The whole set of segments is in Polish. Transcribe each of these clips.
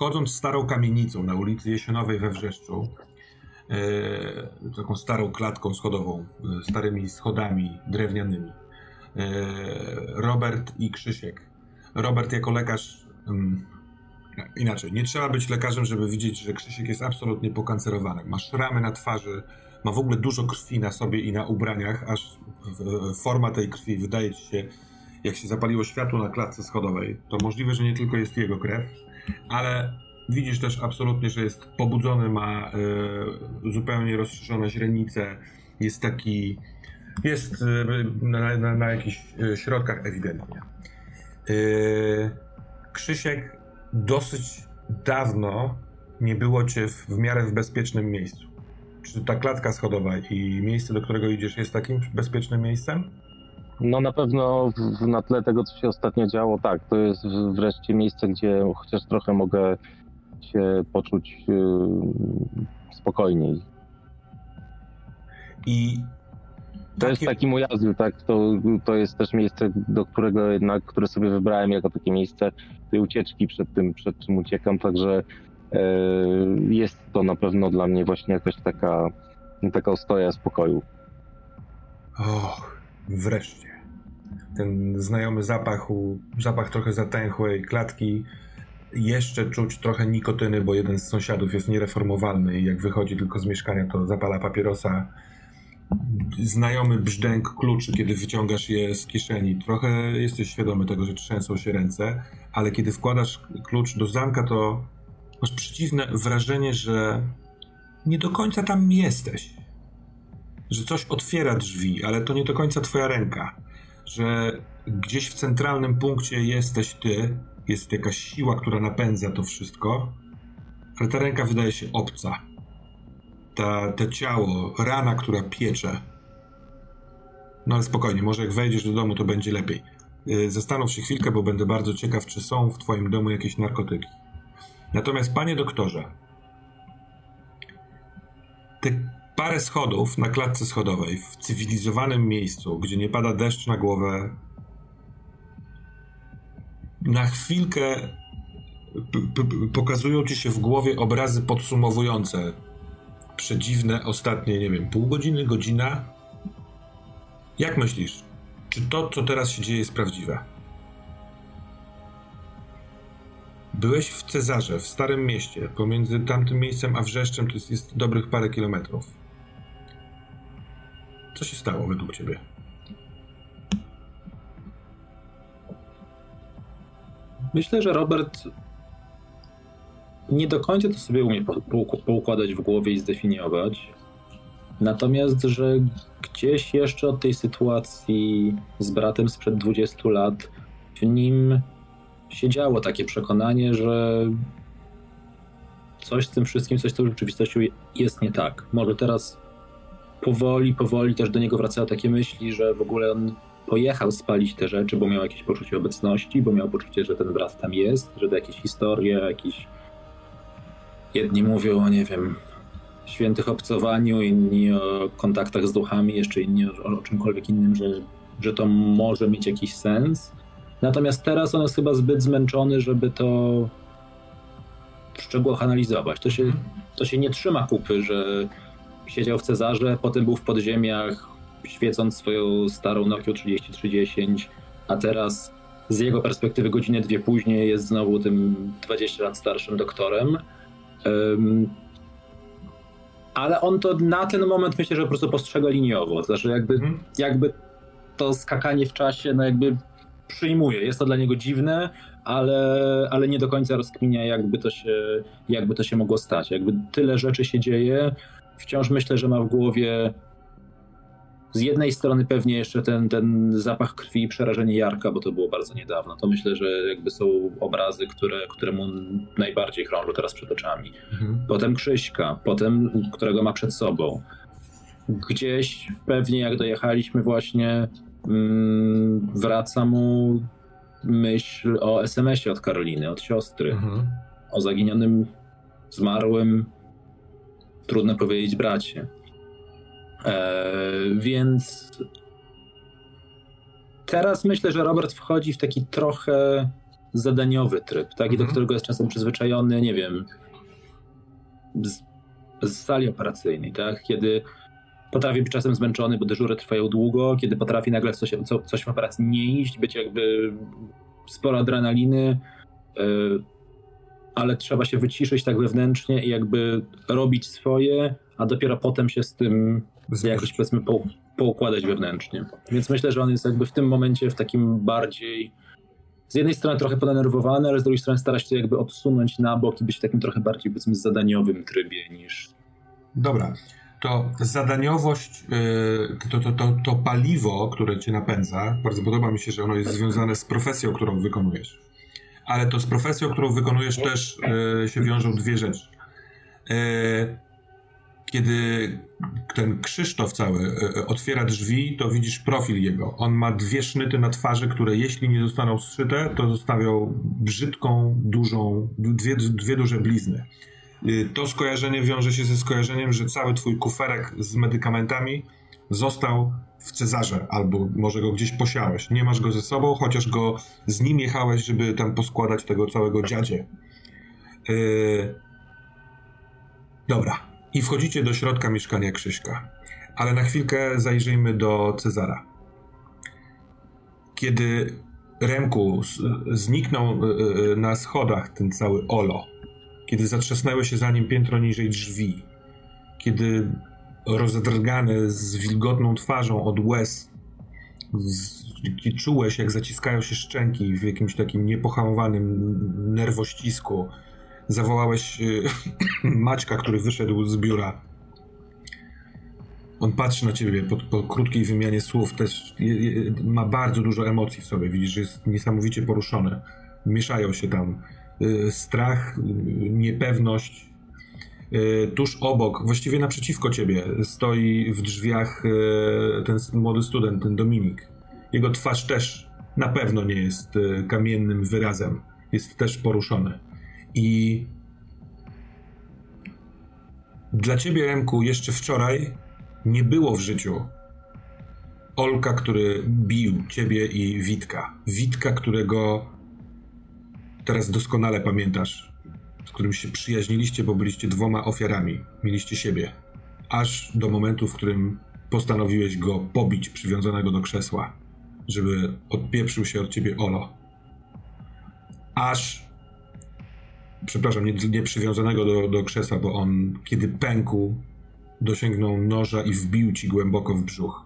wchodząc starą kamienicą na ulicy Jesionowej we Wrzeszczu, e, taką starą klatką schodową, e, starymi schodami drewnianymi, e, Robert i Krzysiek. Robert jako lekarz, mm, inaczej, nie trzeba być lekarzem, żeby widzieć, że Krzysiek jest absolutnie pokancerowany. Ma szramy na twarzy, ma w ogóle dużo krwi na sobie i na ubraniach, aż forma tej krwi wydaje ci się, jak się zapaliło światło na klatce schodowej, to możliwe, że nie tylko jest jego krew, ale widzisz też absolutnie, że jest pobudzony, ma y, zupełnie rozszerzone źrenice, jest taki, jest y, na, na, na, jakichś e, środkach ewidentnie. Y, Krzysiek, dosyć dawno nie było cię w, w miarę w bezpiecznym miejscu. Czy ta klatka schodowa i miejsce, do którego idziesz, jest takim bezpiecznym miejscem? No na pewno w, na tle tego, co się ostatnio działo, tak, to jest wreszcie miejsce, gdzie chociaż trochę mogę się poczuć yy, spokojniej. I to jest taki mój azyl, tak? To, to jest też miejsce, do którego jednak, które sobie wybrałem jako takie miejsce tej ucieczki przed tym, przed czym uciekam, także yy, jest to na pewno dla mnie właśnie jakaś taka, taka ostoja spokoju. Och, wreszcie ten znajomy zapach, zapach trochę zatęchłej klatki. Jeszcze czuć trochę nikotyny, bo jeden z sąsiadów jest niereformowalny i jak wychodzi tylko z mieszkania, to zapala papierosa. Znajomy brzdęk kluczy, kiedy wyciągasz je z kieszeni. Trochę jesteś świadomy tego, że trzęsą się ręce, ale kiedy wkładasz klucz do zamka, to masz przeciwne wrażenie, że nie do końca tam jesteś. Że coś otwiera drzwi, ale to nie do końca twoja ręka że gdzieś w centralnym punkcie jesteś ty, jest jakaś siła, która napędza to wszystko, ale ta ręka wydaje się obca. Ta, to ciało, rana, która piecze. No ale spokojnie, może jak wejdziesz do domu, to będzie lepiej. Y, zastanów się chwilkę, bo będę bardzo ciekaw, czy są w twoim domu jakieś narkotyki. Natomiast, panie doktorze, te parę schodów na klatce schodowej w cywilizowanym miejscu, gdzie nie pada deszcz na głowę, na chwilkę pokazują ci się w głowie obrazy podsumowujące przedziwne ostatnie, nie wiem, pół godziny, godzina. Jak myślisz, czy to, co teraz się dzieje, jest prawdziwe? Byłeś w Cezarze, w Starym Mieście. Pomiędzy tamtym miejscem a Wrzeszczem to jest, jest dobrych parę kilometrów. Co się stało według ciebie? Myślę, że Robert nie do końca to sobie umie poukładać w głowie i zdefiniować. Natomiast, że gdzieś jeszcze od tej sytuacji z bratem sprzed 20 lat w nim siedziało takie przekonanie, że coś z tym wszystkim, coś z tą rzeczywistością jest nie tak. Może teraz powoli, powoli też do niego wracały takie myśli, że w ogóle on pojechał spalić te rzeczy, bo miał jakieś poczucie obecności, bo miał poczucie, że ten brat tam jest, że to jakieś historie, jakieś... Jedni mówią o, nie wiem, świętych obcowaniu, inni o kontaktach z duchami, jeszcze inni o, o czymkolwiek innym, że, że to może mieć jakiś sens. Natomiast teraz on jest chyba zbyt zmęczony, żeby to w szczegółach analizować. To się, to się nie trzyma kupy, że siedział w Cezarze, potem był w podziemiach, świecąc swoją starą Nokia 3310, a teraz z jego perspektywy godzinę dwie później jest znowu tym 20 lat starszym doktorem. Um, ale on to na ten moment myślę, że po prostu postrzega liniowo. To znaczy jakby, hmm. jakby to skakanie w czasie, no jakby przyjmuje. Jest to dla niego dziwne, ale, ale nie do końca rozkminia, jakby to, się, jakby to się mogło stać. Jakby tyle rzeczy się dzieje, wciąż myślę, że ma w głowie z jednej strony pewnie jeszcze ten, ten zapach krwi i przerażenie Jarka, bo to było bardzo niedawno. To myślę, że jakby są obrazy, które, które mu najbardziej krążą teraz przed oczami. Mhm. Potem Krzyśka, potem którego ma przed sobą. Gdzieś pewnie jak dojechaliśmy właśnie mm, wraca mu myśl o SMS-ie od Karoliny, od siostry. Mhm. O zaginionym, zmarłym trudno powiedzieć bracie. E, więc teraz myślę, że Robert wchodzi w taki trochę zadaniowy tryb, tak? I do Mhm. którego jest czasem przyzwyczajony, nie wiem, z, z sali operacyjnej, tak? Kiedy potrafi być czasem zmęczony, bo dyżury trwają długo, kiedy potrafi nagle coś, co, coś w operacji nie iść, być jakby sporo adrenaliny, yy, ale trzeba się wyciszyć tak wewnętrznie i jakby robić swoje, a dopiero potem się z tym jakoś powiedzmy po, poukładać wewnętrznie. Więc myślę, że on jest jakby w tym momencie w takim bardziej z jednej strony trochę podenerwowany, ale z drugiej strony stara się jakby odsunąć na bok i być w takim trochę bardziej powiedzmy zadaniowym trybie niż Dobra, to zadaniowość, yy, to, to, to, to paliwo, które cię napędza, bardzo podoba mi się, że ono jest związane z profesją, którą wykonujesz. Ale to z profesją, którą wykonujesz też yy, się wiążą dwie rzeczy. Yy, kiedy ten Krzysztof cały yy, otwiera drzwi, to widzisz profil jego. On ma dwie sznyty na twarzy, które jeśli nie zostaną zszyte, to zostawią brzydką, dużą, dwie, dwie duże blizny. Y, To skojarzenie wiąże się ze skojarzeniem, że cały twój kuferek z medykamentami został w Cezarze, albo może go gdzieś posiałeś. Nie masz go ze sobą, chociaż go z nim jechałeś, żeby tam poskładać tego całego dziadzie. Yy... Dobra. I wchodzicie do środka mieszkania Krzyśka. Ale na chwilkę zajrzyjmy do Cezara. Kiedy Remku zniknął y, y, na schodach ten cały Olo, kiedy zatrzasnęły się za nim piętro niżej drzwi, kiedy rozedrgany z wilgotną twarzą od łez, z, i czułeś, jak zaciskają się szczęki w jakimś takim niepohamowanym nerwościsku, zawołałeś y, Maćka, który wyszedł z biura. On patrzy na ciebie po, po krótkiej wymianie słów, też je, je, ma bardzo dużo emocji w sobie. Widzisz, że jest niesamowicie poruszony. Mieszają się tam y, strach, y, niepewność. Y, Tuż obok, właściwie naprzeciwko ciebie, stoi w drzwiach y, ten młody student, ten Dominik. Jego twarz też na pewno nie jest y, kamiennym wyrazem. Jest też poruszony. I dla ciebie, Remku, jeszcze wczoraj nie było w życiu Olka, który bił ciebie i Witka. Witka, którego teraz doskonale pamiętasz, z którym się przyjaźniliście, bo byliście dwoma ofiarami. Mieliście siebie. Aż do momentu, w którym postanowiłeś go pobić, przywiązanego do krzesła, żeby odpieprzył się od ciebie Olo. Aż przepraszam, nie, nie przywiązanego do, do krzesła, bo on, kiedy pękł, dosięgnął noża i wbił ci głęboko w brzuch.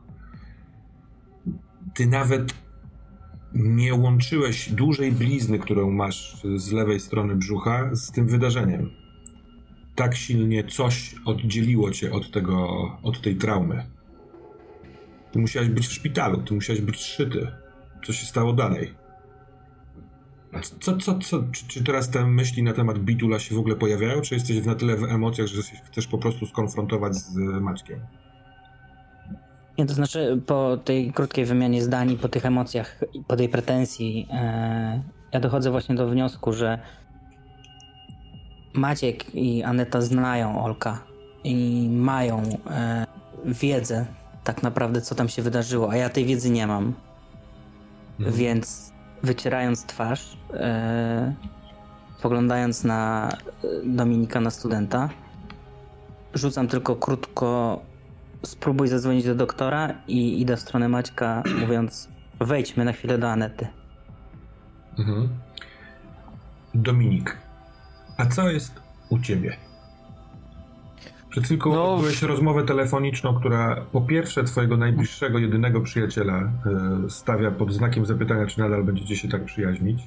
Ty nawet nie łączyłeś dużej blizny, którą masz z lewej strony brzucha, z tym wydarzeniem. Tak silnie coś oddzieliło cię od tego, od tej traumy. Ty musiałeś być w szpitalu, ty musiałeś być szyty. Co się stało dalej? Co, co, co, czy, czy teraz te myśli na temat Bitula się w ogóle pojawiają, czy jesteś na tyle w emocjach, że chcesz po prostu skonfrontować z Maćkiem? Nie, to znaczy po tej krótkiej wymianie zdań, po tych emocjach, i po tej pretensji, e, ja dochodzę właśnie do wniosku, że Maciek i Aneta znają Olka i mają e, wiedzę tak naprawdę, co tam się wydarzyło, a ja tej wiedzy nie mam. Mhm. Więc wycierając twarz, e, spoglądając na e, Dominika, na studenta, rzucam tylko krótko spróbuj zadzwonić do doktora i idę w stronę Maćka, mówiąc wejdźmy na chwilę do Anety. Mhm. Dominik, a co jest u ciebie? Przed chwilką No, odbyłeś rozmowę telefoniczną, która po pierwsze twojego najbliższego, jedynego przyjaciela e, stawia pod znakiem zapytania, czy nadal będziecie się tak przyjaźnić.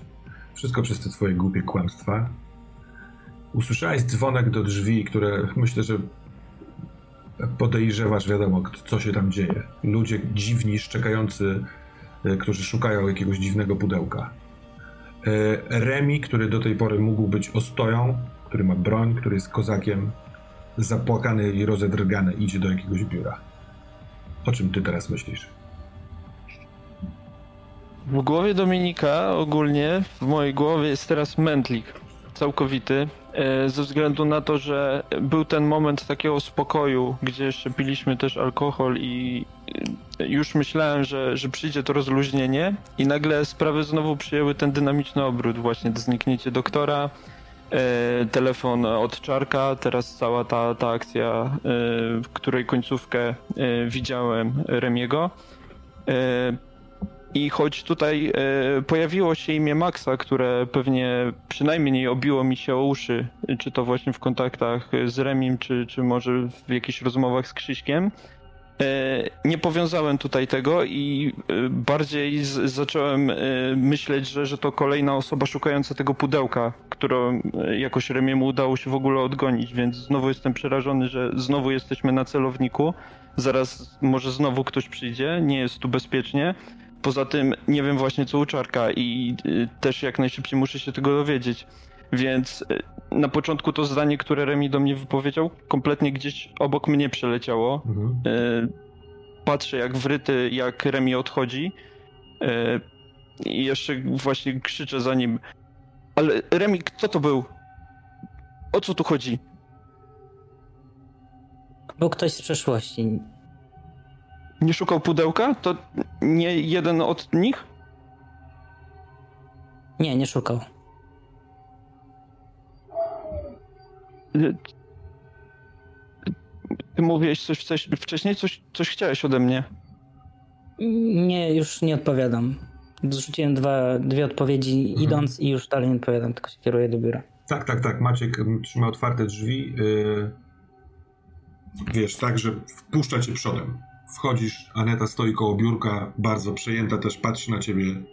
Wszystko przez te twoje głupie kłamstwa. Usłyszałeś dzwonek do drzwi, które myślę, że podejrzewasz, wiadomo, co się tam dzieje. Ludzie dziwni, szczekający, e, którzy szukają jakiegoś dziwnego pudełka. E, Remi, który do tej pory mógł być ostoją, który ma broń, który jest kozakiem, zapłakany i rozedrgany, idzie do jakiegoś biura. O czym ty teraz myślisz? W głowie Dominika ogólnie, w mojej głowie jest teraz mętlik całkowity, ze względu na to, że był ten moment takiego spokoju, gdzie jeszcze piliśmy też alkohol i już myślałem, że, że przyjdzie to rozluźnienie i nagle sprawy znowu przyjęły ten dynamiczny obrót, właśnie zniknięcie doktora, e, telefon od Czarka, teraz cała ta, ta akcja, e, w której końcówkę e, widziałem Remiego. I choć tutaj e, pojawiło się imię Maxa, które pewnie przynajmniej obiło mi się o uszy, czy to właśnie w kontaktach z Remim, czy, czy może w jakichś rozmowach z Krzyśkiem, E, Nie powiązałem tutaj tego i e, bardziej z, zacząłem e, myśleć, że, że to kolejna osoba szukająca tego pudełka, którą jakoś Remiemu udało się w ogóle odgonić, więc znowu jestem przerażony, że znowu jesteśmy na celowniku. Zaraz może znowu ktoś przyjdzie, nie jest tu bezpiecznie. Poza tym nie wiem właśnie co u Czarka i e, też jak najszybciej muszę się tego dowiedzieć. Więc e, na początku to zdanie, które Remi do mnie wypowiedział, kompletnie gdzieś obok mnie przeleciało. Mhm. E, Patrzę jak wryty, jak Remi odchodzi. I jeszcze właśnie krzyczę za nim. Ale Remi, kto to był? O co tu chodzi? Był ktoś z przeszłości. Nie szukał pudełka? To nie jeden od nich? Nie, nie szukał. Ty mówiłeś coś wcześ- wcześniej? Coś, coś chciałeś ode mnie. Nie, już nie odpowiadam. Zrzuciłem dwa, dwie odpowiedzi Mhm. idąc i już dalej nie odpowiadam, tylko się kieruję do biura. Tak, tak, tak. Maciek trzyma otwarte drzwi. Yy, wiesz, tak, że wpuszcza cię przodem. Wchodzisz, Aneta stoi koło biurka, bardzo przejęta też patrzy na ciebie.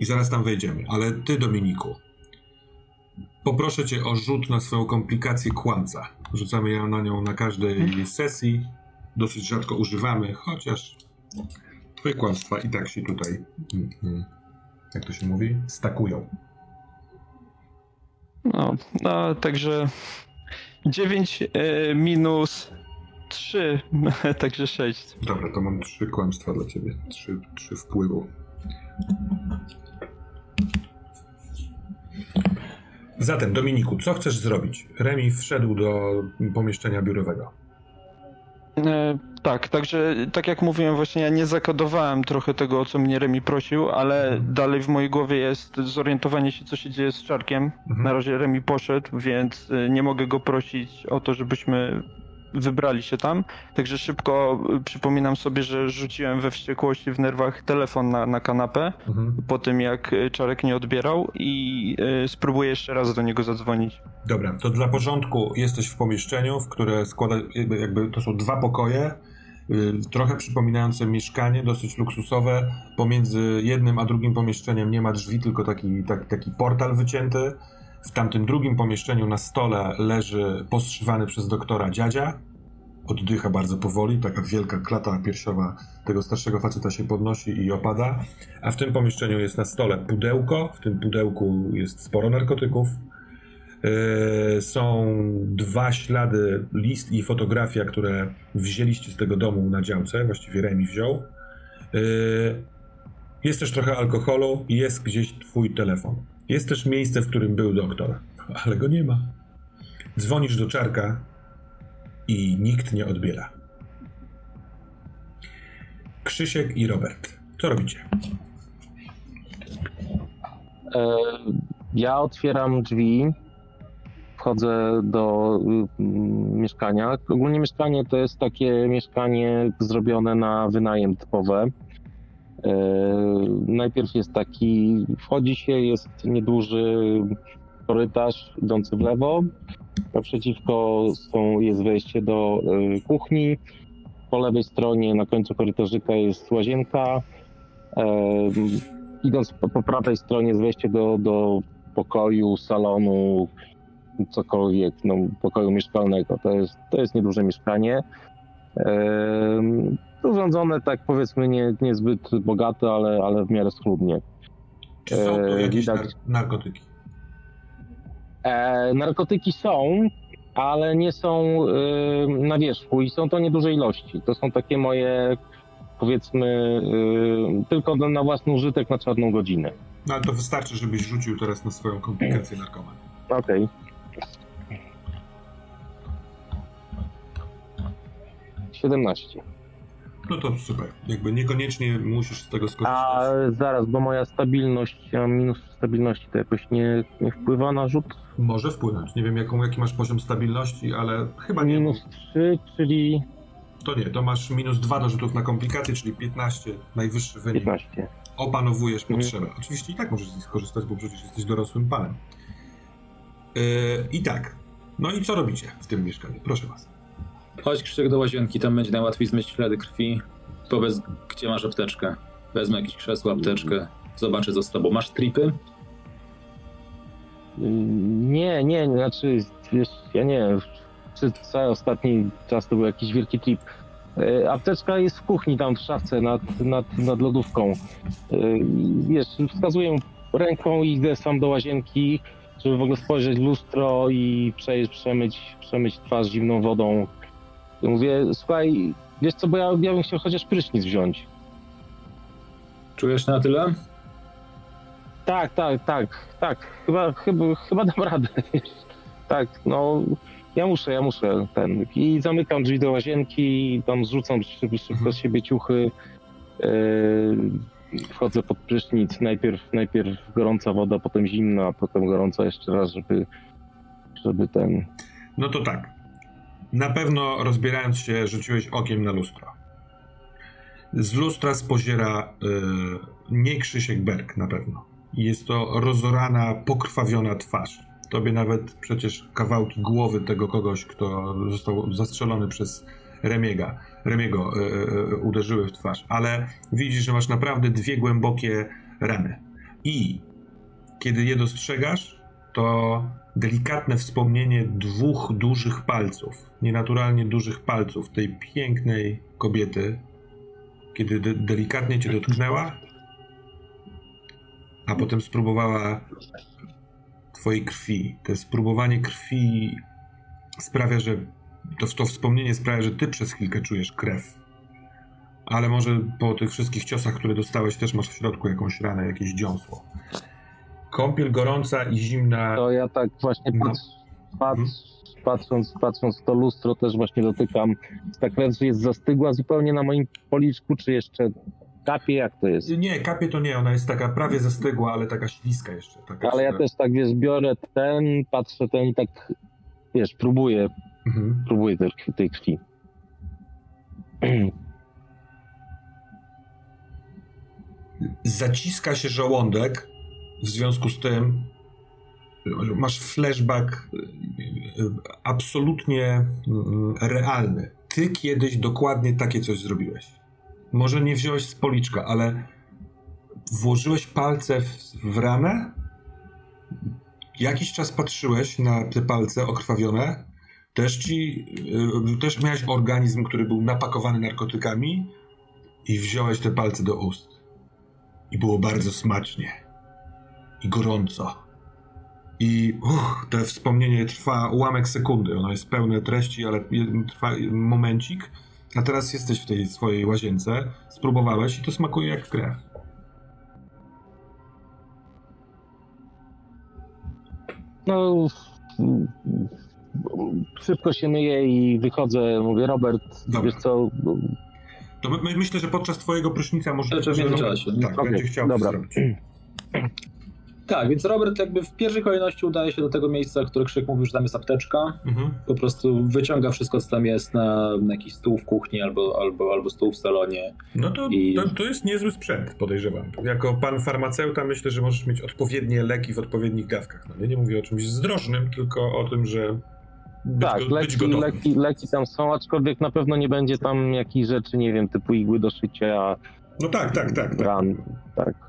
I zaraz tam wejdziemy. Ale ty, Dominiku, poproszę cię o rzut na swoją komplikację kłamca. Rzucamy ją na nią na każdej sesji. Dosyć rzadko używamy, chociaż twoje kłamstwa i tak się tutaj, mm, jak to się mówi, stakują. No, no także 9 e, minus 3, także 6. Dobra, to mam trzy kłamstwa dla ciebie. Trzy, trzy wpływu. Zatem, Dominiku, co chcesz zrobić? Remi wszedł do pomieszczenia biurowego. E, tak, także tak jak mówiłem, właśnie ja nie zakodowałem trochę tego, o co mnie Remi prosił, ale dalej w mojej głowie jest zorientowanie się, co się dzieje z Czarkiem. Mhm. Na razie Remi poszedł, więc e, nie mogę go prosić o to, żebyśmy wybrali się tam. Także szybko e, przypominam sobie, że rzuciłem we wściekłości w nerwach telefon na, na kanapę Mhm. po tym, jak e, Czarek nie odbierał i e, spróbuję jeszcze raz do niego zadzwonić. Dobra, to dla porządku jesteś w pomieszczeniu, w które składa, jakby, jakby to są dwa pokoje, y, trochę przypominające mieszkanie, dosyć luksusowe. Pomiędzy jednym a drugim pomieszczeniem nie ma drzwi, tylko taki, tak, taki portal wycięty. W tamtym drugim pomieszczeniu na stole leży postrzywany przez doktora dziadzia. Oddycha bardzo powoli, taka wielka klata piersiowa tego starszego faceta się podnosi i opada. A w tym pomieszczeniu jest na stole pudełko. W tym pudełku jest sporo narkotyków. Yy, są dwa ślady, list i fotografia, które wzięliście z tego domu na działce, właściwie Remi wziął. Yy, Jest też trochę alkoholu i jest gdzieś twój telefon. Jest też miejsce, w którym był doktor, ale go nie ma. Dzwonisz do czarka i nikt nie odbiera. Krzysiek i Robert. Co robicie? E, Ja otwieram drzwi, wchodzę do mm, mieszkania. Ogólnie mieszkanie to jest takie mieszkanie zrobione na wynajem typowe. E, Najpierw jest taki, wchodzi się, jest nieduży korytarz idący w lewo. Naprzeciwko są, jest wejście do y, kuchni. Po lewej stronie na końcu korytarzyka jest łazienka. E, idąc po, po prawej stronie jest wejście do, do pokoju, salonu, cokolwiek, no, pokoju mieszkalnego. To jest, to jest nieduże mieszkanie. Urządzone tak powiedzmy nie, niezbyt bogato, ale, ale w miarę schludnie. Czy są tu Eee, jakieś nar- narkotyki? E, narkotyki są, ale nie są e, na wierzchu i są to nieduże ilości. To są takie moje, powiedzmy, e, tylko na własny użytek na czarną godzinę. No ale to wystarczy, żebyś rzucił teraz na swoją komplikację narkoman. Okej. Siedemnaście. No to super. Jakby niekoniecznie musisz z tego A skorzystać. zaraz, bo moja stabilność, ja mam minus stabilności, to jakoś nie, nie wpływa na rzut? Może wpłynąć. Nie wiem, jaką, jaki masz poziom stabilności, ale chyba nie. Minus 3, czyli To nie, to masz minus 2 do rzutów na komplikacje, czyli 15, najwyższy wynik. 15. Opanowujesz Mhm. potrzebę. Oczywiście i tak możesz z nich skorzystać, bo przecież jesteś dorosłym panem. Yy, I tak. No i co robicie w tym mieszkaniu? Proszę was. Chodź Krzysiek do łazienki, tam będzie najłatwiej zmyć ślady krwi. Powiedz, gdzie masz apteczkę. Wezmę jakieś krzesło, apteczkę. Zobaczę co z tobą. Masz tripy? Nie, nie, znaczy, wiesz, ja nie wiem, cały ostatni czas to był jakiś wielki trip. E, Apteczka jest w kuchni, tam w szafce, nad, nad, nad lodówką. E, Wiesz, wskazuję ręką i idę sam do łazienki, żeby w ogóle spojrzeć w lustro i prze, przemyć, przemyć twarz zimną wodą. I mówię, słuchaj, wiesz co, bo ja, ja bym chciał chociaż prysznic wziąć. Czujesz na tyle? Tak, tak, tak, tak. Chyba, chyba, chyba dam radę. Tak, no ja muszę, ja muszę ten. I zamykam drzwi do łazienki, tam zrzucam szybko, szybko Mhm. z siebie ciuchy. Yy, wchodzę pod prysznic. Najpierw, najpierw gorąca woda, potem zimna, potem gorąca jeszcze raz, żeby, żeby ten. No to tak. Na pewno rozbierając się, rzuciłeś okiem na lustro. Z lustra spoziera yy, nie Krzysiek Berg na pewno. Jest to rozorana, pokrwawiona twarz. Tobie nawet przecież kawałki głowy tego kogoś, kto został zastrzelony przez Remiega, Remiego yy, yy, uderzyły w twarz. Ale widzisz, że masz naprawdę dwie głębokie rany. I kiedy je dostrzegasz, to delikatne wspomnienie dwóch dużych palców, nienaturalnie dużych palców tej pięknej kobiety, kiedy de- delikatnie cię dotknęła, a potem spróbowała twojej krwi. To spróbowanie krwi sprawia, że to, to wspomnienie sprawia, że ty przez chwilkę czujesz krew. Ale może po tych wszystkich ciosach, które dostałeś, też masz w środku jakąś ranę, jakieś dziąsło. Kąpiel gorąca i zimna. To ja tak właśnie No. patrz, patrz, patrząc, patrząc w to lustro też właśnie dotykam. Ta krew jest zastygła zupełnie na moim policzku, czy jeszcze kapie, jak to jest? Nie, kapie to nie, ona jest taka prawie zastygła, ale taka śliska jeszcze. Taka Ale ja też tak, wiesz, biorę ten, patrzę ten i tak, wiesz, próbuję, Mhm. próbuję tej. Tej krwi. Zaciska się żołądek, w związku z tym masz flashback y, absolutnie mm, realny. Ty kiedyś dokładnie takie coś zrobiłeś. Może nie wziąłeś z policzka, ale włożyłeś palce w, w ranę, jakiś czas patrzyłeś na te palce okrwawione, też ci, y, też miałeś organizm, który był napakowany narkotykami i wziąłeś te palce do ust. I było bardzo smacznie. I gorąco. I uch, to wspomnienie trwa ułamek sekundy. Ono jest pełne treści, ale trwa momencik. A teraz jesteś w tej swojej łazience, spróbowałeś i to smakuje jak krew. No, szybko się myję i wychodzę, mówię, Robert, Dobra. wiesz co, To my, my, myślę, że podczas twojego prysznica może... Znaczy w międzyczasie. Tak, Okej, będzie chciał dobra. zrobić. Tak, więc Robert jakby w pierwszej kolejności udaje się do tego miejsca, które Krzyk mówił, że tam jest apteczka. Mhm. Po prostu wyciąga wszystko, co tam jest na, na jakiś stół w kuchni albo, albo, albo stół w salonie. No to, I- to, to jest niezły sprzęt, podejrzewam. Jako pan farmaceuta myślę, że możesz mieć odpowiednie leki w odpowiednich dawkach. No, ja nie mówię o czymś zdrożnym, tylko o tym, że być, tak, go, leki, leki, leki tam są, aczkolwiek na pewno nie będzie tam jakichś rzeczy, nie wiem, typu igły do szycia, No tak, tak, tak. tak. ran, tak. Mo-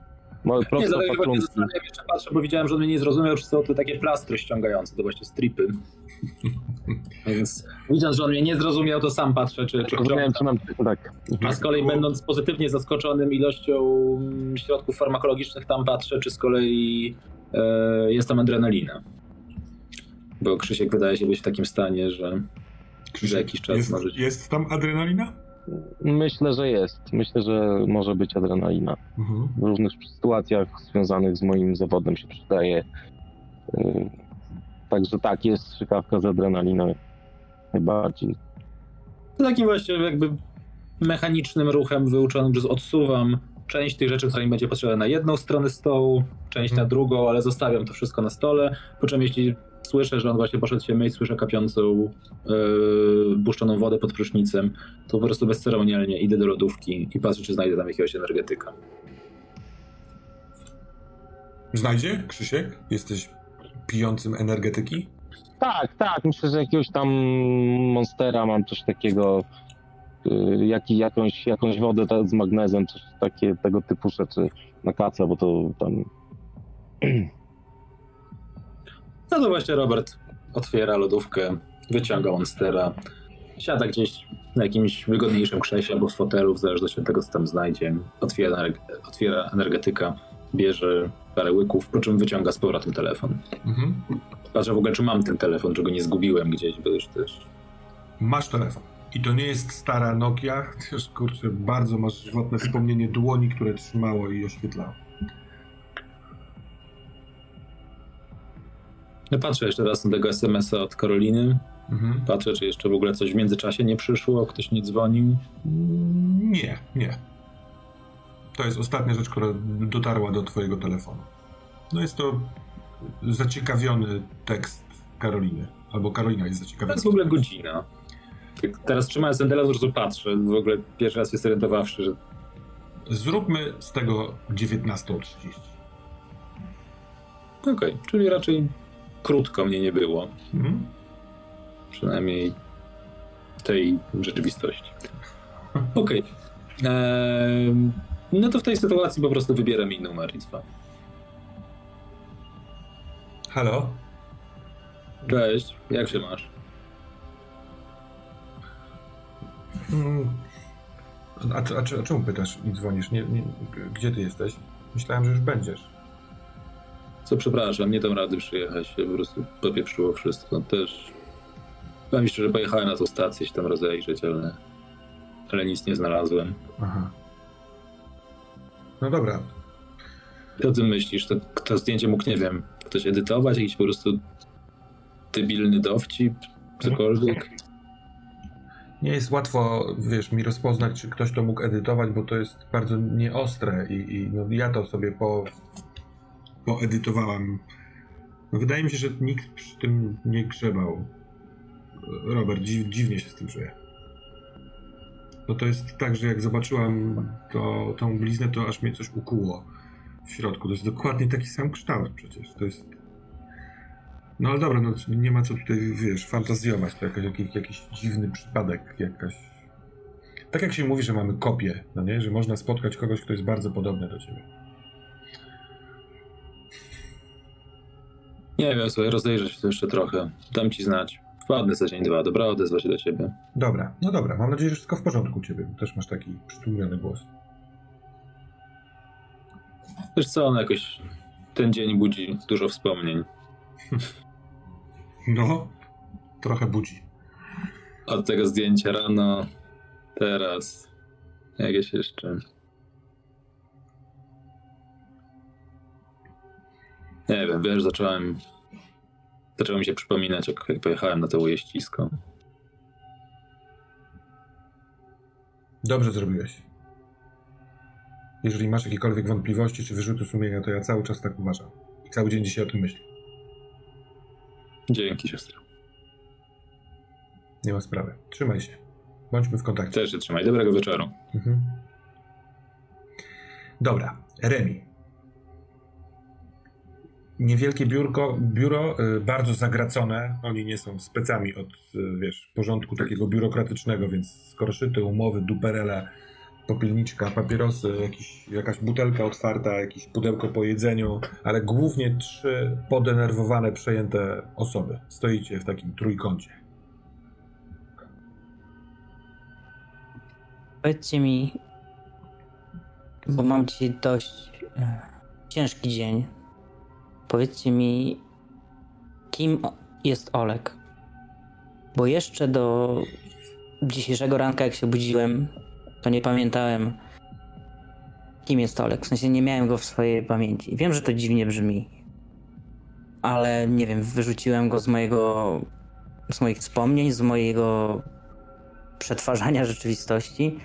Nie, Prosto właśnie patrunki. zastanawiam jeszcze patrzę, bo widziałem, że on mnie nie zrozumiał, czy są to takie plastry ściągające, to właśnie stripy. Więc widząc, że on mnie nie zrozumiał, to sam patrzę, czy, czy Zrozumiałem, czy mam, tak. A z kolei będąc pozytywnie zaskoczonym ilością środków farmakologicznych tam patrzę, czy z kolei e, jest tam adrenalina. Bo Krzysiek wydaje się być w takim stanie, że za jakiś czas jest, może... jest tam adrenalina? Myślę, że jest. Myślę, że może być adrenalina. Mhm. W różnych sytuacjach związanych z moim zawodem się przydaje. Yy, Także tak, jest strzykawka z adrenaliną. Najbardziej. Takim właśnie jakby mechanicznym ruchem wyuczonym, że odsuwam część tych rzeczy, która mi będzie potrzebna na jedną stronę stołu, część na drugą, ale zostawiam to wszystko na stole. Po czym jeśli słyszę, że on właśnie poszedł się myć, słyszę kapiącą, yy, buszczoną wodę pod prysznicem, to po prostu bezceremonialnie idę do lodówki i patrzę, czy znajdę tam jakiegoś energetyka. Znajdzie, Krzysiek? Jesteś pijącym energetyki? Tak, tak, myślę, że jakiegoś tam monstera mam coś takiego, y, jak, jakąś, jakąś wodę ta- z magnezem, coś takie, tego typu rzeczy na kaca, bo to tam... No to właśnie Robert otwiera lodówkę, wyciąga monstera, siada gdzieś na jakimś wygodniejszym krześle albo w fotelu, w zależności od tego, co tam znajdzie. Otwiera, otwiera energetyka, bierze parę łyków, po czym wyciąga z powrotem telefon. Mhm. Patrzę w ogóle, czy mam ten telefon, czy go nie zgubiłem gdzieś, bo już też... Masz telefon. I to nie jest stara Nokia, też kurczę, bardzo masz żywotne wspomnienie dłoni, które trzymało i oświetlało. Ja patrzę jeszcze raz na tego SMS-a od Karoliny. Mhm. Patrzę, czy jeszcze w ogóle coś w międzyczasie nie przyszło, ktoś nie dzwonił. Nie, nie. To jest ostatnia rzecz, która dotarła do twojego telefonu. No jest to zaciekawiony tekst Karoliny. Albo Karolina jest To zaciekawiona. jest w ogóle godzina. Jak teraz trzymając ten telefon, prostu patrzę. W ogóle pierwszy raz się zorientowawszy, że Zróbmy z tego 19.30. okej, czyli raczej krótko mnie nie było. Mhm. Przynajmniej tej rzeczywistości. Okej. Ehm, no to w tej sytuacji po prostu wybieram jej numer i dzwonię. Halo? Cześć, jak się masz? Mm. A, a, a, a czemu pytasz i dzwonisz? Nie, nie, gdzie ty jesteś? Myślałem, że już będziesz. Co przepraszam, nie dam rady przyjechać, po prostu popieprzyło wszystko. Też powiem mi szczerze, pojechałem na tą stację się tam rozejrzeć, ale, ale nic nie znalazłem. Aha. No dobra. Co ty myślisz? To, to zdjęcie mógł, nie wiem, ktoś edytować? Jakiś po prostu debilny dowcip? Cokolwiek? Nie jest łatwo, wiesz, mi rozpoznać, czy ktoś to mógł edytować, bo to jest bardzo nieostre i, i no, ja to sobie po, poedytowałem. No, wydaje mi się, że nikt przy tym nie grzebał. Robert, dziw, dziwnie się z tym czuję. No to jest tak, że jak zobaczyłam to, tą bliznę, to aż mnie coś ukuło w środku. To jest dokładnie taki sam kształt przecież. To jest... No ale dobra, no nie ma co tutaj, wiesz, fantazjować. To jakiś, jakiś dziwny przypadek, jakaś... Tak jak się mówi, że mamy kopię, no nie? Że można spotkać kogoś, kto jest bardzo podobny do ciebie. Nie wiem, słuchaj, rozejrzę się tu jeszcze trochę. Dam ci znać. Wpadnę za dzień, dwa. Dobra, odezwę się do ciebie. Dobra, no dobra. Mam nadzieję, że wszystko w porządku u ciebie. Też masz taki przytłumiony głos. Wiesz co, on jakoś ten dzień budzi dużo wspomnień. No, trochę budzi. Od tego zdjęcia rano, teraz, jakieś jeszcze. Nie wiem, wiesz, zacząłem. Zaczęło mi się przypominać, jak, pojechałem na to ujeździsko. Dobrze zrobiłeś. Jeżeli masz jakiekolwiek wątpliwości czy wyrzuty sumienia, to ja cały czas tak uważam. I cały dzień dzisiaj o tym myślę. Dzięki, siostro. Nie ma sprawy. Trzymaj się. Bądźmy w kontakcie. Też się trzymaj. Dobrego wieczoru. Mhm. Dobra, Remi. Niewielkie biurko, biuro, y, bardzo zagracone. Oni nie są specami od, y, wiesz, porządku takiego biurokratycznego, więc skoroszyty, umowy, duperele, popielniczka, papierosy, jakiś, jakaś butelka otwarta, jakieś pudełko po jedzeniu, ale głównie trzy podenerwowane, przejęte osoby. Stoicie w takim trójkącie. Powiedzcie mi, bo mam dzisiaj dość e, ciężki dzień. Powiedzcie mi, kim jest Olek? Bo jeszcze do dzisiejszego ranka, jak się budziłem, to nie pamiętałem, kim jest Olek. W sensie nie miałem go w swojej pamięci. Wiem, że to dziwnie brzmi, ale nie wiem, wyrzuciłem go z mojego, z moich wspomnień, z mojego przetwarzania rzeczywistości.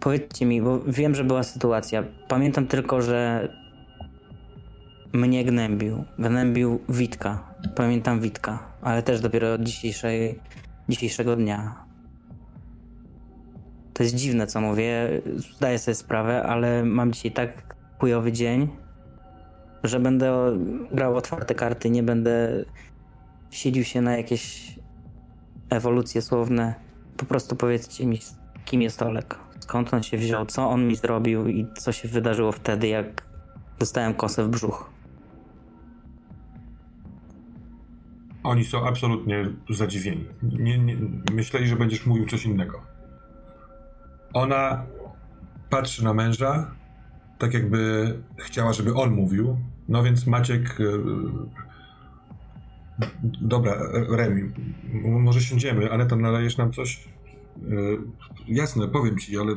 powiedzcie mi, bo wiem, że była sytuacja. Pamiętam tylko, że mnie gnębił. Gnębił Witka. Pamiętam Witka, ale też dopiero od dzisiejszej, dzisiejszego dnia. To jest dziwne, co mówię. Zdaję sobie sprawę, ale mam dzisiaj tak chujowy dzień, że będę grał otwarte karty, nie będę siedził się na jakieś ewolucje słowne. Po prostu powiedzcie mi, kim jest Olek, skąd on się wziął, co on mi zrobił i co się wydarzyło wtedy, jak dostałem kosę w brzuch. Oni są absolutnie zadziwieni. Nie, nie, myśleli, że będziesz mówił coś innego. Ona patrzy na męża, tak jakby chciała, żeby on mówił. No więc Maciek. e, Dobra, Remi, może siądziemy, ale tam nalejesz nam coś? E, Jasne, powiem ci, ale.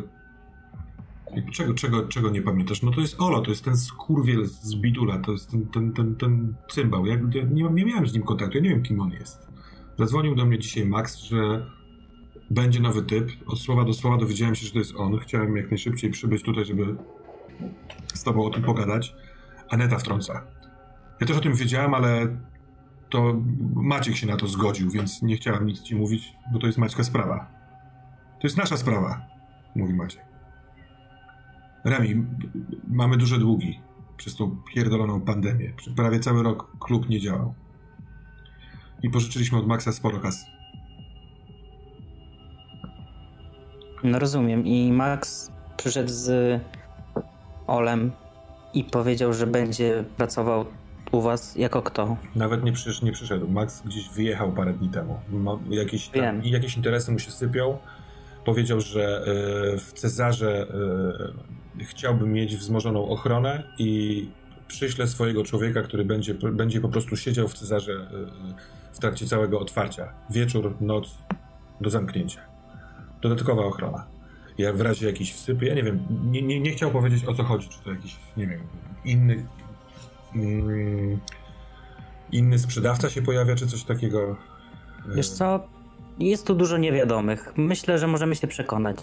Czego, czego, czego nie pamiętasz? No to jest Olo, to jest ten skurwiel z Bidula, to jest ten, ten, ten, ten cymbał. Ja, nie, nie miałem z nim kontaktu, ja nie wiem kim on jest. Zadzwonił do mnie dzisiaj Max, że będzie nowy typ. Od słowa do słowa dowiedziałem się, że to jest on. Chciałem jak najszybciej przybyć tutaj, żeby z tobą o tym pogadać. Aneta wtrąca. Ja też o tym wiedziałem, ale to Maciek się na to zgodził, więc nie chciałem nic ci mówić, bo to jest Maćka sprawa. To jest nasza sprawa, mówi Maciek. Remi, mamy duże długi przez tą pierdoloną pandemię. Prawie cały rok klub nie działał. I pożyczyliśmy od Maxa sporo kasy. No rozumiem. I Max przyszedł z Olem i powiedział, że będzie pracował u was jako kto? Nawet nie, przysz, nie przyszedł. Max gdzieś wyjechał parę dni temu. Ma jakieś, tam, jakieś interesy mu się sypią. Powiedział, że e, w Cezarze e, chciałby mieć wzmożoną ochronę i przyśle swojego człowieka, który będzie, będzie po prostu siedział w Cezarze e, w trakcie całego otwarcia. Wieczór, noc, do zamknięcia. Dodatkowa ochrona. Ja w razie jakichś wsypy, ja nie wiem, nie, nie, nie chciał powiedzieć o co chodzi, czy to jakiś, nie wiem, inny mm, inny sprzedawca się pojawia, czy coś takiego. E, Wiesz co? Jest tu dużo niewiadomych. Myślę, że możemy się przekonać.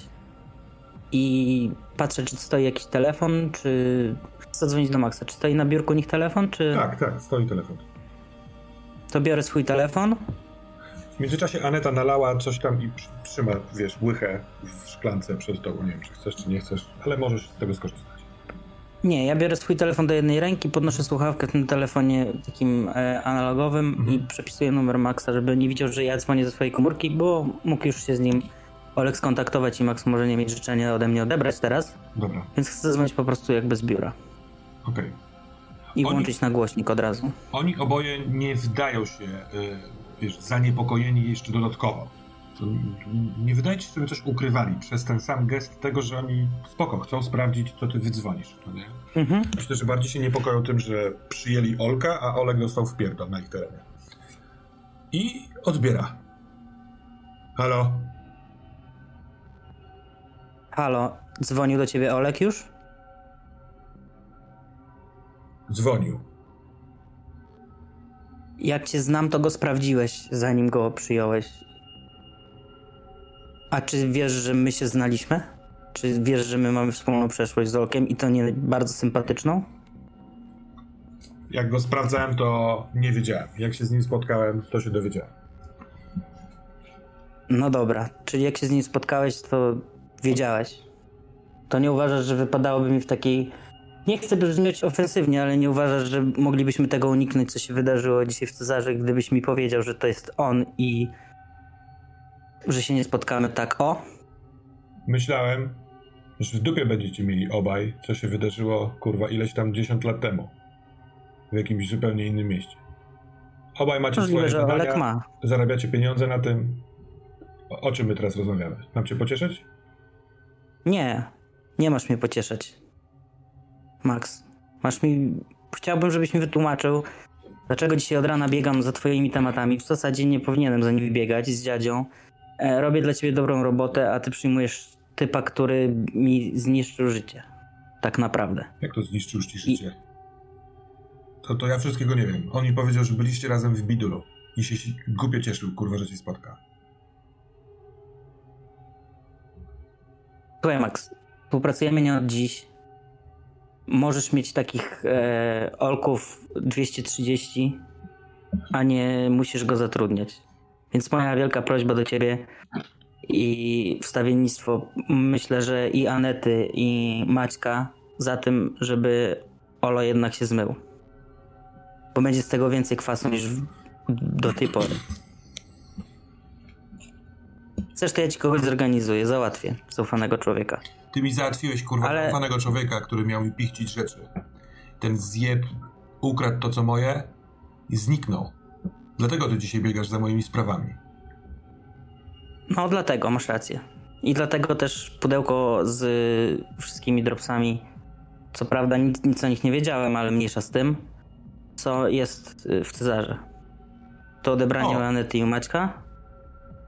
I patrzę, czy stoi jakiś telefon, czy... Chcę zadzwonić do Maxa. Czy stoi na biurku nich telefon, czy... Tak, tak, stoi telefon. To biorę swój telefon. W międzyczasie Aneta nalała coś tam i trzyma, wiesz, łychę w szklance przed tobą. Nie wiem, czy chcesz, czy nie chcesz, ale możesz z tego skorzystać. Nie, ja biorę swój telefon do jednej ręki, podnoszę słuchawkę w tym telefonie takim e, analogowym Mhm. i przepisuję numer Maxa, żeby nie widział, że ja dzwonię ze swojej komórki, bo mógł już się z nim Olek skontaktować i Max może nie mieć życzenia ode mnie odebrać teraz, Dobra, więc chcę dzwonić po prostu jakby z biura okej. i Oni- włączyć na głośnik od razu. Oni oboje nie wydają się, y, wiesz, zaniepokojeni jeszcze dodatkowo. To Nie wydaje ci się, żeby coś ukrywali przez ten sam gest tego, że oni spoko, chcą sprawdzić, co ty wydzwonisz, no nie? Mhm. Myślę, że bardziej się niepokoją tym, że przyjęli Olka, a Olek dostał wpierdol na ich terenie. I odbiera. Halo? Halo, dzwonił do ciebie Olek już? Dzwonił. Jak cię znam, to go sprawdziłeś, zanim go przyjąłeś. A czy wiesz, że my się znaliśmy? Czy wiesz, że my mamy wspólną przeszłość z Olkiem i to nie bardzo sympatyczną? Jak go sprawdzałem, to nie wiedziałem. Jak się z nim spotkałem, to się dowiedziałem. No dobra, czyli jak się z nim spotkałeś, to wiedziałeś. To nie uważasz, że wypadałoby mi w takiej. Nie chcę brzmieć ofensywnie, ale nie uważasz, że moglibyśmy tego uniknąć, co się wydarzyło dzisiaj w Cezarze, gdybyś mi powiedział, że to jest on i że się nie spotkamy tak o? Myślałem, że w dupie będziecie mieli obaj, co się wydarzyło, kurwa, ileś tam 10 lat temu. W jakimś zupełnie innym mieście. Obaj macie Możliwe, swoje zadania, ma. zarabiacie pieniądze na tym. O, o czym my teraz rozmawiamy? Mam cię pocieszyć? Nie, nie masz mnie pocieszać. Max, masz mi. Chciałbym, żebyś mi wytłumaczył, dlaczego dzisiaj od rana biegam za twoimi tematami. W zasadzie nie powinienem za nimi biegać z dziadzią. E, robię dla ciebie dobrą robotę, a ty przyjmujesz typa, który mi zniszczył życie. Tak naprawdę. Jak to zniszczył ci życie? To, to ja wszystkiego nie wiem. On mi powiedział, że byliście razem w Bidulu. I się si- głupio cieszył, kurwa, że cię spotka. Słuchaj, Max, Współpracujemy nie od dziś. Możesz mieć takich e, olków 230, a nie musisz go zatrudniać. Więc moja wielka prośba do ciebie i wstawiennictwo, myślę, że i Anety, i Maćka za tym, żeby Olo jednak się zmył. Bo będzie z tego więcej kwasu niż w, do tej pory. Chcesz, to ja ci kogoś zorganizuję, załatwię zaufanego człowieka. Ty mi załatwiłeś, kurwa, Ale- Ale... człowieka, który miał mi pichcić rzeczy. Ten zjeb ukradł to, co moje i zniknął. Dlatego ty dzisiaj biegasz za moimi sprawami. No, dlatego masz rację. I dlatego też pudełko z wszystkimi dropsami. Co prawda nic, nic o nich nie wiedziałem, ale mniejsza z tym, co jest w Cezarze. To odebranie O. Anety i Maćka,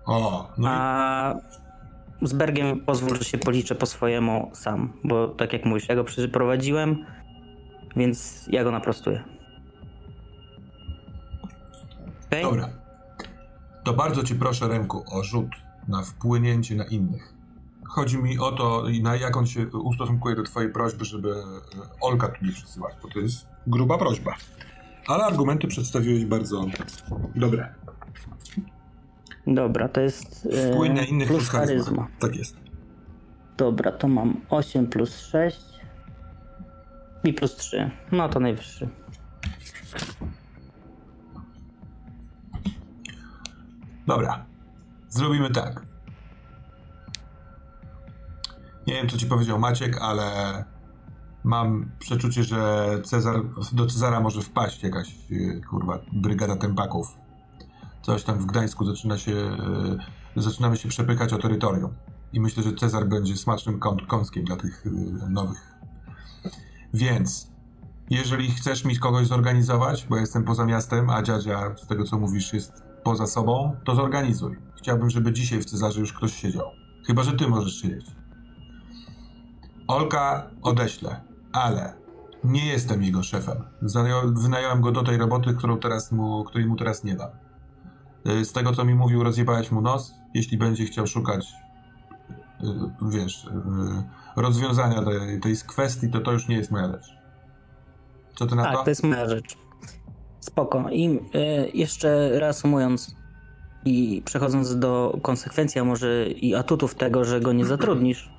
O, no i a z Bergiem pozwól, że się policzę po swojemu sam, bo tak jak mówisz, ja go przeprowadziłem, więc ja go naprostuję. Okej? dobra. To bardzo cię proszę, Remku, o rzut na wpłynięcie na innych. Chodzi mi o to, na jak on się ustosunkuje do twojej prośby, żeby e, Olka tu nie przysyłać, bo to jest gruba prośba. Ale argumenty przedstawiłeś bardzo dobre. Dobra, to jest e, Wpłyń na innych plus charyzma. Tak jest. Dobra, to mam 8 plus 6 i plus 3. No to najwyższy. Dobra. Zrobimy tak. Nie wiem, co ci powiedział Maciek, ale mam przeczucie, że Cezar, do Cezara może wpaść jakaś, e, kurwa, brygada tempaków. Coś tam w Gdańsku zaczyna się, e, zaczynamy się przepychać o terytorium. I myślę, że Cezar będzie smacznym kąt- kąskiem dla tych e, nowych. Więc, jeżeli chcesz mi kogoś zorganizować, bo jestem poza miastem, a dziadzia, z tego co mówisz, jest poza sobą, to zorganizuj. Chciałbym, żeby dzisiaj w Cezarze już ktoś siedział. Chyba, że ty możesz siedzieć. Olka odeślę, ale nie jestem jego szefem. Wynająłem go do tej roboty, którą teraz mu, której mu teraz nie dam. Y, Z tego, co mi mówił, rozjebałeś mu nos. Jeśli będzie chciał szukać, y, wiesz, y, rozwiązania tej, tej kwestii, to to już nie jest moja rzecz. Co ty na Tak, to? to jest moja rzecz. Spoko. I jeszcze reasumując i przechodząc do konsekwencji, a może i atutów tego, że go nie zatrudnisz,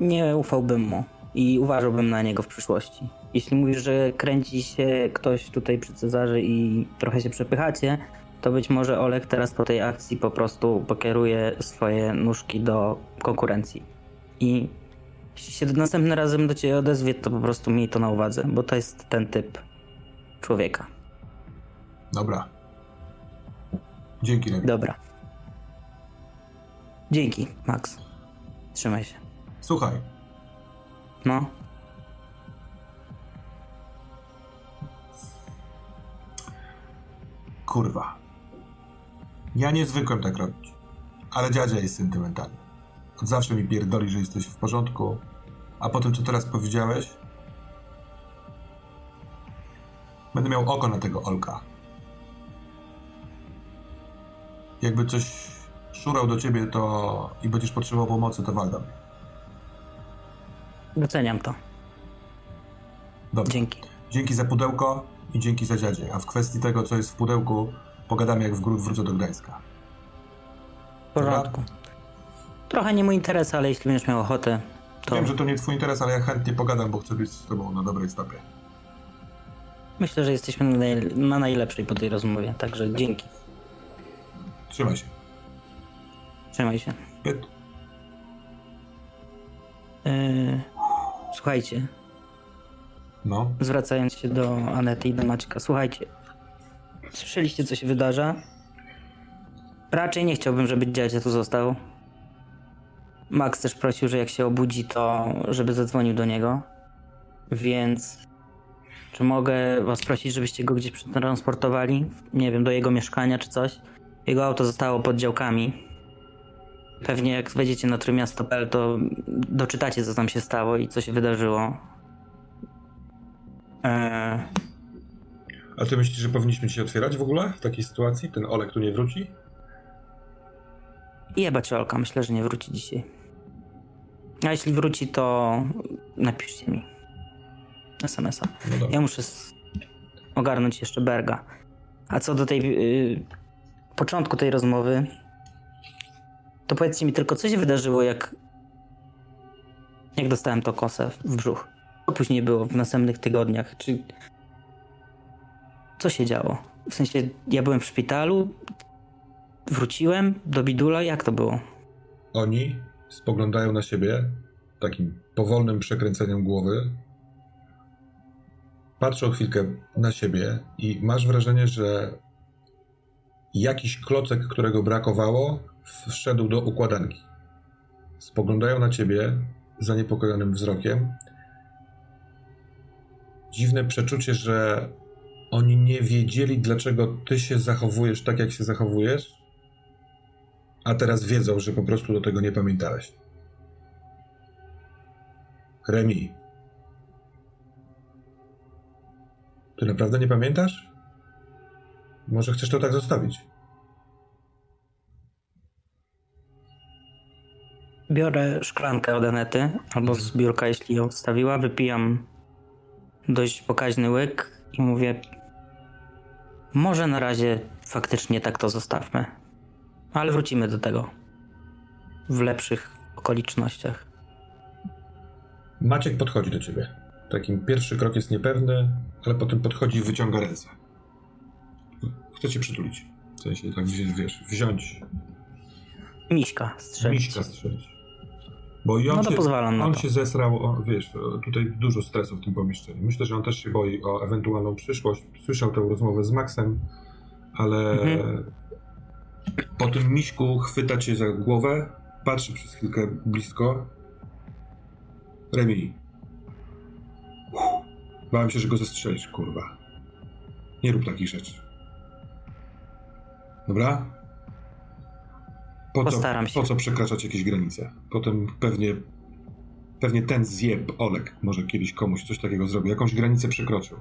nie ufałbym mu i uważałbym na niego w przyszłości. Jeśli mówisz, że kręci się ktoś tutaj przy Cezarze i trochę się przepychacie, to być może Olek teraz po tej akcji po prostu pokieruje swoje nóżki do konkurencji. I jeśli się następnym razem do ciebie odezwie, to po prostu miej to na uwadze, bo to jest ten typ człowieka. Dobra. Dzięki, Lewi. Dobra. Dzięki, Max. Trzymaj się. Słuchaj, No, Kurwa. Ja nie zwykłem tak robić. Ale dziadzia jest sentymentalny. Od zawsze mi pierdoli, że jesteś w porządku. A po tym, co teraz powiedziałeś, będę miał oko na tego Olka. Jakby coś szurał do ciebie, to i będziesz potrzebował pomocy, to wal do mnie. doceniam to. Dobra. Dzięki. Dzięki za pudełko i dzięki za dziadzie. A w kwestii tego, co jest w pudełku, pogadamy, jak w gru- wrócę do Gdańska. W porządku. Trochę nie mój interes, ale jeśli będziesz miał ochotę, to Wiem, że to nie twój interes, ale ja chętnie pogadam, bo chcę być z tobą na dobrej stopie. myślę, że jesteśmy na, naj... na najlepszej po tej rozmowie. Także dzięki. Trzymaj się. Trzymaj się. Yy... Słuchajcie, No. zwracając się do Anety i do Maćka, słuchajcie. Słyszeliście, co się wydarza? Raczej nie chciałbym, żeby dziadzia tu został. Max też prosił, że jak się obudzi, to żeby zadzwonił do niego. Więc czy mogę was prosić, żebyście go gdzieś przetransportowali? Nie wiem, do jego mieszkania czy coś. Jego auto zostało pod działkami. Pewnie jak wejdziecie na trójmiasto.pl, to doczytacie, co tam się stało i co się wydarzyło. Eee, A ty myślisz, że powinniśmy się otwierać w ogóle w takiej sytuacji? Ten Olek tu nie wróci? jebać Olka, myślę, że nie wróci dzisiaj. A jeśli wróci, to napiszcie mi SMS-a. No Ja muszę ogarnąć jeszcze Berga. A co do tej yy, początku tej rozmowy, to powiedzcie mi tylko, co się wydarzyło, jak jak dostałem to kosę w brzuch. Co później było w następnych tygodniach? Czy co się działo? W sensie, ja byłem w szpitalu, wróciłem do Bidula, jak to było? Oni spoglądają na siebie takim powolnym przekręceniem głowy. Patrzą chwilkę na siebie i masz wrażenie, że jakiś klocek, którego brakowało, wszedł do układanki. Spoglądają na ciebie zaniepokojonym wzrokiem. Dziwne przeczucie, że oni nie wiedzieli, dlaczego ty się zachowujesz tak, jak się zachowujesz, a teraz wiedzą, że po prostu do tego nie pamiętałeś. Remi. Ty naprawdę nie pamiętasz? Może chcesz to tak zostawić? Biorę szklankę od Anety, albo z biurka, jeśli ją odstawiła, wypijam dość pokaźny łyk i mówię, może na razie faktycznie tak to zostawmy, ale wrócimy do tego w lepszych okolicznościach. Maciek podchodzi do ciebie. Takim pierwszy krok jest niepewny, ale potem podchodzi i wyciąga ręce. Chce cię przytulić. W sensie tak wiesz, wziąć. Miśka strzelić. Miśka strzelić. Bo i on no to się, pozwalam na on to. się zesrał, o, wiesz, tutaj dużo stresu w tym pomieszczeniu. Myślę, że on też się boi o ewentualną przyszłość. Słyszał tę rozmowę z Maxem, ale Mhm. po tym miśku chwyta cię za głowę, patrzy przez chwilkę blisko. Remi. Uff, Bałem się, że go zestrzelisz, kurwa. Nie rób takich rzeczy. Dobra? Po co, Postaram się. po co przekraczać jakieś granice? Potem pewnie pewnie ten zjeb, Olek, może kiedyś komuś coś takiego zrobił. Jakąś granicę przekroczył.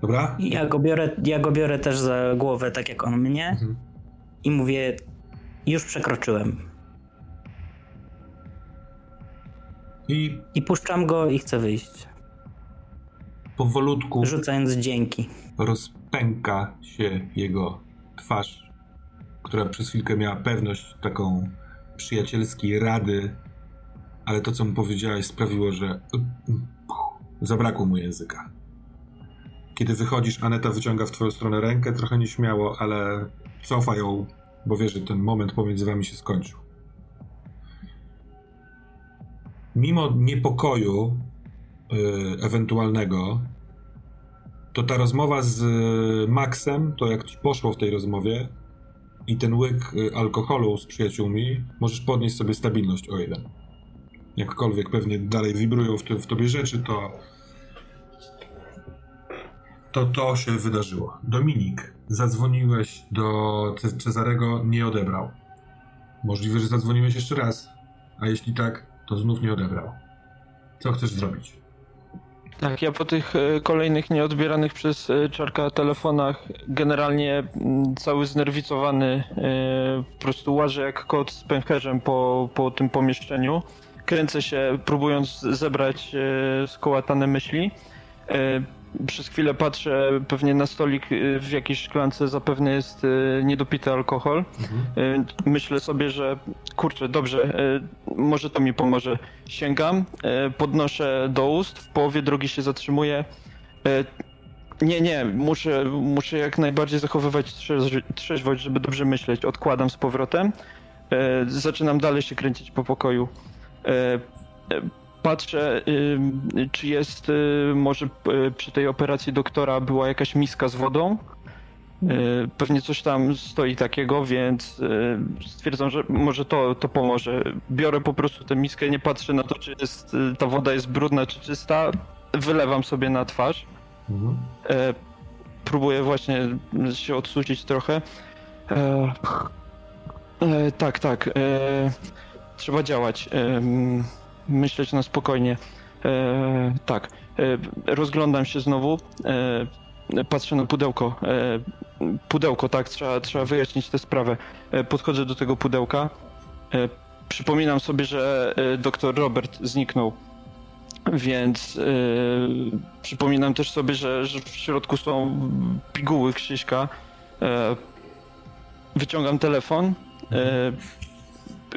Dobra? Ja go, biorę, ja go biorę też za głowę, tak jak on mnie, Mhm. i mówię, już przekroczyłem. I I puszczam go i chcę wyjść, powolutku rzucając dzięki. rozpęka się jego twarz, która przez chwilkę miała pewność taką przyjacielskiej rady, ale to, co mu powiedziałeś, sprawiło, że zabrakło mu języka. Kiedy wychodzisz, Aneta wyciąga w twoją stronę rękę, trochę nieśmiało, ale cofa ją, bo wie, że ten moment pomiędzy wami się skończył. Mimo niepokoju yy, ewentualnego, to ta rozmowa z y, Maxem, to jak ci poszło w tej rozmowie i ten łyk y, alkoholu z przyjaciółmi, możesz podnieść sobie stabilność o jeden. Jakkolwiek pewnie dalej wibrują w, w tobie rzeczy, to to to się wydarzyło. Dominik, zadzwoniłeś do Ce- Cezarego, nie odebrał. Możliwe, że zadzwoniłeś jeszcze raz, a jeśli tak, to znów nie odebrał. Co chcesz zrobić? Tak, ja po tych e, kolejnych nieodbieranych przez e, Czarka telefonach generalnie cały znerwicowany e, po prostu łażę jak kot z pęcherzem po, po tym pomieszczeniu. Kręcę się próbując zebrać skołatane myśli. Przez chwilę patrzę pewnie na stolik e, w jakiejś szklance zapewne jest e, niedopity alkohol. Mhm. Myślę sobie, że kurczę, dobrze, może to mi pomoże. Sięgam, podnoszę do ust, w połowie drogi się zatrzymuję. Nie, nie, muszę, muszę jak najbardziej zachowywać trzeź- trzeźwość, żeby dobrze myśleć. Odkładam z powrotem. Zaczynam dalej się kręcić po pokoju. Patrzę, czy jest y, może y, przy tej operacji doktora była jakaś miska z wodą. Y, Pewnie coś tam stoi takiego, więc stwierdzam, że może to, to pomoże. Biorę po prostu tę miskę, nie patrzę na to, czy jest, ta woda jest brudna, czy czysta. Wylewam sobie na twarz. Mhm. E, próbuję właśnie się odsucić trochę. E, e, tak, tak. E, trzeba działać. E, myśleć na spokojnie. E, tak. E, rozglądam się znowu. E, patrzę na pudełko. E, pudełko, tak, trzeba, trzeba wyjaśnić tę sprawę. E, podchodzę do tego pudełka. E, przypominam sobie, że doktor Robert zniknął. Więc przypominam też sobie, że, że w środku są piguły Krzyśka. Wyciągam telefon.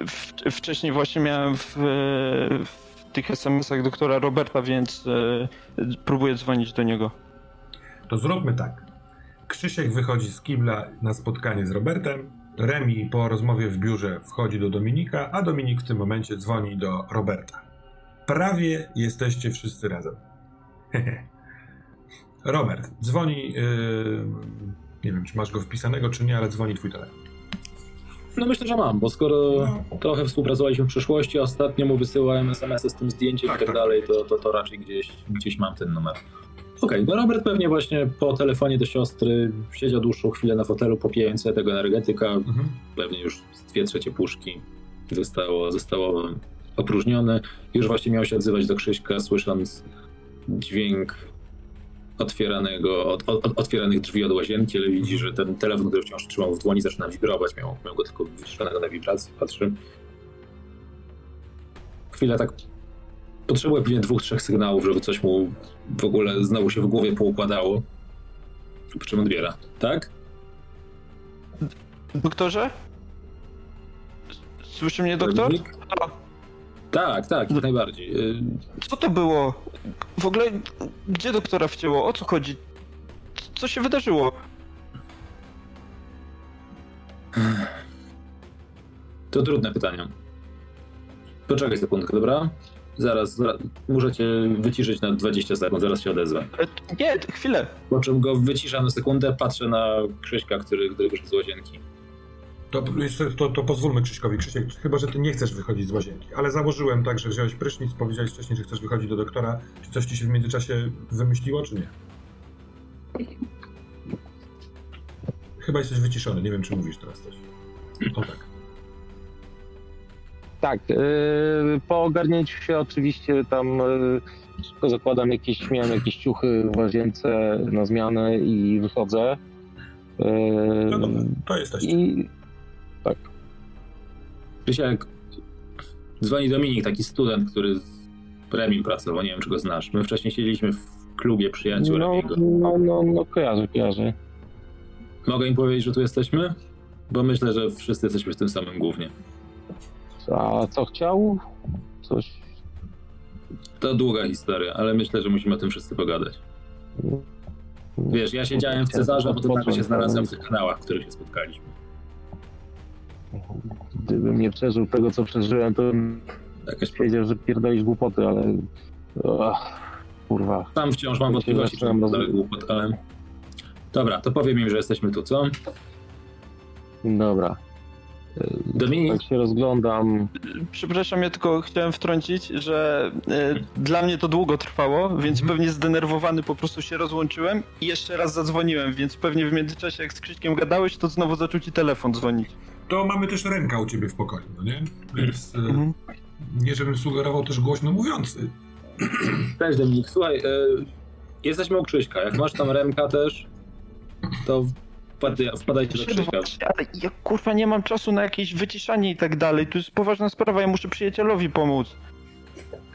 W, wcześniej właśnie miałem w, w tych SMS-ach doktora Roberta, więc e, próbuję dzwonić do niego. To zróbmy tak. Krzysiek wychodzi z kibla na spotkanie z Robertem. Remi po rozmowie w biurze wchodzi do Dominika, a Dominik w tym momencie dzwoni do Roberta. Prawie jesteście wszyscy razem. Robert, dzwoni. Yy, nie wiem, czy masz go wpisanego, czy nie, ale dzwoni twój telefon. No myślę, że mam, bo skoro trochę współpracowaliśmy w przyszłości, ostatnio mu wysyłałem SMS-y z tym zdjęciem Tak, i tak tak. dalej, to, to, to raczej gdzieś, gdzieś mam ten numer. Okej, no Robert pewnie właśnie po telefonie do siostry siedział dłuższą chwilę na fotelu popijając tego energetyka, Mhm. pewnie już dwie trzecie puszki zostało, zostało opróżnione. Już właśnie miał się odzywać do Krzyśka, słysząc dźwięk otwieranego, od, od, otwieranych drzwi od łazienki, ale widzi, że ten telefon, który wciąż trzymał w dłoni, zaczyna wibrować. Miał, miał go tylko wyciszonego na wibracji, patrzy. Chwilę tak potrzebuje pewnie dwóch, trzech sygnałów, żeby coś mu w ogóle znowu się w głowie poukładało. Po czym odbiera. Tak? Doktorze? Słyszy mnie doktor? Tak, tak, jak najbardziej. Y, Co to było? W ogóle gdzie doktora wcięło? O co chodzi? Co się wydarzyło? To trudne pytanie. Poczekaj sekundkę, dobra? Zaraz, zaraz muszę cię wyciszyć na 20 sekund, zaraz się odezwę. E, Nie, chwilę. Po czym go wyciszam na sekundę, patrzę na Krzyśka, który, który wyszedł z łazienki. To, to, to pozwólmy Krzyśkowi. Krzysiek, chyba, że ty nie chcesz wychodzić z łazienki, ale założyłem tak, że wziąłeś prysznic, powiedziałeś wcześniej, że chcesz wychodzić do doktora. Czy coś ci się w międzyczasie wymyśliło, czy nie? Chyba jesteś wyciszony, nie wiem, czy mówisz teraz coś. O tak. Tak, yy, po ogarnięciu się oczywiście tam yy, szybko zakładam jakieś, miałem jakieś ciuchy w łazience na zmianę i wychodzę. Yy, No dobra, to jesteś. I Krzysiek, dzwoni Dominik, taki student, który z premium pracował, nie wiem, czy go znasz. My wcześniej siedzieliśmy w klubie przyjaciół no, Remiego. no, no, no kojarzę, kojarzę. Mogę im powiedzieć, że tu jesteśmy? Bo myślę, że wszyscy jesteśmy w tym samym głównie. A co chciał? Coś. To długa historia, ale myślę, że musimy o tym wszyscy pogadać. Wiesz, ja siedziałem w Cezarze, bo to nagle się znalazłem w tych kanałach, w których się spotkaliśmy. Gdybym nie przeżył tego, co przeżyłem, to bym Jakaś powiedział, że pierdolisz głupoty, ale... Ach, kurwa. Tam wciąż mam wątpliwości, czy dalej głupot, ale... Dobra, to powiem im, że jesteśmy tu, co? Dobra. Dominik, Tak się rozglądam. Przepraszam, ja tylko chciałem wtrącić, że e, dla mnie to długo trwało, więc Mhm. pewnie zdenerwowany po prostu się rozłączyłem i jeszcze raz zadzwoniłem, więc pewnie w międzyczasie jak z Krzyśkiem gadałeś, to znowu zaczął ci telefon dzwonić. To mamy też ręka u ciebie w pokoju, no nie? Więc e, Mhm. nie żebym sugerował też głośno mówiący. cześć Dominik, słuchaj, e, jesteśmy u Krzyśka, jak masz tam Remka też, to wpadaj, wpadajcie do Krzyśka. Ale ja kurwa nie mam czasu na jakieś wyciszanie i tak dalej, to jest poważna sprawa, ja muszę przyjacielowi pomóc.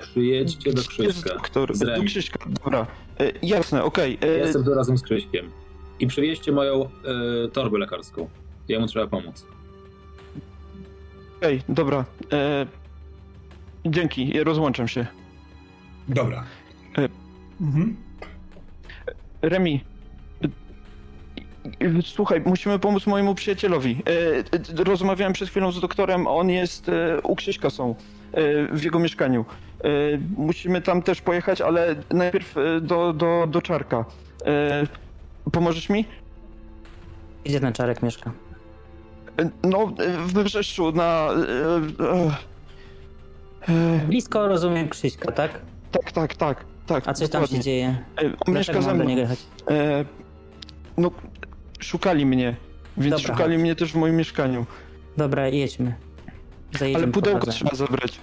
Przyjedźcie do Jest Krzyśka. doktor, z do. Krzyśka, dobra. E, jasne, okej. e, Jestem tu razem z Krzyśkiem. I przywieźcie moją e, torbę lekarską. Jemu trzeba pomóc. Okej, dobra. E, dzięki, rozłączam się. Dobra. E, Mhm. Remi. e, Słuchaj, musimy pomóc mojemu przyjacielowi. E, e, Rozmawiałem przed chwilą z doktorem, on jest e, u Krzyśka są, e, w jego mieszkaniu. E, Musimy tam też pojechać, ale najpierw do, do, do Czarka. E, Pomożesz mi? Gdzie ten czarek mieszka? No, w Brzeszczu, na... e, e, e, Blisko rozumiem Krzyśka, tak? Tak, tak, tak, tak. A coś tam dokładnie. się dzieje? On mieszka Dlaczego ze mną. no, szukali mnie, więc Dobra, szukali chodź. mnie też w moim mieszkaniu. Dobra, jedźmy. Zajedziemy Ale pudełko trzeba zabrać.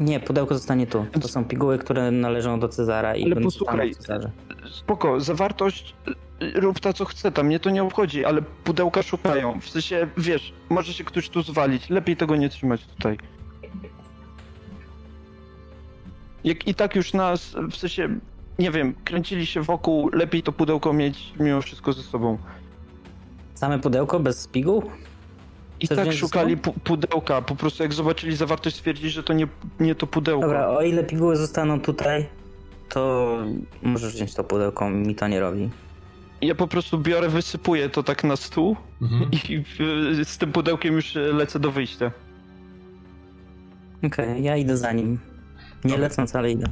Nie, pudełko zostanie tu. To są piguły, które należą do Cezara i Ale będą posłuchaj, Cezarze. Spoko, zawartość y, rób ta co chce, tam mnie to nie obchodzi, ale pudełka szukają. W sensie, wiesz, może się ktoś tu zwalić, lepiej tego nie trzymać tutaj. Jak i tak już nas, w sensie, nie wiem, kręcili się wokół, lepiej to pudełko mieć mimo wszystko ze sobą. Same pudełko bez piguł? I Chcesz tak szukali pu pudełka, po prostu jak zobaczyli zawartość stwierdzili, że to nie, nie to pudełko. Dobra, o ile piguły zostaną tutaj, to możesz wziąć to pudełko, mi to nie robi. Ja po prostu biorę, wysypuję to tak na stół Mhm. i y, z tym pudełkiem już y, lecę do wyjścia. Okej, ja idę za nim. Nie Dobra. lecąc, ale idę.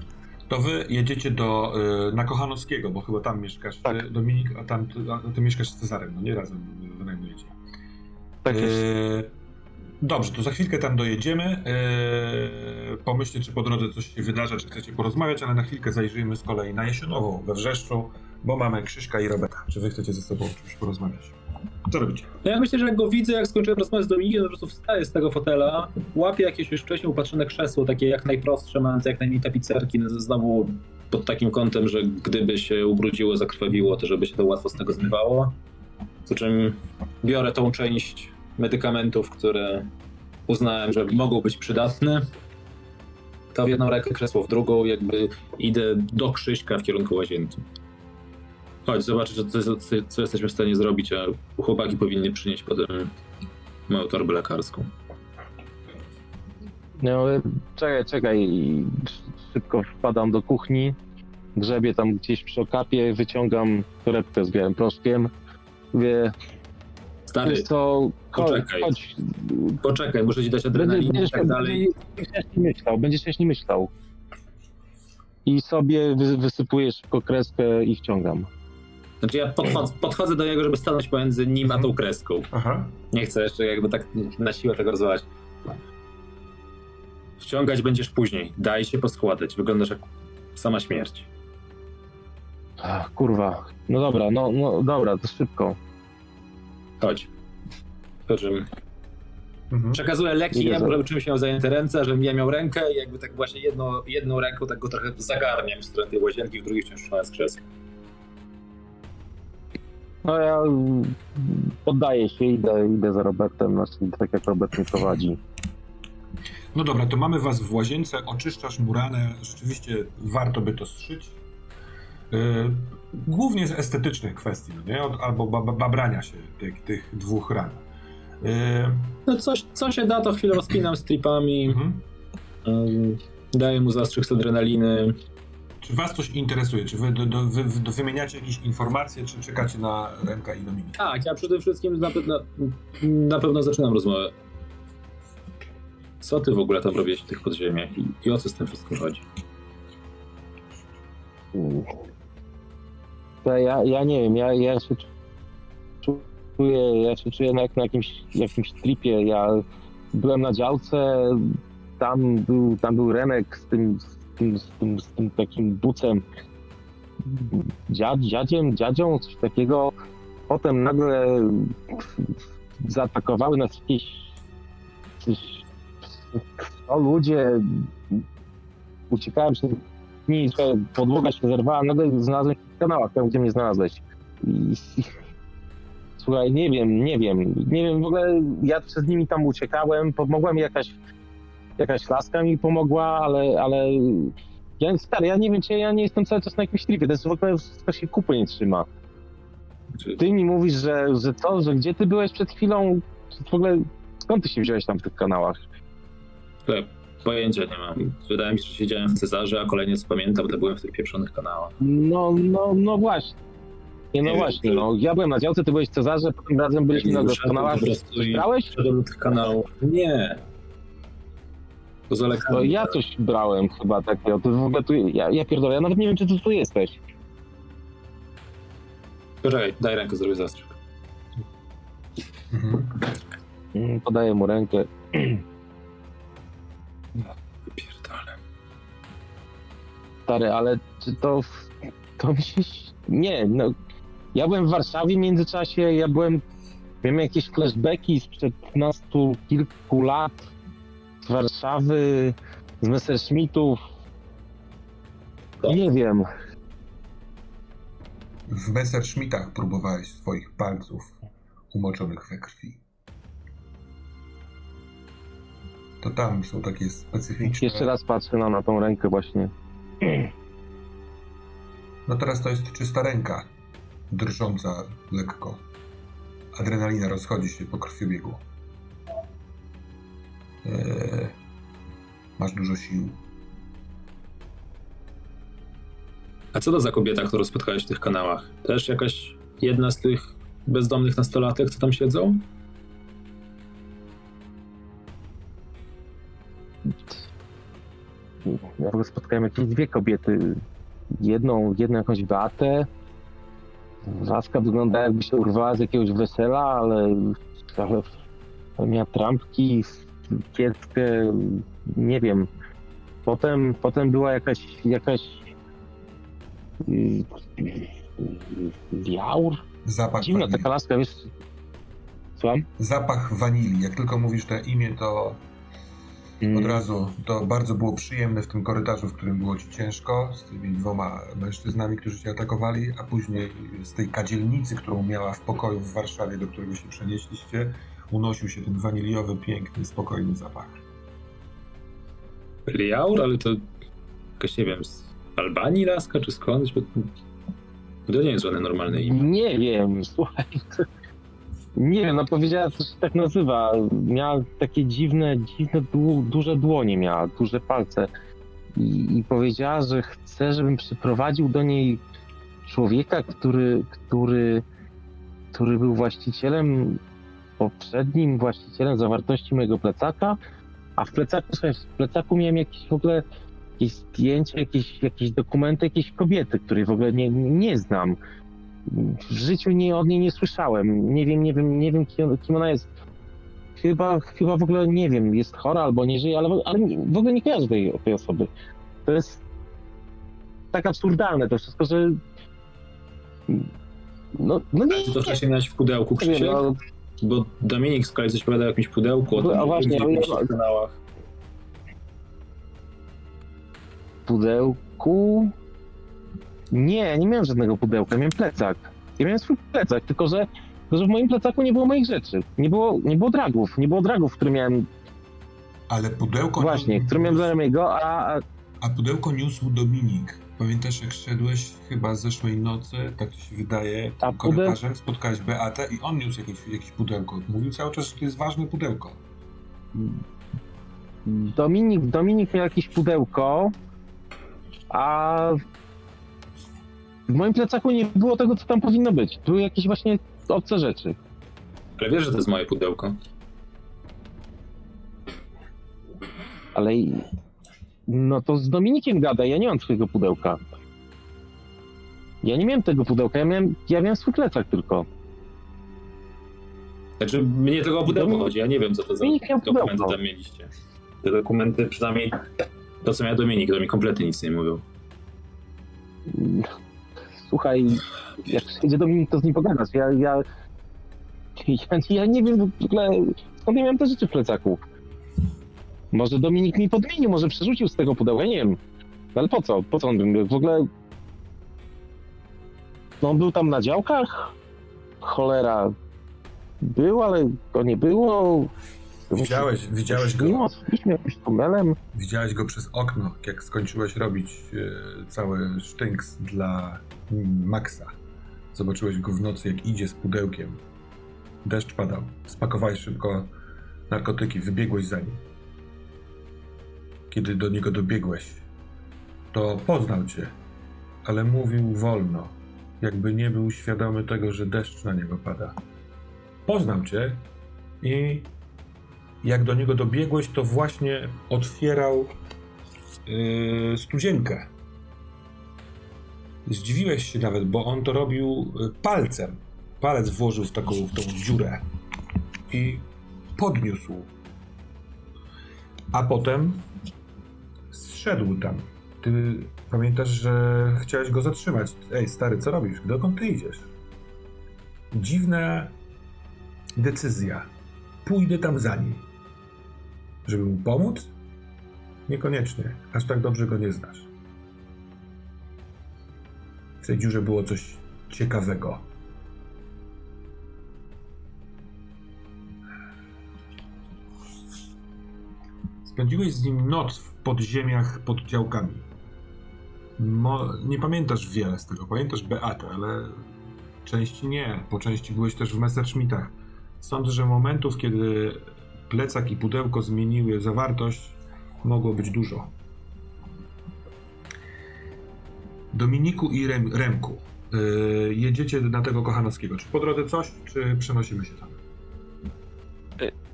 To wy jedziecie do y, na Kochanowskiego, bo chyba tam mieszkasz, Tak. Dominik, a tam ty, a ty mieszkasz z Cezarem, no nie razem y, wynajmujecie. Tak jest. Y, Dobrze, to za chwilkę tam dojedziemy. Yy, pomyślcie, czy po drodze coś się wydarza, czy chcecie porozmawiać, ale na chwilkę zajrzyjmy z kolei na Jesionową we Wrzeszczu, bo mamy Krzyśka i Roberta. Czy wy chcecie ze sobą o czymś porozmawiać? Co robicie? No ja myślę, że jak go widzę, jak skończyłem rozmawiać z Dominikiem, to po prostu wstaję z tego fotela, łapię jakieś już wcześniej upatrzone krzesło, takie jak najprostsze, mające jak najmniej tapicerki, no znowu pod takim kątem, że gdyby się ubrudziło, zakrwawiło, to żeby się to łatwo z tego zmywało. Po czym biorę tą część medykamentów, które uznałem, że mogą być przydatne. To w jedną rękę, krzesło w drugą, jakby idę do Krzyśka w kierunku łazienki. Chodź, zobaczyć, co, co, co jesteśmy w stanie zrobić, a chłopaki powinny przynieść potem moją torbę lekarską. No, ale czekaj, czekaj. Szybko wpadam do kuchni, grzebię tam gdzieś przy okapie, wyciągam torebkę z białym proszkiem. Mówię, Stary, co, chodź, poczekaj. chodź. poczekaj, muszę ci dać Będziesz, adrenalinę i będziesz, tak dalej. będziesz jaśniej myślał, będziesz myślał. I sobie wy, wysypuję szybko kreskę i wciągam. Znaczy ja podchodzę, podchodzę do niego, żeby stanąć pomiędzy nim a tą kreską. Aha. Nie chcę jeszcze jakby tak na siłę tego rozwalać. Wciągać będziesz później. Daj się poskładać. Wyglądasz jak sama śmierć. Ach, kurwa. No dobra, no, no dobra, to szybko. Chodź. Czym Mhm. przekazuję leki za- żeby czymś miał zajęte ręce, żebym ja miał rękę i jakby tak właśnie jedno, jedną ręką tak go trochę zagarniam w stronę tej łazienki, w drugiej wciąż trzymając krzesło. No ja poddaję się, idę, idę za Robertem, znaczy tak jak Robert mnie prowadzi. No dobra, to mamy was w łazience, oczyszczasz mu ranę, rzeczywiście warto by to strzyć. Yy, głównie z estetycznych kwestii, no nie? Od, albo ba- ba- babrania się tych, tych dwóch ran. Yy, No coś, co się da, to chwilę rozpinam stripami, mhm. um, daję mu zastrzyk z adrenaliny. Czy was coś interesuje? Czy wy, do, do, wy do wymieniacie jakieś informacje, czy czekacie na ręka i Dominika? Tak, ja przede wszystkim na, pewno na pewno zaczynam rozmowę. Co ty w ogóle tam robisz w tych podziemiach i, i o co z tym wszystkim chodzi? Ja, ja nie wiem, ja, ja się czuję, ja się czuję jak na jakimś, jakimś tripie. Ja byłem na działce, tam był, tam był Remek z tym, z tym, z tym, z tym takim bucem, dziad, dziadziem, dziadzią, coś takiego. Potem nagle zaatakowały nas jakieś coś, o ludzie, uciekałem nimi, trochę podłoga się zerwała, nagle znalazłem się kanałach, tam gdzie mnie znalazłeś. I, słuchaj, nie wiem, nie wiem, nie wiem, w ogóle ja przed nimi tam uciekałem, pomogła mi jakaś, jakaś laska mi pomogła, ale, ale ja, stary, ja nie wiem, czy ja nie jestem cały czas na jakimś tripie, to jest w ogóle wszystko się kupy nie trzyma. Ty mi mówisz, że, że to, że gdzie ty byłeś przed chwilą, w ogóle skąd ty się wziąłeś tam w tych kanałach? Pojęcia nie mam. Wydaje mi się, że siedziałem w Cezarze, a kolejnie co pamiętam, to byłem w tych pieprzonych kanałach. No, no, no właśnie. Nie, no Nie wiem, właśnie, czy- no. Ja byłem na działce, ty byłeś w Cezarze, potem razem byliśmy na doskonałach. Brałeś? Szedłem do tych kanałów. Nie. Poza lekami. No ja coś brałem chyba takiego, to w ogóle tu, ja, ja pierdolę, ja nawet nie wiem, czy ty tu jesteś. Poczekaj, daj rękę, zrobię zastrzyk. Mhm. Mm, Podaję mu rękę. Stary, ale czy to, to mi się, nie, no. Ja byłem w Warszawie w międzyczasie, ja byłem, miałem jakieś flashbacki sprzed nastu kilku lat z Warszawy. z Messerschmittów. Nie wiem. W Messerschmittach próbowałeś swoich palców umoczonych we krwi. To tam są takie specyficzne... Jeszcze raz patrzę na, na tą rękę właśnie. No teraz to jest czysta ręka, drżąca lekko. Adrenalina rozchodzi się po krwiobiegu. Eee, masz dużo sił. A co to za kobieta, którą spotkałeś w tych kanałach? Też jakaś jedna z tych bezdomnych nastolatek, co tam siedzą? Ja w ogóle spotkałem jakieś dwie kobiety. Jedną, jedną jakąś Beatę. Laska wygląda jakby się urwała z jakiegoś wesela, ale, ale, miała trampki, kieckę, nie wiem. Potem, potem była jakaś, jakaś yy, Jaur? Zapach Dziwna wanilii. taka laska, wiesz? Słucham? Zapach wanilii. Jak tylko mówisz to imię, to. Od razu to bardzo było przyjemne w tym korytarzu, w którym było ci ciężko, z tymi dwoma mężczyznami, którzy cię atakowali, a później z tej kadzielnicy, którą miała w pokoju w Warszawie, do którego się przenieśliście, unosił się ten waniliowy, piękny, spokojny zapach. Liaur, ale to jakaś, nie wiem, z Albanii laska, czy skądś? Bo to nie jest żadne normalne imię. Nie wiem, słuchaj. Nie wiem, no powiedziała, że się tak nazywa. Miała takie dziwne, dziwne, dłu, duże dłonie miała, duże palce. I, I powiedziała, że chce, żebym przyprowadził do niej człowieka, który, który, który był właścicielem, poprzednim właścicielem zawartości mojego plecaka, a w plecaku, w plecaku miałem jakieś w ogóle jakieś zdjęcia, jakieś, jakieś dokumenty jakiejś kobiety, której w ogóle nie, nie znam w życiu nie, od niej nie słyszałem. Nie wiem, nie wiem, nie wiem kim, ona jest. Chyba, chyba w ogóle nie wiem, jest chora albo nie żyje, ale, ale w ogóle nie kojarzę tej, tej osoby. To jest tak absurdalne to wszystko, że no, no nie, ty to wcześniej miałeś w pudełku, Krzysiek? no, Bo Dominik z kolei coś opowiadał o jakimś pudełku, o tym, A że właśnie, w jakichś ja- kanałach. pudełku... Nie, nie miałem żadnego pudełka, miałem plecak. Ja miałem swój plecak, tylko że, tylko że w moim plecaku nie było moich rzeczy. Nie było, nie było dragów, nie było dragów, które miałem, Ale pudełko... właśnie, które miałem znajomego, a, a A pudełko niósł Dominik. Pamiętasz, jak szedłeś chyba zeszłej nocy, tak się wydaje, A korytarzem, spotkałeś Beatę i on niósł jakieś, jakieś pudełko. Mówił cały czas, że to jest ważne pudełko. Dominik, Dominik miał jakieś pudełko, a w moim plecaku nie było tego, co tam powinno być. Były jakieś właśnie obce rzeczy. Ale wiesz, że to jest moje pudełko. Ale no to z Dominikiem gadaj, ja nie mam twojego pudełka. Ja nie miałem tego pudełka, ja miałem, ja miałem swój plecak tylko. Znaczy, mnie tylko o pudełko Dominik- chodzi, ja nie wiem, co to za dokumenty pudełko. tam mieliście. Te dokumenty, przynajmniej to, co miał Dominik, to mi kompletnie nic nie mówił. Słuchaj, jak przyjdzie Dominik, to z nim pogadasz. Ja, ja, ja, ja nie wiem w ogóle, skąd ja miałem te rzeczy w plecaku. Może Dominik mi podmienił, może przerzucił z tego pudełka, nie wiem. No Ale po co? Po co on? W ogóle... No on był tam na działkach? Cholera. Był, ale go nie było. Widziałeś, widziałeś go, śniło jakimś tunelem. widziałeś go przez okno, jak skończyłeś robić e, cały sztynks dla mm, Maxa. Zobaczyłeś go w nocy, jak idzie z pudełkiem. Deszcz padał. Spakowałeś szybko narkotyki, wybiegłeś za nim. Kiedy do niego dobiegłeś, to poznał cię, ale mówił wolno, jakby nie był świadomy tego, że deszcz na niego pada. Poznał cię i jak do niego dobiegłeś, to właśnie otwierał yy, studzienkę. Zdziwiłeś się nawet, bo on to robił y, palcem. Palec włożył w taką w tą dziurę i podniósł. A potem zszedł tam. Ty pamiętasz, że chciałeś go zatrzymać. Ej, stary, co robisz? Dokąd ty idziesz? Dziwna decyzja. Pójdę tam za nim. Żeby mu pomóc? Niekoniecznie. Aż tak dobrze go nie znasz. W tej dziurze było coś ciekawego. Spędziłeś z nim noc w podziemiach pod działkami. Mo nie pamiętasz wiele z tego. Pamiętasz Beatę, ale części nie. Po części byłeś też w Messerschmittach. Sądzę, że momentów, kiedy plecak i pudełko zmieniły zawartość, mogło być dużo. Dominiku i Rem Remku, yy, jedziecie na tego Kochanowskiego. Czy po drodze coś, czy przenosimy się tam?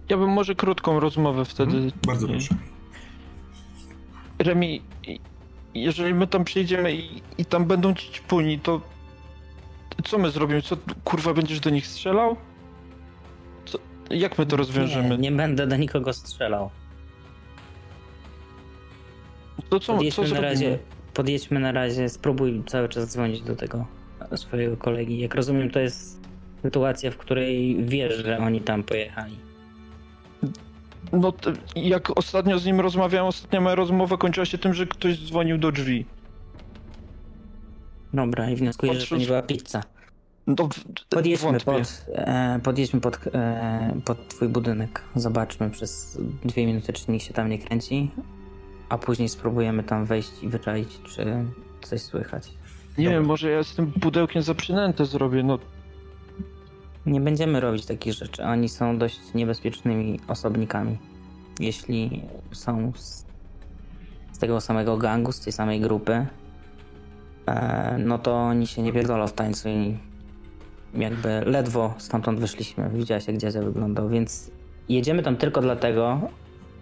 Ja bym może krótką rozmowę wtedy. Mhm, bardzo proszę. Remi, jeżeli my tam przyjdziemy i, i tam będą ci ćpuni, to co my zrobimy? Co, kurwa, będziesz do nich strzelał? Co, jak my to rozwiążemy? Nie, nie będę do nikogo strzelał. To co, co Podjedźmy na zrobimy? razie, podjedźmy na razie, spróbuj cały czas dzwonić do tego swojego kolegi. Jak rozumiem, to jest sytuacja, w której wiesz, że oni tam pojechali. No, jak ostatnio z nim rozmawiałem, ostatnia moja rozmowa kończyła się tym, że ktoś dzwonił do drzwi. Dobra, i wnioskuję, że to nie była pizza. No, Podjedźmy wątpię. pod, e, podjedźmy pod, e, pod twój budynek. Zobaczmy przez dwie minuty, czy nikt się tam nie kręci. A później spróbujemy tam wejść i wyczaić, czy coś słychać. Nie wiem, może ja z tym pudełkiem za przynętę zrobię, no. Nie będziemy robić takich rzeczy. Oni są dość niebezpiecznymi osobnikami. Jeśli są z, z tego samego gangu, z tej samej grupy, e, no to oni się nie pierdolą w tańcu i jakby ledwo stamtąd wyszliśmy. Widziałeś jak dziadzia wyglądał, więc jedziemy tam tylko dlatego,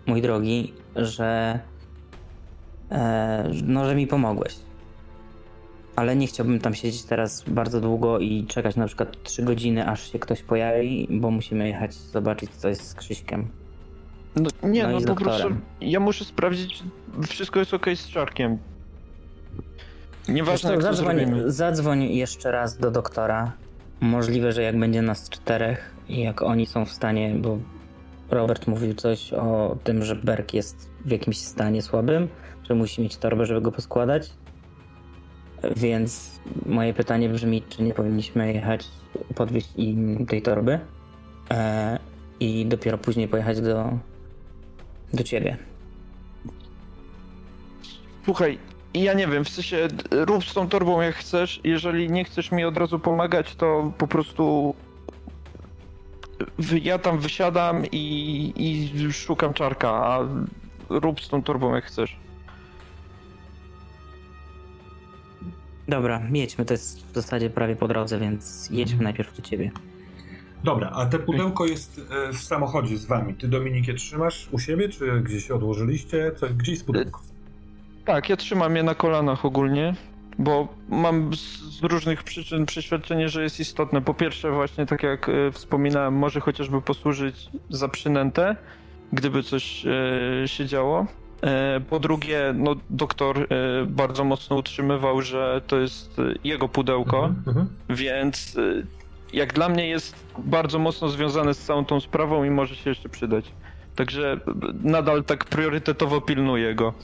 mój drogi, że e, no, że mi pomogłeś. Ale nie chciałbym tam siedzieć teraz bardzo długo i czekać na przykład 3 godziny, aż się ktoś pojawi, bo musimy jechać zobaczyć coś z Krzyśkiem. no nie, No no, po prostu ja muszę sprawdzić, czy wszystko jest ok z czarkiem. Nieważne, jak to zadzwoń, zrobimy. zadzwoń jeszcze raz do doktora. Możliwe, że jak będzie nas czterech i jak oni są w stanie, bo Robert mówił coś o tym, że Berk jest w jakimś stanie słabym, że musi mieć torbę, żeby go poskładać. Więc moje pytanie brzmi, czy nie powinniśmy jechać, podwieźć im tej torby e, i dopiero później pojechać do, do ciebie. Słuchaj, ja nie wiem, w sensie rób z tą torbą jak chcesz. Jeżeli nie chcesz mi od razu pomagać, to po prostu ja tam wysiadam i, i szukam czarka, a rób z tą torbą jak chcesz. Dobra, jedźmy, to jest w zasadzie prawie po drodze, więc jedźmy Mhm. najpierw do ciebie. Dobra, a te pudełko jest e, w samochodzie z wami. Ty, Dominik, je trzymasz u siebie, czy gdzieś odłożyliście? Co, gdzie jest pudełko? Tak, ja trzymam je na kolanach ogólnie, bo mam z, różnych przyczyn przeświadczenie, że jest istotne. Po pierwsze, właśnie tak jak e, wspominałem, może chociażby posłużyć za przynętę, gdyby coś e, się działo. E, po drugie, no, doktor bardzo mocno utrzymywał, że to jest jego pudełko, Mhm, mhm. więc jak dla mnie jest bardzo mocno związane z całą tą sprawą i może się jeszcze przydać. Także nadal tak priorytetowo pilnuję go.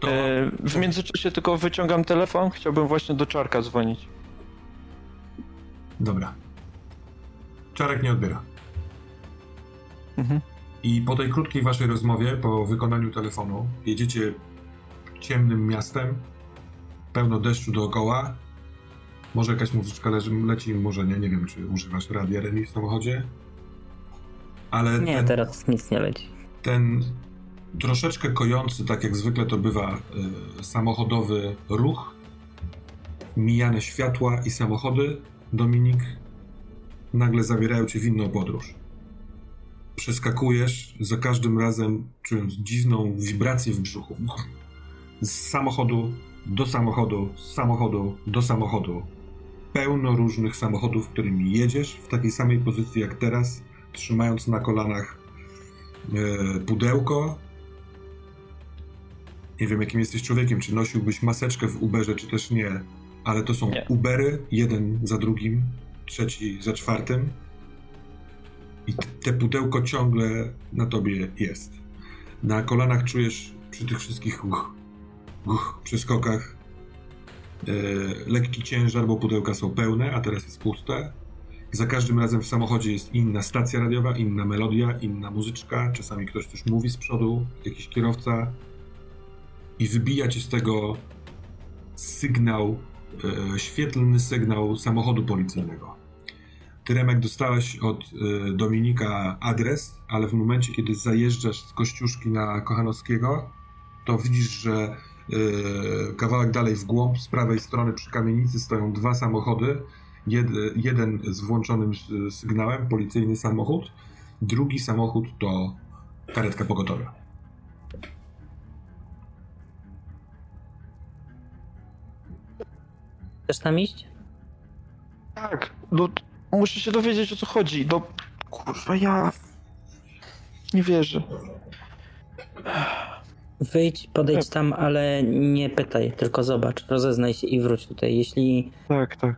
To, E, w międzyczasie tylko wyciągam telefon, chciałbym właśnie do Czarka dzwonić. Dobra. Czarek nie odbiera. Mhm. I po tej krótkiej waszej rozmowie, po wykonaniu telefonu, jedziecie ciemnym miastem, pełno deszczu dookoła. Może jakaś muzyczka leży, leci, może nie, nie wiem, czy używasz radia Remi w samochodzie. Ale Nie, ten, teraz nic nie leci. ten troszeczkę kojący, tak jak zwykle to bywa, y, samochodowy ruch, mijane światła i samochody, Dominik, nagle zabierają cię w inną podróż. Przeskakujesz za każdym razem, czując dziwną wibrację w brzuchu. Z samochodu do samochodu, z samochodu do samochodu. Pełno różnych samochodów, którymi jedziesz w takiej samej pozycji jak teraz, trzymając na kolanach e, pudełko. Nie wiem, jakim jesteś człowiekiem, czy nosiłbyś maseczkę w Uberze, czy też nie, ale to są Nie. Ubery, jeden za drugim, trzeci za czwartym. I te pudełko ciągle na tobie jest. Na kolanach czujesz przy tych wszystkich uch, uch, przeskokach. E, lekki ciężar, bo pudełka są pełne, a teraz jest puste. Za każdym razem w samochodzie jest inna stacja radiowa, inna melodia, inna muzyczka. Czasami ktoś coś mówi z przodu, jakiś kierowca. I wybija cię z tego sygnał, e, świetlny sygnał samochodu policyjnego. Ty, Remek, dostałeś od e, Dominika adres, ale w momencie, kiedy zajeżdżasz z Kościuszki na Kochanowskiego, to widzisz, że e, kawałek dalej w głąb, z prawej strony przy kamienicy stoją dwa samochody. Jed, jeden z włączonym sygnałem, policyjny samochód, drugi samochód to karetka pogotowia. Chcesz tam iść? Tak, no muszę się dowiedzieć o co chodzi. No kurwa ja... Nie wierzę. Wyjdź, podejdź tam, ale nie pytaj, tylko zobacz, rozeznaj się i wróć tutaj. Jeśli, Tak, tak.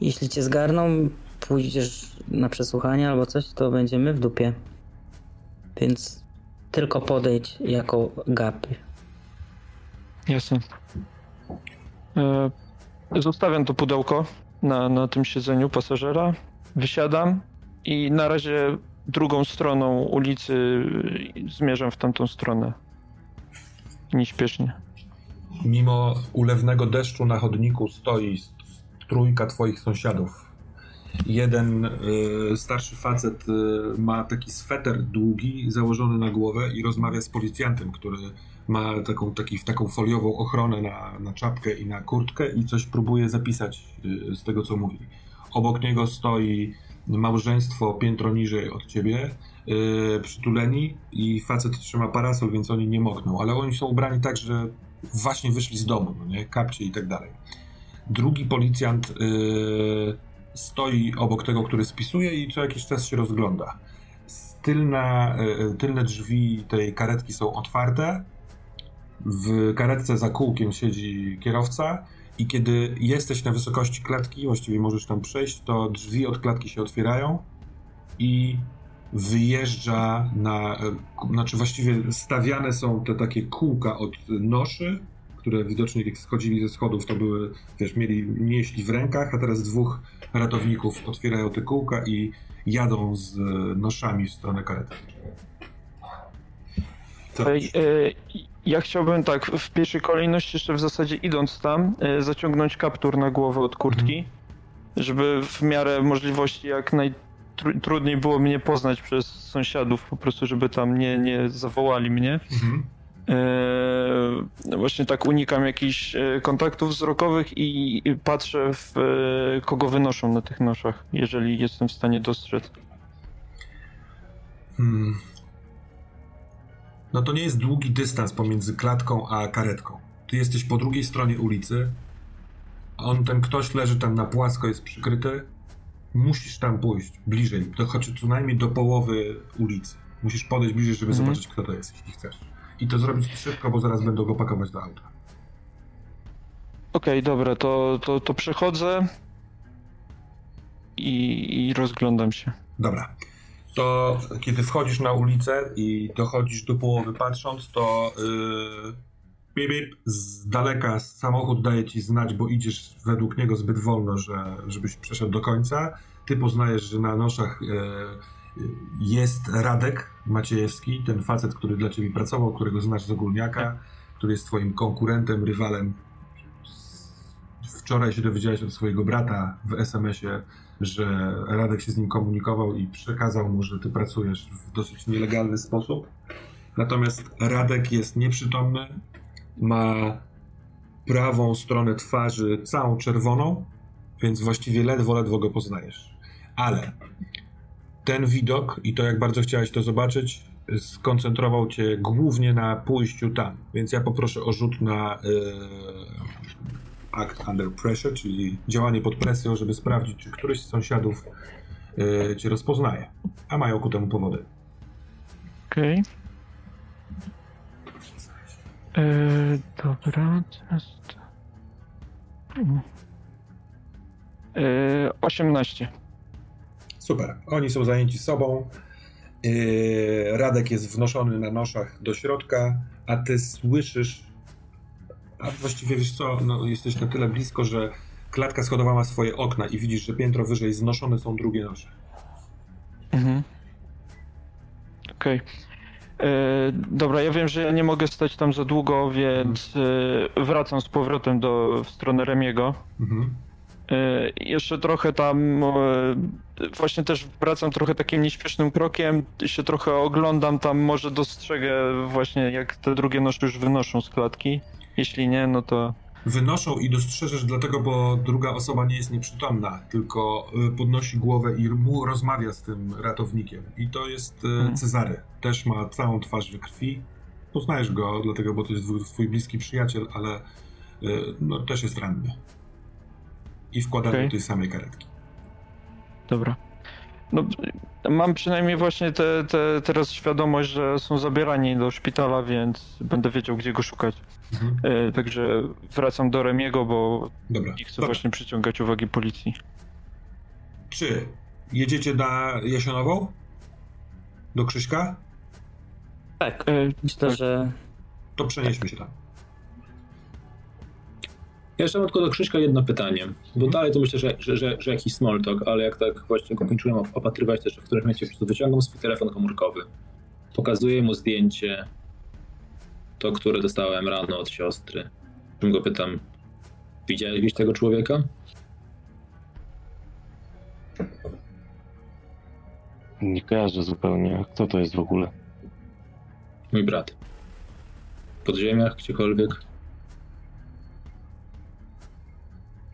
jeśli cię zgarną, pójdziesz na przesłuchanie albo coś, to będziemy w dupie. Więc tylko podejdź jako gapy. Jasne. E, zostawiam to pudełko na, na tym siedzeniu pasażera, wysiadam i na razie drugą stroną ulicy zmierzam w tamtą stronę. Nieśpiesznie. Mimo ulewnego deszczu na chodniku stoi trójka twoich sąsiadów. Jeden y, starszy facet y, ma taki sweter długi założony na głowę i rozmawia z policjantem, który ma taką, taki, taką foliową ochronę na, na czapkę i na kurtkę i coś próbuje zapisać y, z tego, co mówi. Obok niego stoi małżeństwo piętro niżej od ciebie, y, przytuleni i facet trzyma parasol, więc oni nie mokną, ale oni są ubrani tak, że właśnie wyszli z domu, no nie? Kapcie i tak dalej. Drugi policjant y, stoi obok tego, który spisuje i co jakiś czas się rozgląda. Tylna, y, tylne drzwi tej karetki są otwarte. W karetce za kółkiem siedzi kierowca i kiedy jesteś na wysokości klatki, właściwie możesz tam przejść, to drzwi od klatki się otwierają i wyjeżdża na, e, znaczy właściwie stawiane są te takie kółka od noszy, które widocznie jak schodzili ze schodów, to były, wiesz, mieli, nieśli w rękach, a teraz dwóch ratowników otwierają te kółka i jadą z e, noszami w stronę karety. Co? Ja chciałbym tak, w pierwszej kolejności jeszcze w zasadzie idąc tam, e, zaciągnąć kaptur na głowę od kurtki, żeby w miarę możliwości jak najtrudniej było mnie poznać przez sąsiadów, po prostu żeby tam nie, nie zawołali mnie. Mhm. E, właśnie tak unikam jakichś e, kontaktów wzrokowych i, patrzę w kogo wynoszą na tych noszach, jeżeli jestem w stanie dostrzec. Hmm. No to nie jest długi dystans pomiędzy klatką a karetką. Ty jesteś po drugiej stronie ulicy. On, ten ktoś leży tam na płasko, jest przykryty. Musisz tam pójść bliżej, to choć co najmniej do połowy ulicy. Musisz podejść bliżej, żeby Mhm. zobaczyć, kto to jest, jeśli chcesz. I to zrobić szybko, bo zaraz będą go pakować do auta. Okej, dobra, to, to, to przechodzę i, i rozglądam się. Dobra. To kiedy wchodzisz na ulicę i dochodzisz do połowy patrząc, to yy, bip, bip, z daleka samochód daje ci znać, bo idziesz według niego zbyt wolno, że, żebyś przeszedł do końca. Ty poznajesz, że na noszach yy, jest Radek Maciejewski, ten facet, który dla ciebie pracował, którego znasz z ogólniaka, który jest twoim konkurentem, rywalem. Wczoraj się dowiedziałeś od swojego brata w SMS-ie, że Radek się z nim komunikował i przekazał mu, że ty pracujesz w dosyć nielegalny sposób. Natomiast Radek jest nieprzytomny, ma prawą stronę twarzy całą czerwoną, więc właściwie ledwo, ledwo go poznajesz. Ale ten widok i to, jak bardzo chciałeś to zobaczyć, skoncentrował cię głównie na pójściu tam. Więc ja poproszę o rzut na yy, act under pressure, czyli działanie pod presją, żeby sprawdzić, czy któryś z sąsiadów yy, cię rozpoznaje, a mają ku temu powody. Okej. E, dobra, teraz to... E, 18. Super. Oni są zajęci sobą Yy, Radek jest wnoszony na noszach do środka, a ty słyszysz, a właściwie wiesz co, no, jesteś na tyle blisko, że klatka schodowa ma swoje okna i widzisz, że piętro wyżej znoszone są drugie nosze. Mhm. Okej. E, Dobra, ja wiem, że ja nie mogę stać tam za długo, więc e, wracam z powrotem do, w stronę Remiego. Mhm. E, Jeszcze trochę tam, właśnie też wracam trochę takim nieśpiesznym krokiem, się trochę oglądam tam, może dostrzegę właśnie jak te drugie nosze już wynoszą z klatki. Jeśli nie, no to... Wynoszą i dostrzeżesz dlatego, bo druga osoba nie jest nieprzytomna, tylko y, podnosi głowę i mu rozmawia z tym ratownikiem. I to jest y, Mhm. Cezary. Też ma całą twarz we krwi. Poznajesz go, dlatego, bo to jest twój- bliski przyjaciel, ale y, no, też jest ranny. I wkłada Okej. do tej samej karetki. Dobra. No, mam przynajmniej właśnie te, te, teraz świadomość, że są zabierani do szpitala, więc będę wiedział, gdzie go szukać. Mhm. E, także wracam do Remiego, bo Dobra. nie chcę Dobra. właśnie przyciągać uwagi policji. Czy jedziecie na Jasionową? Do Krzyśka? Tak, E, myślę, tak. że To przenieśmy się tam. Jeszcze mam tylko do Krzyśka jedno pytanie, bo dalej to myślę, że, że, że, że jakiś small talk, ale jak tak właśnie go kończyłem op- opatrywać, też w którymś momencie po prostu wyciągam swój telefon komórkowy, pokazuję mu zdjęcie, to, które dostałem rano od siostry. Czym go pytam, widziałeś gdzieś tego człowieka? Nie kojarzę zupełnie. Kto to jest w ogóle? Mój brat. W podziemiach, gdziekolwiek?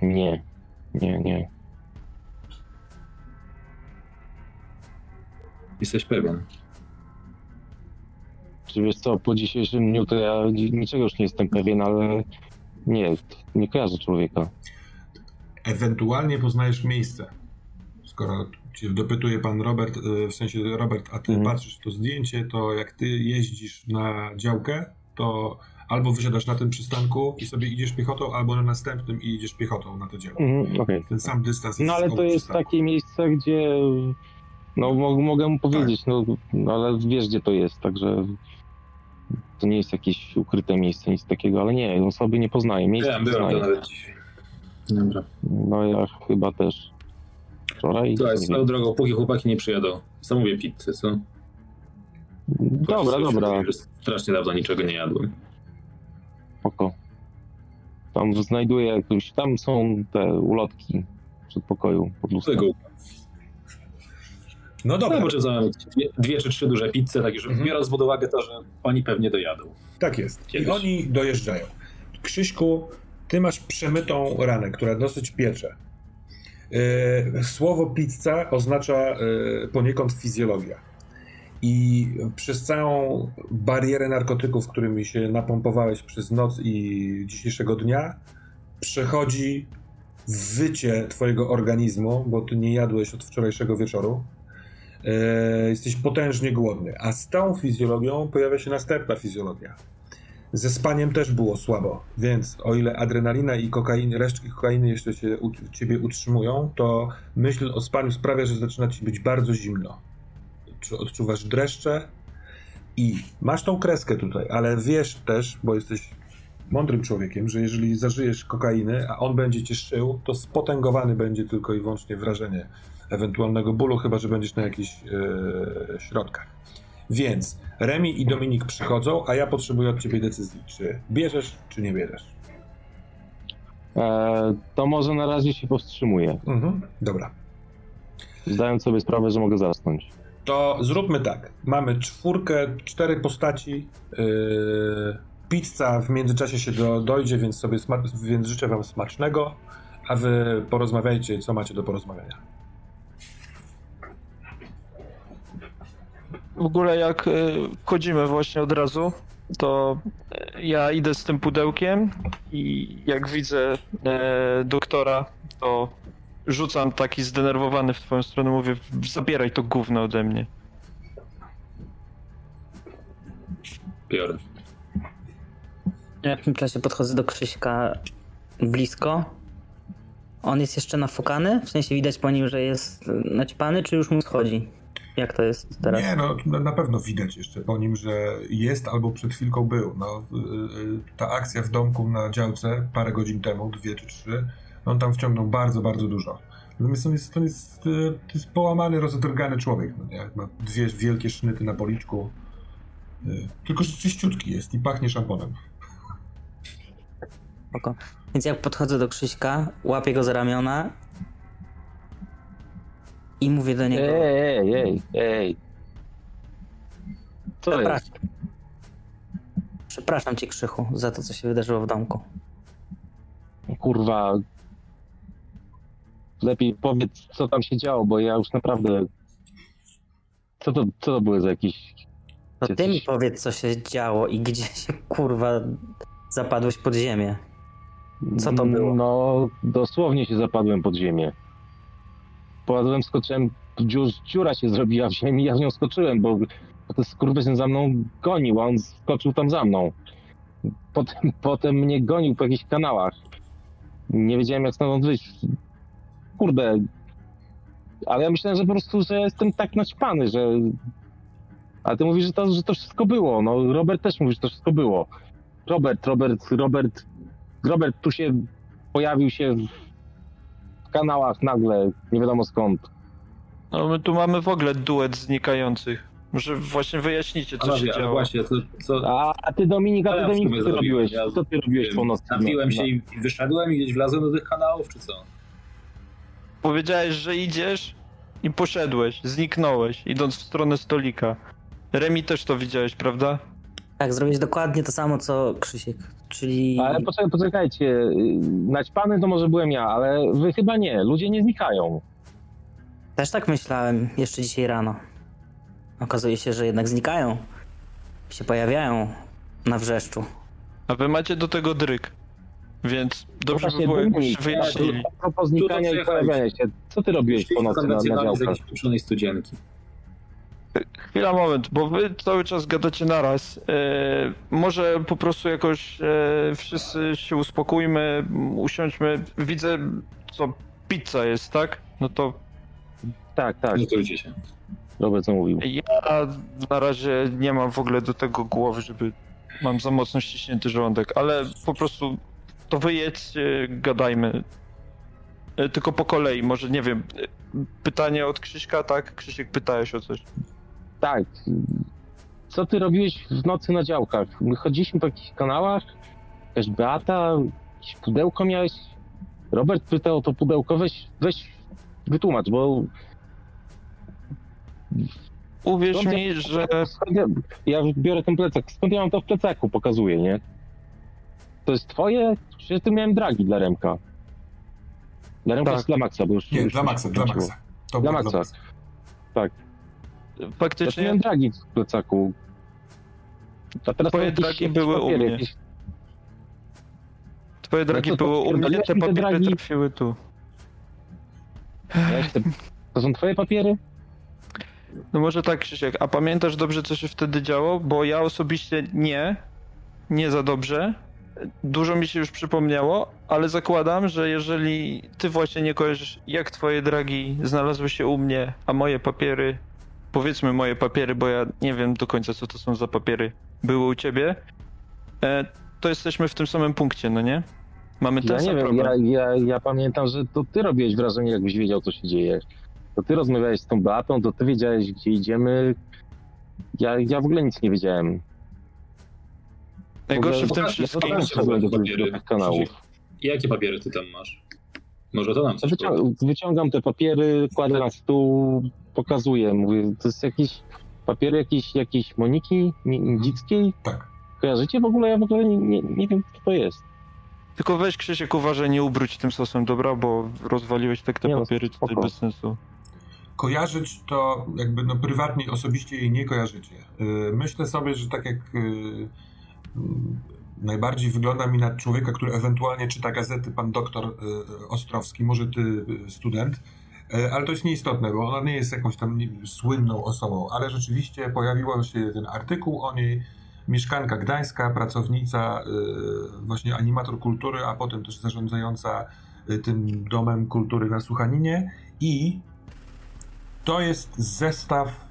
Nie. Nie, nie. Jesteś pewien? Czy wiesz co, po dzisiejszym dniu to ja ni- niczego już nie jestem pewien, ale nie, nie kojarzę człowieka. Ewentualnie poznajesz miejsce. Skoro cię dopytuje pan Robert, y, w sensie Robert, a ty Mhm. patrzysz to zdjęcie, to jak ty jeździsz na działkę, to albo wysiadasz na tym przystanku i sobie idziesz piechotą, albo na następnym i idziesz piechotą na to działkę. Mhm, Okej. Ten sam dystans No jest ale to jest przystanków. takie miejsce, gdzie no mo- mogę mu powiedzieć, Tak. no, no ale wiesz gdzie to jest, także to nie jest jakieś ukryte miejsce, nic takiego, ale nie, osoby nie poznaję, miejsce Byłem, byłem to nawet dzisiaj. Dobra. No ja chyba też wczoraj. Słuchaj, nie swoją drogą, póki chłopaki nie przyjadą, zamówię pizzę, co? Dobra, Chociaż dobra, Strasznie dawno niczego nie jadłem. Spoko. Tam znajduję jakąś, tam są te ulotki w przedpokoju pod lustrem. No dobra, muszę zamówić dwie, dwie czy trzy duże pizze, tak że Mhm. biorąc pod uwagę to, że oni pewnie dojadą. tak jest. I Kiedyś. oni dojeżdżają. Krzyśku, ty masz przemytą ranę, która dosyć piecze. Yy, Słowo pizza oznacza yy, poniekąd fizjologia. I przez całą barierę narkotyków, którymi się napompowałeś przez noc i dzisiejszego dnia, przechodzi wycie twojego organizmu, bo ty nie jadłeś od wczorajszego wieczoru. Yy, jesteś potężnie głodny, a z tą fizjologią pojawia się następna fizjologia. Ze spaniem też było słabo, więc o ile adrenalina i kokainy, resztki kokainy jeszcze się u ciebie utrzymują, to myśl o spaniu sprawia, że zaczyna ci być bardzo zimno. Czy odczuwasz dreszcze i masz tą kreskę tutaj, ale wiesz też, bo jesteś mądrym człowiekiem, że jeżeli zażyjesz kokainy, a on będzie cię szył, to spotęgowany będzie tylko i wyłącznie wrażenie ewentualnego bólu, chyba że będziesz na jakichś e, środkach. Więc Remi i Dominik przychodzą, a ja potrzebuję od ciebie decyzji, czy bierzesz, czy nie bierzesz. E, to może na razie się powstrzymuję, Mhm. Dobra. zdając sobie sprawę, że mogę zasnąć. To zróbmy tak. Mamy czwórkę, cztery postaci. Yy, pizza w międzyczasie się do, dojdzie, więc sobie więc życzę wam smacznego, a wy porozmawiajcie, co macie do porozmawiania. W ogóle jak e, wchodzimy właśnie od razu, to e, ja idę z tym pudełkiem i jak widzę e, doktora, to rzucam taki zdenerwowany w twoją stronę, mówię zabieraj to gówno ode mnie. Biorę. ja w tym czasie podchodzę do Krzyśka blisko. On jest jeszcze nafukany? W sensie widać po nim, że jest naćpany, czy już mu schodzi? Jak to jest teraz? Nie, no na- pewno widać jeszcze po nim, że jest albo przed chwilką był. No, y, y, ta akcja w domku na działce parę godzin temu, dwie czy trzy, on tam wciągnął bardzo, bardzo dużo. Natomiast on jest, to jest, to jest połamany, rozedrgany człowiek. No, nie? Ma dwie wielkie sznyty na policzku. Y, Tylko, że czyściutki jest i pachnie szamponem. Spoko. Więc jak podchodzę do Krzyśka, łapię go za ramiona i mówię do niego... Ej, ej, ej, ej. Co jest? Przepraszam. Przepraszam cię, Krzychu, za to, co się wydarzyło w domku. Kurwa. Lepiej powiedz, co tam się działo, bo ja już naprawdę... Co to, co to były za jakieś... To Gdzie ty mi powiedz, co się działo i gdzie się, kurwa, zapadłeś pod ziemię. Co to było? No, dosłownie się zapadłem pod ziemię. Popadłem, skoczyłem, dziur, dziura się zrobiła w ziemi, ja w nią skoczyłem, bo ten skurwysyn za mną gonił, a on skoczył tam za mną. Potem, potem mnie gonił po jakichś kanałach. Nie wiedziałem, jak stąd wyjść. Kurde. Ale ja myślałem, że po prostu, że jestem tak naćpany, że... Ale ty mówisz, że to, że to wszystko było. No, Robert też mówi, że to wszystko było. Robert, Robert, Robert Robert tu się pojawił się w kanałach nagle, nie wiadomo skąd. No my tu mamy w ogóle duet znikających. Może właśnie wyjaśnicie, co się Panowie, działo. właśnie, to, co, A, a ty Dominik, a Co ty co robiłeś? Ja- Co ty robiłeś po nocy? napiłem się No, i i wyszedłem i gdzieś wlazłem do tych kanałów, czy co? Powiedziałeś, że idziesz i poszedłeś, zniknąłeś, idąc w stronę stolika. Remi też to widziałeś, prawda? Tak, zrobić dokładnie to samo, co Krzysiek. Czyli... Ale poczekaj, poczekajcie, y, naćpany to może byłem ja, ale wy chyba nie, ludzie nie znikają. Też tak myślałem jeszcze dzisiaj rano. Okazuje się, że jednak znikają. Się pojawiają na wrzeszczu. A wy macie do tego dryk. Więc dobrze by Właśnie, było, jakbyście wyjaśnili. A propos znikania i pojawiania się, co ty robiłeś po nocy na, na z działkach? jakiejś pieprzonej studzienki. Chwila, moment, bo wy cały czas gadacie naraz. E, może po prostu jakoś e, wszyscy się uspokójmy, usiądźmy. Widzę, co pizza jest, tak? No to Tak, tak, Zgotujcie się. Robert co mówił. ja na razie nie mam w ogóle do tego głowy, żeby mam za mocno ściśnięty żołądek, ale po prostu to wyjedźcie, gadajmy. E, Tylko po kolei, może nie wiem. e, Pytanie od Krzyśka, tak? Krzysiek pytałeś o coś. Tak. Co ty robiłeś w nocy na działkach? My chodziliśmy po jakichś kanałach, jakaś Beata, jakieś pudełko miałeś. Robert pytał o to pudełko, weź, weź wytłumacz, bo Uwierz Skąd mi, że ja, ja biorę ten plecak, skąd ja mam to w plecaku, pokazuję, nie? To jest twoje? Przecież tu miałem dragi dla Remka. Dla Remka Tak. czy dla Maxa, bo już... Nie, już dla Maxa, dla. Maxa. To Dla było Maxa. Tu faktycznie miałem dragi w plecaku. A teraz Twoje jakieś- dragi jakieś były u papiery, mnie. jakieś- twoje dragi to były u mnie, te mi te papiery dragi? trafiły tu. Jeszcze- To są twoje papiery? No może tak, Krzysiek, a pamiętasz dobrze, co się wtedy działo? Bo ja osobiście nie, nie za dobrze. Dużo mi się już przypomniało, ale zakładam, że jeżeli ty właśnie nie kojarzysz, jak twoje dragi znalazły się u mnie, a moje papiery, powiedzmy moje papiery, bo ja nie wiem do końca, co to są za papiery, były u ciebie, e, to jesteśmy w tym samym punkcie, no nie? Mamy ten Ja nie wiem, ja, ja, ja pamiętam, że to ty robiłeś wrażenie, jakbyś wiedział, co się dzieje. To ty rozmawiałeś z tą Beatą, to ty wiedziałeś, gdzie idziemy. Ja, ja w ogóle nic nie wiedziałem. Najgorsze w tym wszystkim... papiery. kanałów. Jakie papiery ty tam masz? Może to nam coś. Wycią- wyciągam te papiery, kładę na stół, pokazuję. Mówię, to jest jakieś papiery jakiejś, jakiejś Moniki Dzickiej? Tak. Kojarzycie w ogóle? Ja w ogóle nie, nie, nie wiem, co to jest. Tylko weź Krzysiek, uważaj, nie ubróć tym sosem, dobra? Bo rozwaliłeś tak te Nie no, papiery tutaj spoko. bez sensu. Kojarzyć to jakby no prywatnie, osobiście jej nie kojarzycie. Yy, Myślę sobie, że tak jak yy, najbardziej wygląda mi na człowieka, który ewentualnie czyta gazety, pan doktor yy, Ostrowski, może ty yy, student, Yy, ale to jest nieistotne, bo ona nie jest jakąś tam słynną osobą, ale rzeczywiście pojawił się ten artykuł o niej, mieszkanka gdańska, pracownica, właśnie animator kultury, a potem też zarządzająca tym domem kultury na Słuchaninie i to jest zestaw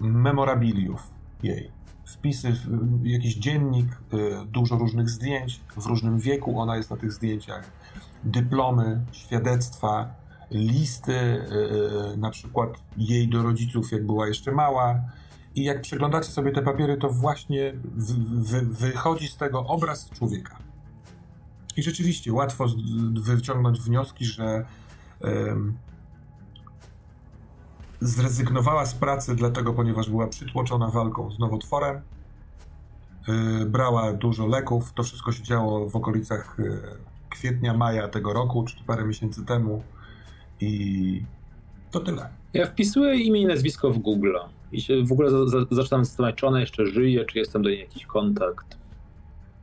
memorabiliów jej. Wpisy, jakiś dziennik, y, dużo różnych zdjęć, w różnym wieku ona jest na tych zdjęciach, dyplomy, świadectwa, listy, y, y, na przykład jej do rodziców, jak była jeszcze mała. I jak przeglądacie sobie te papiery, to właśnie wy, wy, wychodzi z tego obraz człowieka. I rzeczywiście łatwo wyciągnąć wnioski, że zrezygnowała z pracy dlatego, ponieważ była przytłoczona walką z nowotworem. Yy, brała dużo leków. To wszystko się działo w okolicach yy, kwietnia, maja tego roku, czy parę miesięcy temu. I to tyle. Ja wpisuję imię i nazwisko w Google i się w ogóle za, za, zaczynam zastanawiać, czy ona jeszcze żyje, czy jestem do niej jakiś kontakt.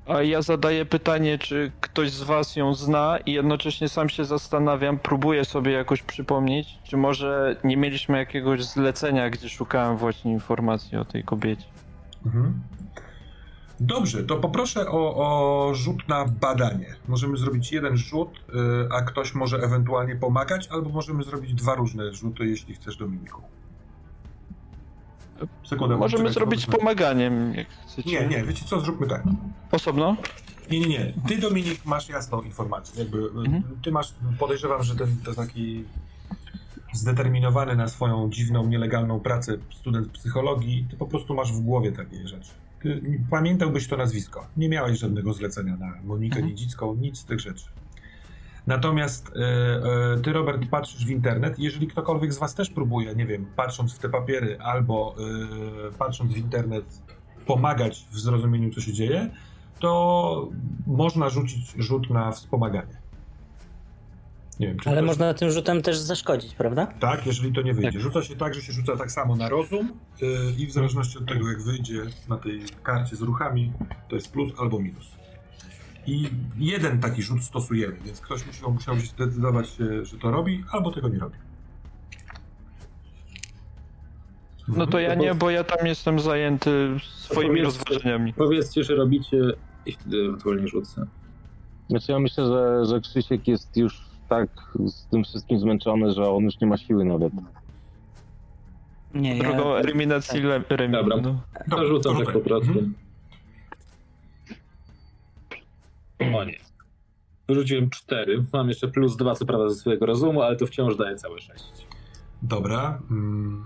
A ja zadaję pytanie, czy ktoś z was ją zna i jednocześnie sam się zastanawiam, próbuję sobie jakoś przypomnieć, czy może nie mieliśmy jakiegoś zlecenia, gdzie szukałem właśnie informacji o tej kobiecie. Mhm. Dobrze, to poproszę o, o rzut na badanie. Możemy zrobić jeden rzut, yy, a ktoś może ewentualnie pomagać, albo możemy zrobić dwa różne rzuty, jeśli chcesz, Dominiku. Sekundę, Możemy czekaj, zrobić z sekundę. pomaganiem, jak chcecie. Nie, nie, wiecie co, zróbmy tak. Osobno? Nie, nie, nie. Ty, Dominik, masz jasną informację. Jakby, Mhm. Ty masz, podejrzewam, że ten to taki zdeterminowany na swoją dziwną, nielegalną pracę student psychologii, ty po prostu masz w głowie takie rzeczy. Ty pamiętałbyś to nazwisko. Nie miałeś żadnego zlecenia na Monikę Mhm. Niedzicką, nic z tych rzeczy. Natomiast e, e, ty, Robert, patrzysz w internet. Jeżeli ktokolwiek z was też próbuje, nie wiem, patrząc w te papiery albo e, patrząc w internet, pomagać w zrozumieniu, co się dzieje, to można rzucić rzut na wspomaganie. Nie wiem, czy Ale ktoś- można tym rzutem też zaszkodzić, prawda? Tak, jeżeli to nie wyjdzie. Rzuca się tak, że się rzuca tak samo na rozum yy, i w zależności od tego, jak wyjdzie na tej karcie z ruchami, to jest plus albo minus. I jeden taki rzut stosujemy, więc ktoś musiał, musiał się zdecydować, się, że to robi, albo tego nie robi. No to ja nie, bo ja tam jestem zajęty swoimi rozważaniami. Powiedzcie, że robicie i wtedy ewentualnie rzucę. Znaczy ja myślę, że, że Krzysiek jest już tak z tym wszystkim zmęczony, że on już nie ma siły nawet. Nie, ja... Drogą eliminacji le- remi. Dobra. No. To rzucam tak po prostu. Mhm. O nie. Wyrzuciłem 4. Mam jeszcze plus 2, co prawda, ze swojego rozumu, ale to wciąż daje całe 6. Dobra. mm.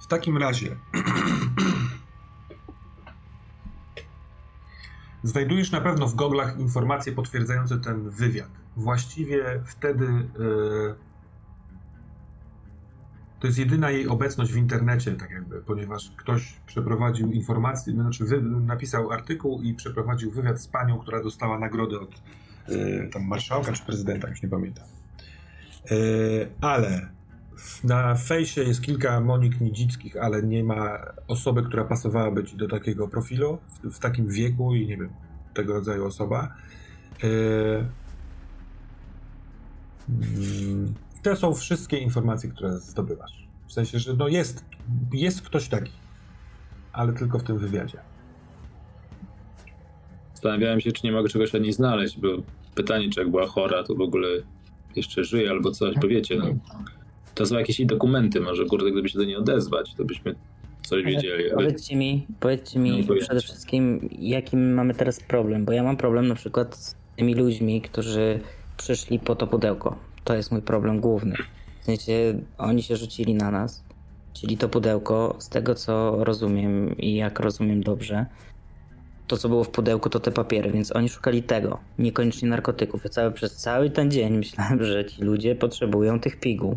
W takim razie. Znajdujesz na pewno w goglach informacje potwierdzające ten wywiad. Właściwie wtedy. e, to jest jedyna jej obecność w internecie, tak jakby, ponieważ ktoś przeprowadził informację, znaczy wy, napisał artykuł i przeprowadził wywiad z panią, która dostała nagrodę od e, tam marszałka czy prezydenta, już nie pamiętam. E, ale na fejsie jest kilka Monik Nidzickich, ale nie ma osoby, która pasowałaby ci do takiego profilu w, w takim wieku i nie wiem, tego rodzaju osoba. E, to są wszystkie informacje, które zdobywasz. W sensie, że no jest, jest ktoś taki, ale tylko w tym wywiadzie. Zastanawiałem się, czy nie mogę czegoś o niej znaleźć, bo pytanie, czy jak była chora, to w ogóle jeszcze żyje albo coś, bo wiecie, no, to są jakieś jej dokumenty, może kurde, gdyby się do niej odezwać, to byśmy coś wiedzieli. Ale Powiedzcie mi, powiedzcie mi pojęcia. przede wszystkim, jaki my mamy teraz problem, bo ja mam problem na przykład z tymi ludźmi, którzy przyszli po to pudełko. To jest mój problem główny. W sensie, oni się rzucili na nas, czyli to pudełko, z tego co rozumiem i jak rozumiem dobrze, to co było w pudełku to te papiery, więc oni szukali tego, niekoniecznie narkotyków. Ja cały, przez cały ten dzień myślałem, że ci ludzie potrzebują tych piguł.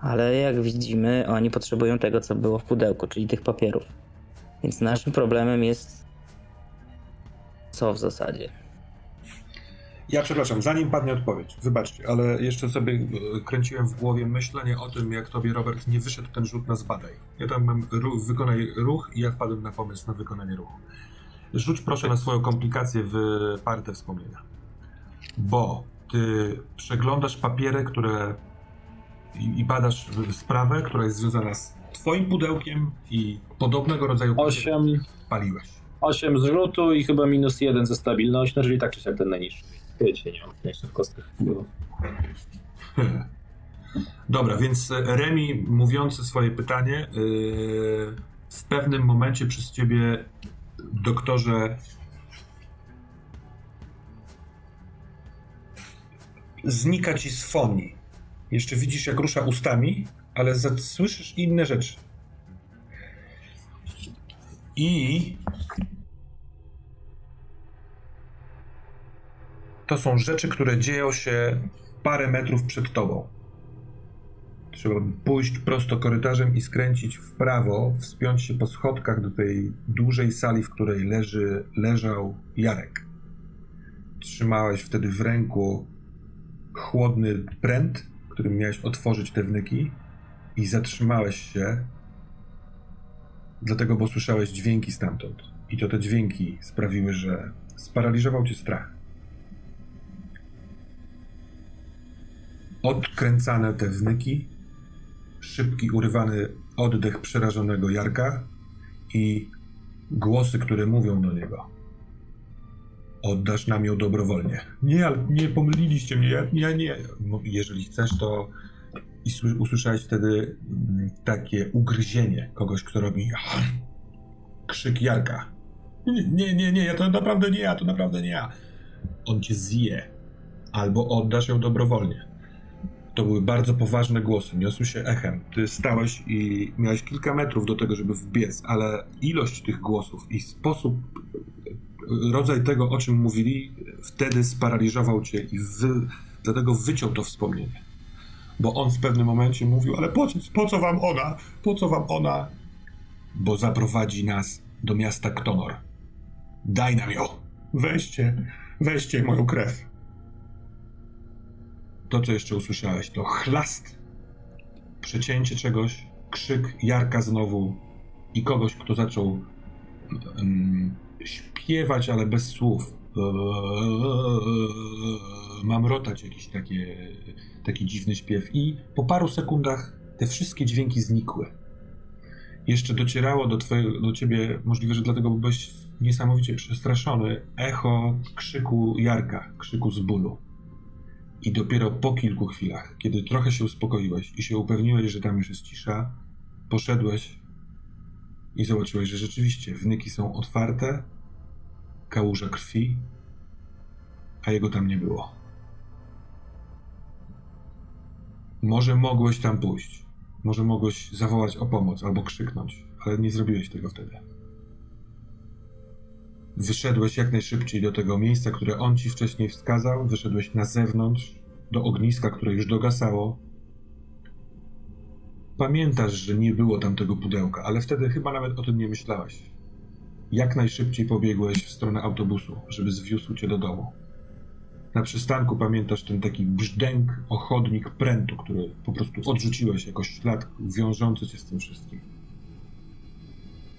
Ale jak widzimy, oni potrzebują tego, co było w pudełku, czyli tych papierów. Więc naszym problemem jest co w zasadzie? Ja przepraszam, zanim padnie odpowiedź, wybaczcie, ale jeszcze sobie e, kręciłem w głowie myślenie o tym, jak tobie, Robert, nie wyszedł ten rzut na zbadaj. Ja tam mam ruch, wykonaj ruch i ja wpadłem na pomysł na wykonanie ruchu. Rzuć proszę na swoją komplikację w parte wspomnienia. Bo ty przeglądasz papiery, które i, i badasz sprawę, która jest związana z twoim pudełkiem i podobnego rodzaju pudełkiem 8, paliłeś. 8 z rzutu i chyba minus 1 ze stabilności, no czyli tak czy siak ten najniższy. Wiecie, nie mam w kostkach. Dobra, więc Remi mówiący swoje pytanie yy, w pewnym momencie przez ciebie doktorze znika ci z fonii. Jeszcze widzisz, jak rusza ustami, ale słyszysz inne rzeczy. I to są rzeczy, które dzieją się parę metrów przed tobą. Trzeba pójść prosto korytarzem i skręcić w prawo, wspiąć się po schodkach do tej dużej sali, w której leży, leżał Jarek. Trzymałeś wtedy w ręku chłodny pręt, którym miałeś otworzyć te wnyki i zatrzymałeś się, dlatego, bo słyszałeś dźwięki stamtąd. I to te dźwięki sprawiły, że sparaliżował cię strach. Odkręcane te wnyki, szybki, urywany oddech przerażonego Jarka i głosy, które mówią do niego. Oddasz nam ją dobrowolnie. Nie, ale nie pomyliliście mnie, ja, ja nie. Jeżeli chcesz, to i usłyszałeś wtedy mm, takie ugryzienie kogoś, kto robi krzyk Jarka. Nie, nie, nie, nie, ja to naprawdę nie ja, to naprawdę nie ja. On cię zje. Albo oddasz ją dobrowolnie. To były bardzo poważne głosy, niosły się echem. Ty stałeś i miałeś kilka metrów do tego, żeby wbiec, ale ilość tych głosów i sposób, rodzaj tego, o czym mówili, wtedy sparaliżował cię i wy, dlatego wyciął to wspomnienie. Bo on w pewnym momencie mówił, ale po, po co wam ona? Po co wam ona? Bo zaprowadzi nas do miasta Ktonor. Daj nam ją. Weźcie, weźcie moją krew. To, co jeszcze usłyszałeś, to chlast, przecięcie czegoś, krzyk Jarka znowu i kogoś, kto zaczął um, śpiewać, ale bez słów. Mam rotać jakiś takie, taki dziwny śpiew i po paru sekundach te wszystkie dźwięki znikły. Jeszcze docierało do, twojego, do ciebie, możliwe, że dlatego byłeś niesamowicie przestraszony, echo krzyku Jarka, krzyku z bólu. I dopiero po kilku chwilach, kiedy trochę się uspokoiłeś i się upewniłeś, że tam już jest cisza, poszedłeś i zobaczyłeś, że rzeczywiście wnyki są otwarte, kałuża krwi, a jego tam nie było. Może mogłeś tam pójść, może mogłeś zawołać o pomoc albo krzyknąć, ale nie zrobiłeś tego wtedy. Wyszedłeś jak najszybciej do tego miejsca, które on ci wcześniej wskazał. Wyszedłeś na zewnątrz, do ogniska, które już dogasało. Pamiętasz, że nie było tam tego pudełka, ale wtedy chyba nawet o tym nie myślałeś. Jak najszybciej pobiegłeś w stronę autobusu, żeby zwiózł cię do domu. Na przystanku pamiętasz ten taki brzdęk, ochodnik prętu, który po prostu odrzuciłeś jako ślad wiążący cię z tym wszystkim.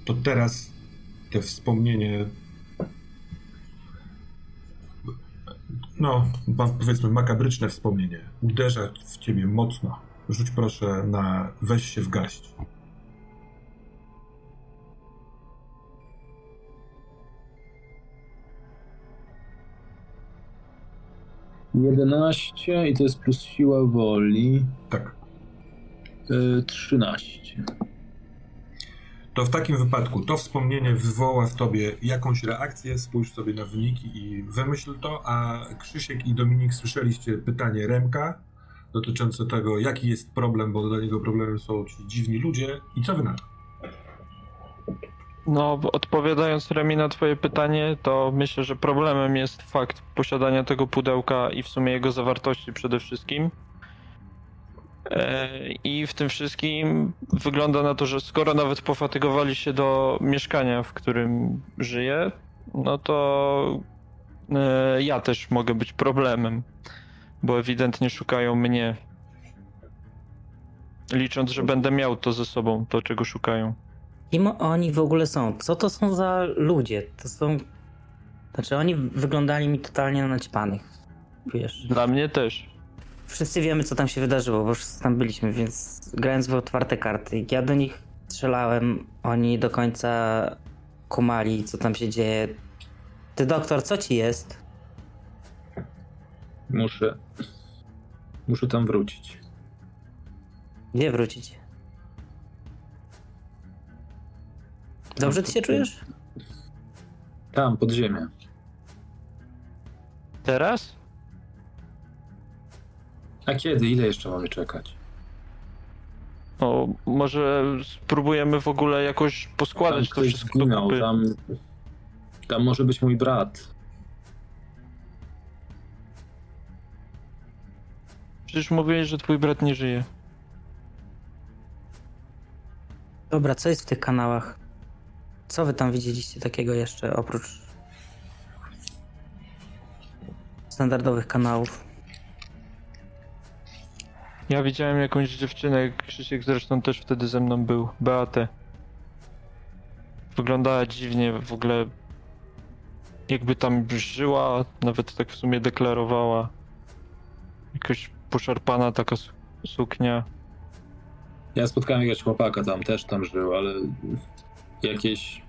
To teraz te wspomnienie no, powiedzmy makabryczne wspomnienie uderza w ciebie mocno. Rzuć proszę na weź się w garść. 11 i to jest plus siła woli. Tak. 13. To w takim wypadku to wspomnienie wywoła w tobie jakąś reakcję, spójrz sobie na wyniki i wymyśl to, a Krzysiek i Dominik słyszeliście pytanie Remka dotyczące tego, jaki jest problem, bo dla niego problemem są ci dziwni ludzie i co wy na to? No, odpowiadając Remi na twoje pytanie, to myślę, że problemem jest fakt posiadania tego pudełka i w sumie jego zawartości przede wszystkim. E, I w tym wszystkim wygląda na to, że skoro nawet pofatygowali się do mieszkania, w którym żyję, no to e, ja też mogę być problemem, bo ewidentnie szukają mnie. Licząc, że będę miał to ze sobą, to czego szukają. Kim oni w ogóle są? Co to są za ludzie? To są. Znaczy, oni wyglądali mi totalnie na naćpanych. Wiesz. Dla mnie też. Wszyscy wiemy, co tam się wydarzyło, bo wszyscy tam byliśmy, więc grając w otwarte karty, ja do nich strzelałem, oni do końca kumali, co tam się dzieje. Ty, doktor, co ci jest? Muszę. Muszę tam wrócić. Gdzie wrócić? Dobrze ty się czujesz? Tam, pod ziemię. Teraz? A kiedy? Ile jeszcze mamy czekać? O, może spróbujemy w ogóle jakoś Tam poskładać to ktoś wszystko do zginął, kupy. tam... Tam może być mój brat. Przecież mówiłeś, że twój brat nie żyje. Dobra, co jest w tych kanałach? Co wy tam widzieliście takiego jeszcze oprócz standardowych kanałów? Ja widziałem jakąś dziewczynę, Krzysiek zresztą też wtedy ze mną był, Beatę. Wyglądała dziwnie, w ogóle jakby tam żyła, nawet tak w sumie deklarowała. Jakaś poszarpana taka su- suknia. Ja spotkałem jakiegoś chłopaka tam, też tam żył, ale jakieś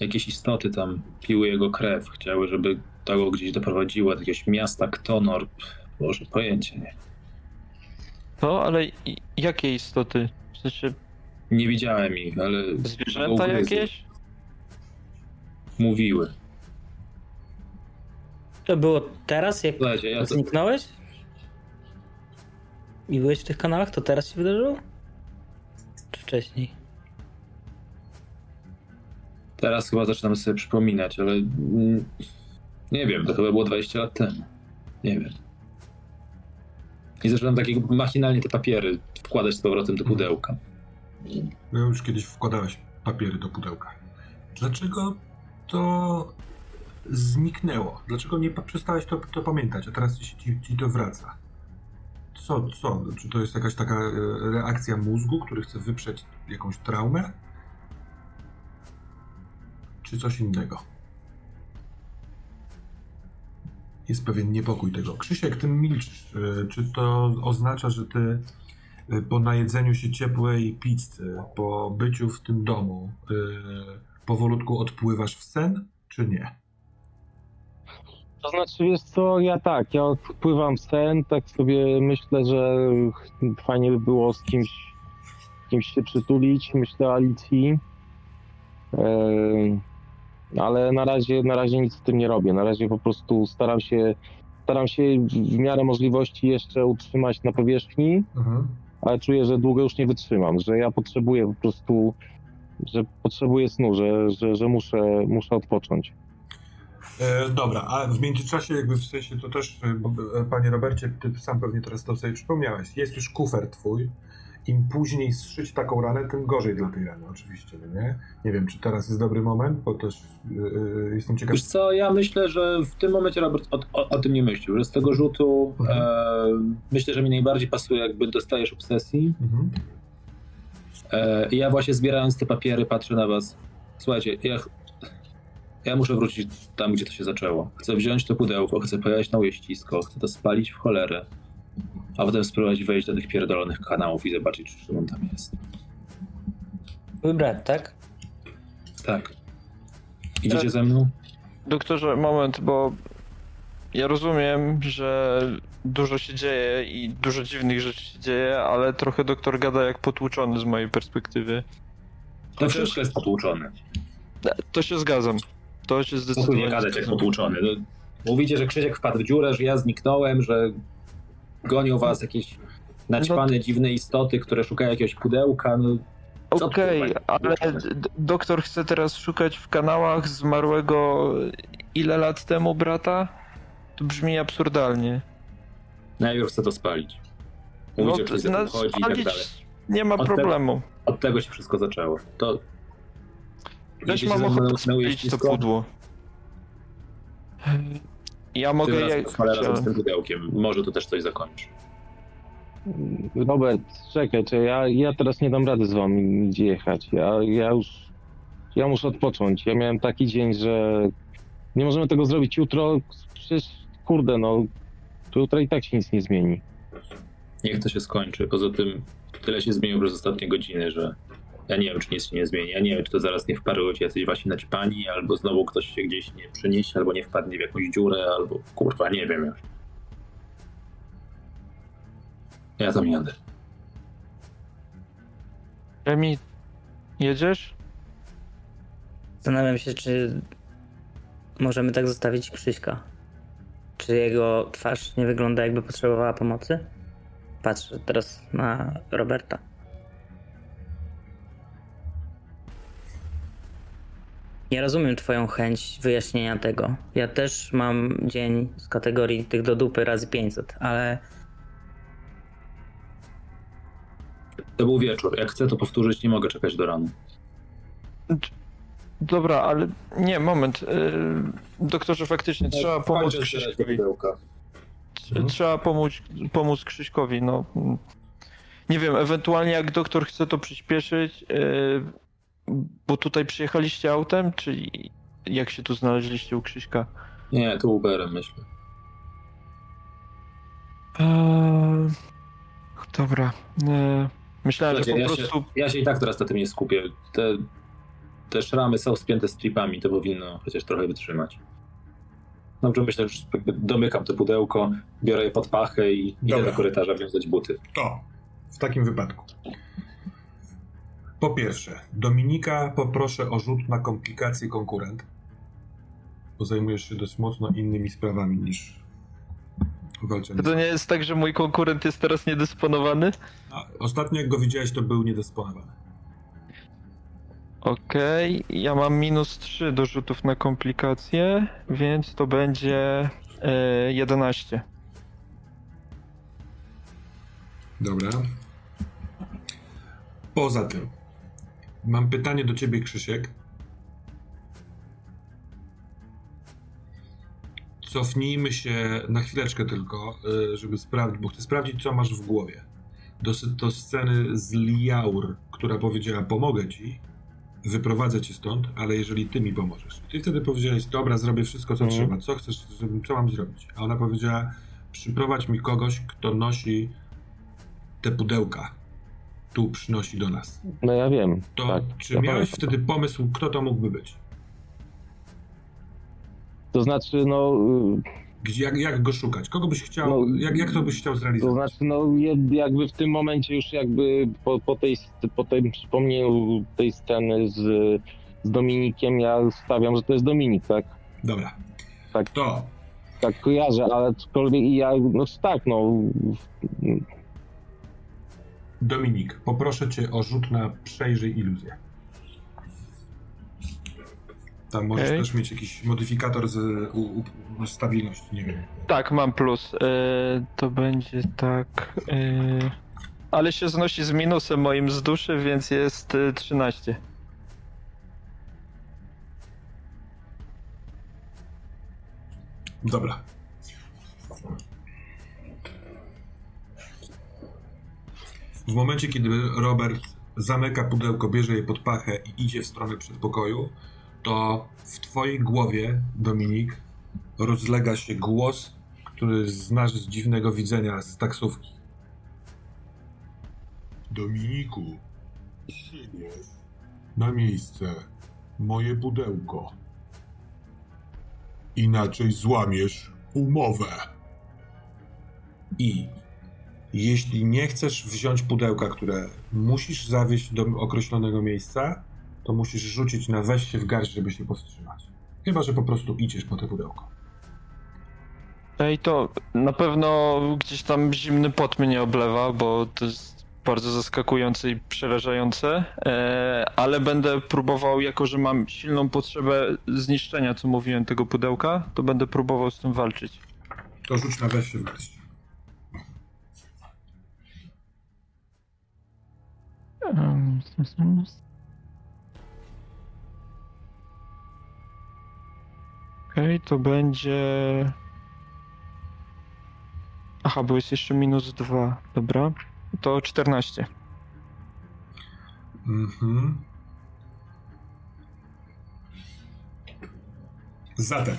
jakieś istoty tam piły jego krew, chciały, żeby to go gdzieś doprowadziło do jakiegoś miasta Ktonor. Boże, pojęcie nie. No, ale i- jakie istoty? W sensie Nie widziałem ich, ale zwierzęta ugryzły. jakieś? mówiły. To było teraz, jak Słuchajcie, ja to, zniknąłeś? I byłeś w tych kanałach? To teraz się wydarzyło? Czy wcześniej? teraz chyba zaczynam sobie przypominać, ale mm, nie wiem, to chyba było 20 lat temu. Nie wiem. I zaczynam takie machinalnie te papiery wkładać z powrotem do pudełka. No już kiedyś wkładałeś papiery do pudełka. Dlaczego to zniknęło? Dlaczego nie przestałeś to, to pamiętać, a teraz ci, ci, ci to wraca? Co, co? Czy to jest jakaś taka e, reakcja mózgu, który chce wyprzeć jakąś traumę? Czy coś innego? Jest pewien niepokój tego. Krzysiek, ty milczysz. Czy to oznacza, że ty y, po najedzeniu się ciepłej pizzy, po byciu w tym domu, y, powolutku odpływasz w sen, czy nie? To znaczy, wiesz co, ja tak, ja wpływam w sen, tak sobie myślę, że fajnie by było z kimś, kimś się przytulić, myślę o Alicji. Ale na razie, na razie nic z tym nie robię. Na razie po prostu staram się, staram się w miarę możliwości jeszcze utrzymać na powierzchni, Mhm. ale czuję, że długo już nie wytrzymam, że ja potrzebuję po prostu, że potrzebuję snu, że, że, że muszę, muszę odpocząć. E, dobra, a w międzyczasie jakby w sensie to też, bo, e, panie Robercie, ty sam pewnie teraz to sobie przypomniałeś, jest już kufer twój, im później zszyć taką ranę, tym gorzej dla tej rany oczywiście, no nie? Nie wiem, czy teraz jest dobry moment, bo też e, jestem ciekaw. Wiesz co, ja myślę, że w tym momencie Robert o, o, o tym nie myślił, że z tego rzutu Mhm. e, myślę, że mi najbardziej pasuje, jakby dostajesz obsesji. Mhm. E, ja właśnie zbierając te papiery patrzę na was. Słuchajcie, ja, ja muszę wrócić tam, gdzie to się zaczęło. Chcę wziąć to pudełko, chcę pojechać na ujeździsko, chcę to spalić w cholerę, a potem spróbować wejść do tych pierdolonych kanałów i zobaczyć, czy on tam jest. Twój brat, tak? Tak. Idziecie ze mną? Doktorze, moment, bo ja rozumiem, że dużo się dzieje i dużo dziwnych rzeczy się dzieje, ale trochę doktor gada jak potłuczony z mojej perspektywy. To Chociaż- wszystko jest potłuczone. To się zgadzam. To się zdecydowanie nie gadać jak potłuczony. No, mówicie, że Krzysiek wpadł w dziurę, że ja zniknąłem, że gonią was jakieś naćpane, dziwne istoty, które szukają jakiegoś pudełka. No, Okej, kurwa? ale doktor chce teraz szukać w kanałach zmarłego ile lat temu brata? To brzmi absurdalnie. najpierw chcę to spalić. Mówicie, to- że no, tym chodzi i tak dalej. Nie ma Od problemu. Od tego się wszystko zaczęło. To idziecie mam ochotę na spalić to pudło. Ja mogę Ty je... raz cholera z tym pudełkiem. Może to też coś zakończy. Robert, czekaj, czekaj ja, ja teraz nie dam rady z wami nigdzie jechać. Ja, ja już, ja muszę odpocząć. Ja miałem taki dzień, że nie możemy tego zrobić jutro. Przecież, kurde, no, to jutro i tak się nic nie zmieni. Niech to się skończy. Poza tym tyle się zmieniło przez ostatnie godziny, że ja nie wiem, czy nic się nie zmieni. Ja nie wiem, czy to zaraz nie wparują ci jacyś właśnie naćpani, albo znowu ktoś się gdzieś nie przeniesie, albo nie wpadnie w jakąś dziurę, albo kurwa, nie wiem już. Ja tam jadę. Emi, jedziesz? Zastanawiam się, czy możemy tak zostawić Krzyśka. Czy jego twarz nie wygląda jakby potrzebowała pomocy? Patrzę teraz na Roberta. Nie rozumiem twoją chęć wyjaśnienia tego. Ja też mam dzień z kategorii tych do dupy razy 500, ale To był wieczór. Jak chcę to powtórzyć, nie mogę czekać do rana. Dobra, ale nie, moment. Yy, doktorze, faktycznie trzeba pomóc Krzyśkowi. Trzeba pomóc, pomóc Krzyśkowi, no. Nie wiem, ewentualnie jak doktor chce to przyspieszyć, yy, bo tutaj przyjechaliście autem, czy jak się tu znaleźliście u Krzyśka? Nie, to Uberem myślę. Eee, dobra. Eee, myślałem, że Słuchajcie, po ja, prostu... się, ja się i tak teraz na tym nie skupię. Te, te szramy są spięte stripami, to powinno chociaż trochę wytrzymać. Dobrze, myślę, że jakby domykam to pudełko, biorę je pod pachę i idę do korytarza wiązać buty. To w takim wypadku. Po pierwsze, Dominika poproszę o rzut na komplikacje konkurent, bo zajmujesz się dość mocno innymi sprawami niż walczenie. To nie jest tak, że mój konkurent jest teraz niedysponowany? A, Ostatnio jak go widziałeś, to był niedysponowany. Okej, ja mam minus 3 do rzutów na komplikacje, więc to będzie e, 11. Dobra. Poza tym, mam pytanie do ciebie, Krzysiek. Cofnijmy się na chwileczkę tylko, y, żeby sprawdzić, bo chcę sprawdzić, co masz w głowie. Do, do sceny z Liaur, która powiedziała, pomogę ci, wyprowadzę cię stąd, ale jeżeli ty mi pomożesz. Ty wtedy powiedziałeś, dobra, zrobię wszystko, co Mhm. trzeba. Co chcesz, co mam zrobić? A ona powiedziała, przyprowadź mi kogoś, kto nosi te pudełka. Tu przynosi do nas. No ja wiem. To tak, czy ja miałeś pamiętam. wtedy pomysł, kto to mógłby być? To znaczy, no, y, Gdzie, jak, jak go szukać? Kogo byś chciał, No, jak, jak to byś chciał to zrealizować? znaczy, no jakby w tym momencie już jakby po, po, tej, po tym przypomnieniu tej sceny z, z Dominikiem, ja stawiam, że to jest Dominik, tak? Dobra. Tak. To Tak kojarzę, ale aczkolwiek i ja, no tak, no, Dominik, poproszę cię o rzut na przejrzyj iluzję. Tam możesz Okej. też mieć jakiś modyfikator z u, u, stabilności, nie wiem. Tak, mam plus. E, to będzie tak. E, ale się znosi z minusem moim z duszy, więc jest e, 13. Dobra. W momencie, kiedy Robert zamyka pudełko, bierze je pod pachę i idzie w stronę przedpokoju, to w twojej głowie, Dominik, rozlega się głos, który znasz z dziwnego widzenia z taksówki. Dominiku, przynieś na miejsce moje pudełko. Inaczej złamiesz umowę. I jeśli nie chcesz wziąć pudełka, które musisz zawieźć do określonego miejsca, to musisz rzucić na weź się w garść, żeby się powstrzymać. Chyba, że po prostu idziesz po te pudełko. Ej, to na pewno gdzieś tam zimny pot mnie oblewa, bo to jest bardzo zaskakujące i przerażające, e, ale będę próbował, jako że mam silną potrzebę zniszczenia, co mówiłem, tego pudełka, to będę próbował z tym walczyć. To rzuć na weź się w garść. Okej, to będzie. Aha, bo jest jeszcze minus dwa. Dobra. To 14. Mhm. Zatem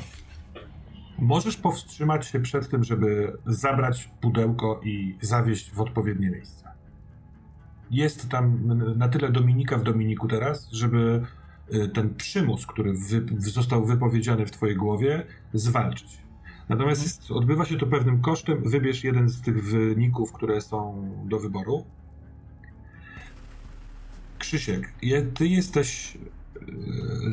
możesz powstrzymać się przed tym, żeby zabrać pudełko i zawieźć w odpowiednie miejsce. Jest tam na tyle Dominika w Dominiku teraz, żeby y, ten przymus, który wy, został wypowiedziany w twojej głowie, zwalczyć. Natomiast jest, odbywa się to pewnym kosztem. Wybierz jeden z tych wyników, które są do wyboru. Krzysiek, ty jesteś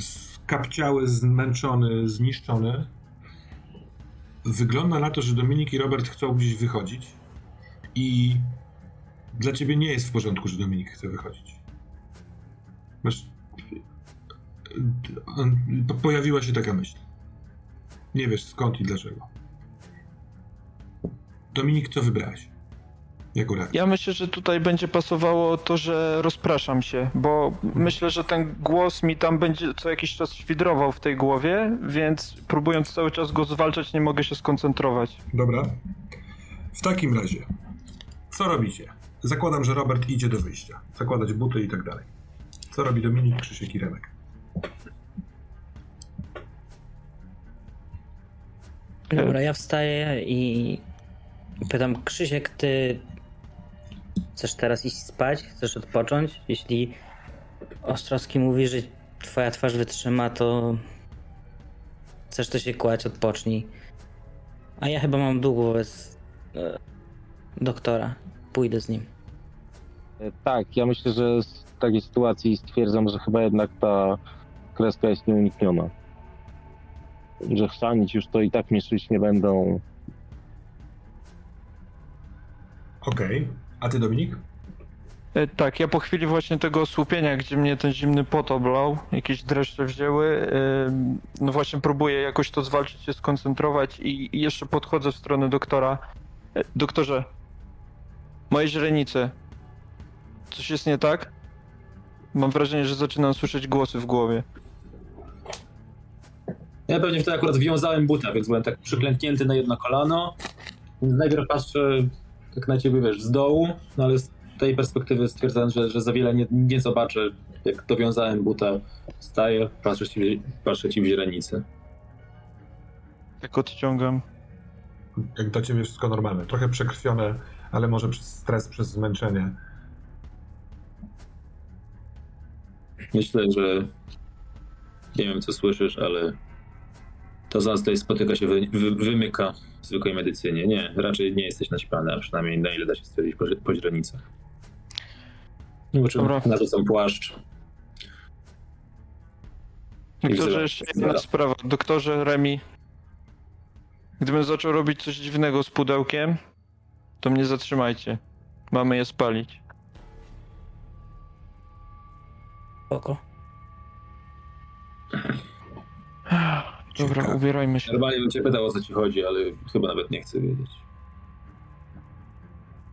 skapciały, zmęczony, zniszczony. Wygląda na to, że Dominik i Robert chcą gdzieś wychodzić i dla ciebie nie jest w porządku, że Dominik chce wychodzić. Masz... Pojawiła się taka myśl. Nie wiesz skąd i dlaczego. Dominik, co wybrałeś? Jako reakcję? Ja myślę, że tutaj będzie pasowało to, że rozpraszam się, bo myślę, że ten głos mi tam będzie co jakiś czas świdrował w tej głowie, więc próbując cały czas go zwalczać, nie mogę się skoncentrować. Dobra. W takim razie, co robicie? Zakładam, że Robert idzie do wyjścia. Zakładać buty i tak dalej. Co robi Dominik, Krzysiek i Remek? Dobra, ja wstaję i pytam, Krzysiek, ty chcesz teraz iść spać? Chcesz odpocząć? Jeśli Ostrowski mówi, że twoja twarz wytrzyma, to chcesz to się kłać, odpocznij. A ja chyba mam dług wobec e, doktora. Pójdę z nim. E, Tak, ja myślę, że w takiej sytuacji stwierdzam, że chyba jednak ta kreska jest nieunikniona. Że chrzanić już to i tak mnie szyć nie będą. Okej. A ty, Dominik? E, Tak, ja po chwili właśnie tego osłupienia, gdzie mnie ten zimny pot oblał, jakieś dreszcze wzięły, no właśnie próbuję jakoś to zwalczyć, się skoncentrować i, i jeszcze podchodzę w stronę doktora. E, Doktorze, moje źrenice, coś jest nie tak? Mam wrażenie, że zaczynam słyszeć głosy w głowie. Ja pewnie wtedy akurat wiązałem buta, więc byłem tak przyklęknięty na jedno kolano. Więc najpierw patrzę tak na ciebie, wiesz, z dołu, no ale z tej perspektywy stwierdzam, że, że za wiele nie, nie zobaczę. Jak dowiązałem buta, staję, patrzę ci, patrzę ci w źrenicy. Tak odciągam. Jak dla ciebie wszystko normalne. Trochę przekrwione, ale może przez stres, przez zmęczenie. Myślę, że nie wiem, co słyszysz, ale to zaraz tutaj spotyka się, wy, wy, wymyka w zwykłej medycynie. Nie, raczej nie jesteś naćpany, a przynajmniej na ile da się stwierdzić po, po źrenicach. Po czym Dobra. narzucam płaszcz. Doktorze, jeszcze jedna sprawa. Doktorze Remi, gdybym zaczął robić coś dziwnego z pudełkiem, to mnie zatrzymajcie. Mamy je spalić. Spoko. Dobra, Ciekawe. ubierajmy się. Normalnie bym cię pytał, o co ci chodzi, ale chyba nawet nie chcę wiedzieć.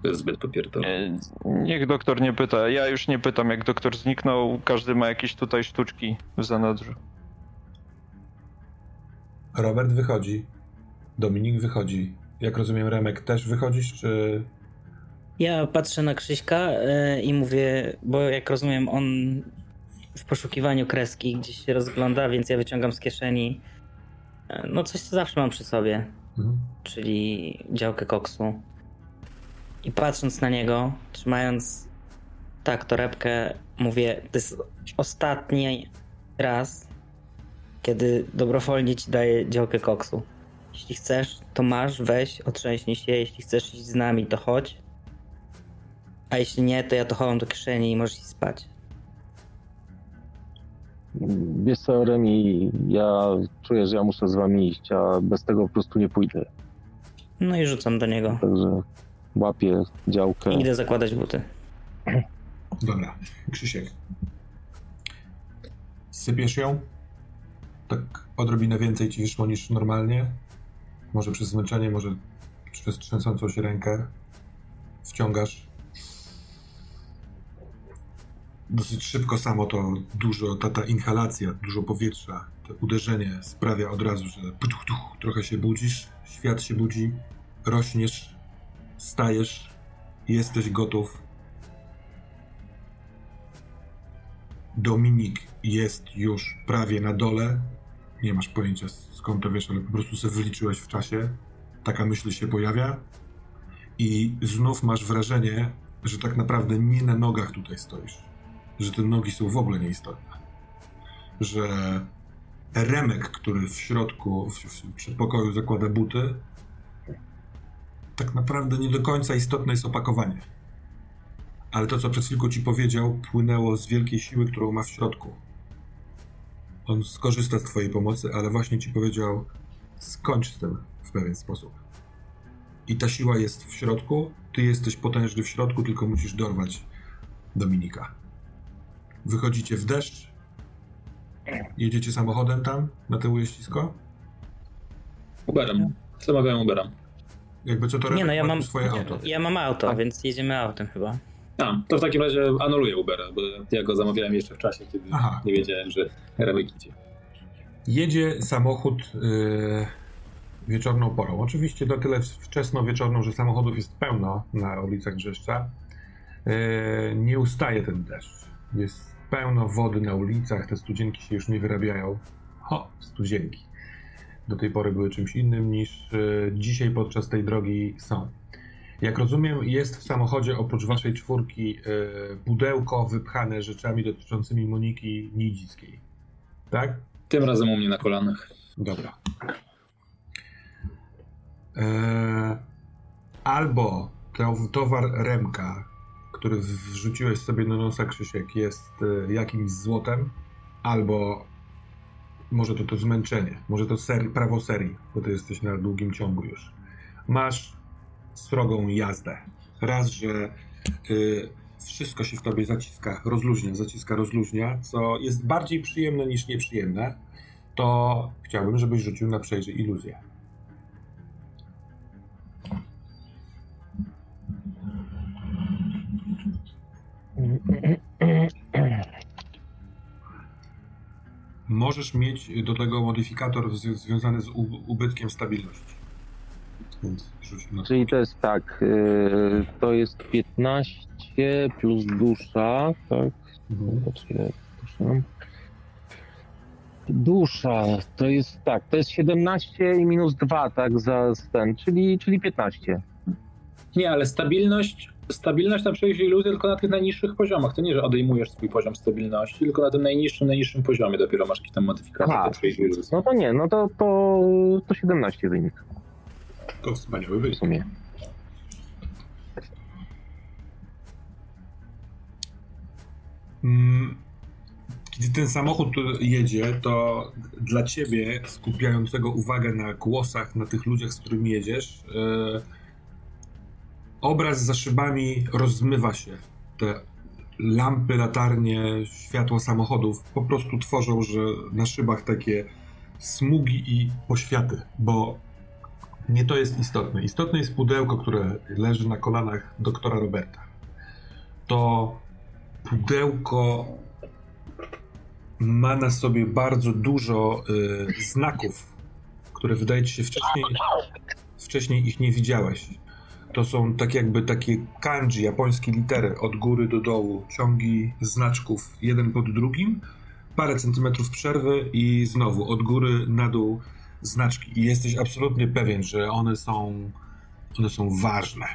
To jest zbyt popierdolone. Niech doktor nie pyta. Ja już nie pytam, jak doktor zniknął. Każdy ma jakieś tutaj sztuczki w zanadrzu. Robert wychodzi. Dominik wychodzi. Jak rozumiem, Remek też wychodzisz, czy... Ja patrzę na Krzyśka e, i mówię, bo jak rozumiem, on w poszukiwaniu kreski gdzieś się rozgląda, więc ja wyciągam z kieszeni e, no coś, co zawsze mam przy sobie, Mhm. czyli działkę koksu. I patrząc na niego, trzymając tak torebkę, mówię, to jest ostatni raz, kiedy dobrowolnie ci daję działkę koksu. Jeśli chcesz, to masz, weź, otrzęśnij się. Jeśli chcesz iść z nami, to chodź. A jeśli nie, to ja to chowam do kieszeni i możesz iść spać. Wiesz co, Remi, ja czuję, że ja muszę z wami iść, a bez tego po prostu nie pójdę. No i rzucam do niego. Także łapię działkę. I idę zakładać buty. Dobra. Krzysiek. Sypiesz ją? Tak odrobinę więcej ci wyszło niż normalnie? Może przez zmęczenie, może przez trzęsącą się rękę? Wciągasz? Dosyć szybko samo to dużo, ta, ta inhalacja, dużo powietrza, to uderzenie sprawia od razu, że tuch, trochę się budzisz, świat się budzi, rośniesz, stajesz, jesteś gotów Dominik jest już prawie na dole. Nie masz pojęcia skąd to wiesz, ale po prostu sobie wyliczyłeś w czasie. Taka myśl się pojawia. I znów masz wrażenie, że tak naprawdę nie na nogach tutaj stoisz. Że te nogi są w ogóle nieistotne. Że Remek, który w środku, w, w przedpokoju zakłada buty, tak naprawdę nie do końca istotne jest opakowanie. ale to, co przed chwilką ci powiedział, płynęło z wielkiej siły, którą ma w środku. On skorzysta z twojej pomocy, ale właśnie ci powiedział, skończ z tym w pewien sposób. I ta siła jest w środku, ty jesteś potężny w środku, tylko musisz dorwać Dominika. Wychodzicie w deszcz, jedziecie samochodem tam, na te ujeździsko? Uberem. Zamawiałem Uberem. Jakby co to Nie no, ja ma mam, swoje auto. ja mam auto, Tak. więc jedziemy autem chyba. A, to w takim razie anuluję Ubera, bo ja go zamawiałem jeszcze w czasie, kiedy Aha. nie wiedziałem, że Remek idzie. Jedzie samochód yy, wieczorną porą. Oczywiście na tyle wczesno wieczorną, że samochodów jest pełno na ulicach Brzeszcza. Yy, nie ustaje ten deszcz. Jest pełno wody na ulicach, te studzienki się już nie wyrabiają. Ho, studzienki. Do tej pory były czymś innym niż yy, dzisiaj podczas tej drogi są. Jak rozumiem, jest w samochodzie oprócz waszej czwórki yy, pudełko wypchane rzeczami dotyczącymi Moniki Nidzickiej. Tak? Tym razem u mnie na kolanach. Dobra. Eee, albo to, towar Remka, który wrzuciłeś sobie do nosa Krzysiek, jest e, jakimś złotem, albo może to to zmęczenie, może to seri, prawo serii, bo ty jesteś na długim ciągu już. Masz srogą jazdę. Raz, że y, wszystko się w tobie zaciska, rozluźnia, zaciska, rozluźnia, co jest bardziej przyjemne niż nieprzyjemne to chciałbym, żebyś rzucił na przejrze iluzję. Możesz mieć do tego modyfikator zwi- związany z ubytkiem stabilności. Więc na Czyli to jest tak, yy, to jest 15 plus dusza, tak? Mhm. Dusza. Dusza, to jest tak, to jest 17 i minus 2, tak, za ten, czyli, czyli 15. Nie, ale stabilność, stabilność na przejście iluzji tylko na tych najniższych poziomach. To nie, że odejmujesz swój poziom stabilności, tylko na tym najniższym, najniższym poziomie dopiero masz jakiś tam modyfikator Aha. iluzji. No to nie, no to, to, to 17 wynik To wspaniały w sumie. Mm, Kiedy ten samochód jedzie, to dla ciebie, skupiającego uwagę na głosach, na tych ludziach, z którymi jedziesz, e, obraz za szybami rozmywa się. Te lampy, latarnie, światła samochodów po prostu tworzą, że na szybach takie smugi i poświaty, bo nie to jest istotne. Istotne jest pudełko, które leży na kolanach doktora Roberta. To pudełko ma na sobie bardzo dużo y, znaków, które wydaje ci się wcześniej, wcześniej ich nie widziałeś. To są tak jakby takie kanji, japońskie litery od góry do dołu, ciągi znaczków jeden pod drugim, parę centymetrów przerwy i znowu od góry na dół znaczki. I jesteś absolutnie pewien, że one są, one są ważne.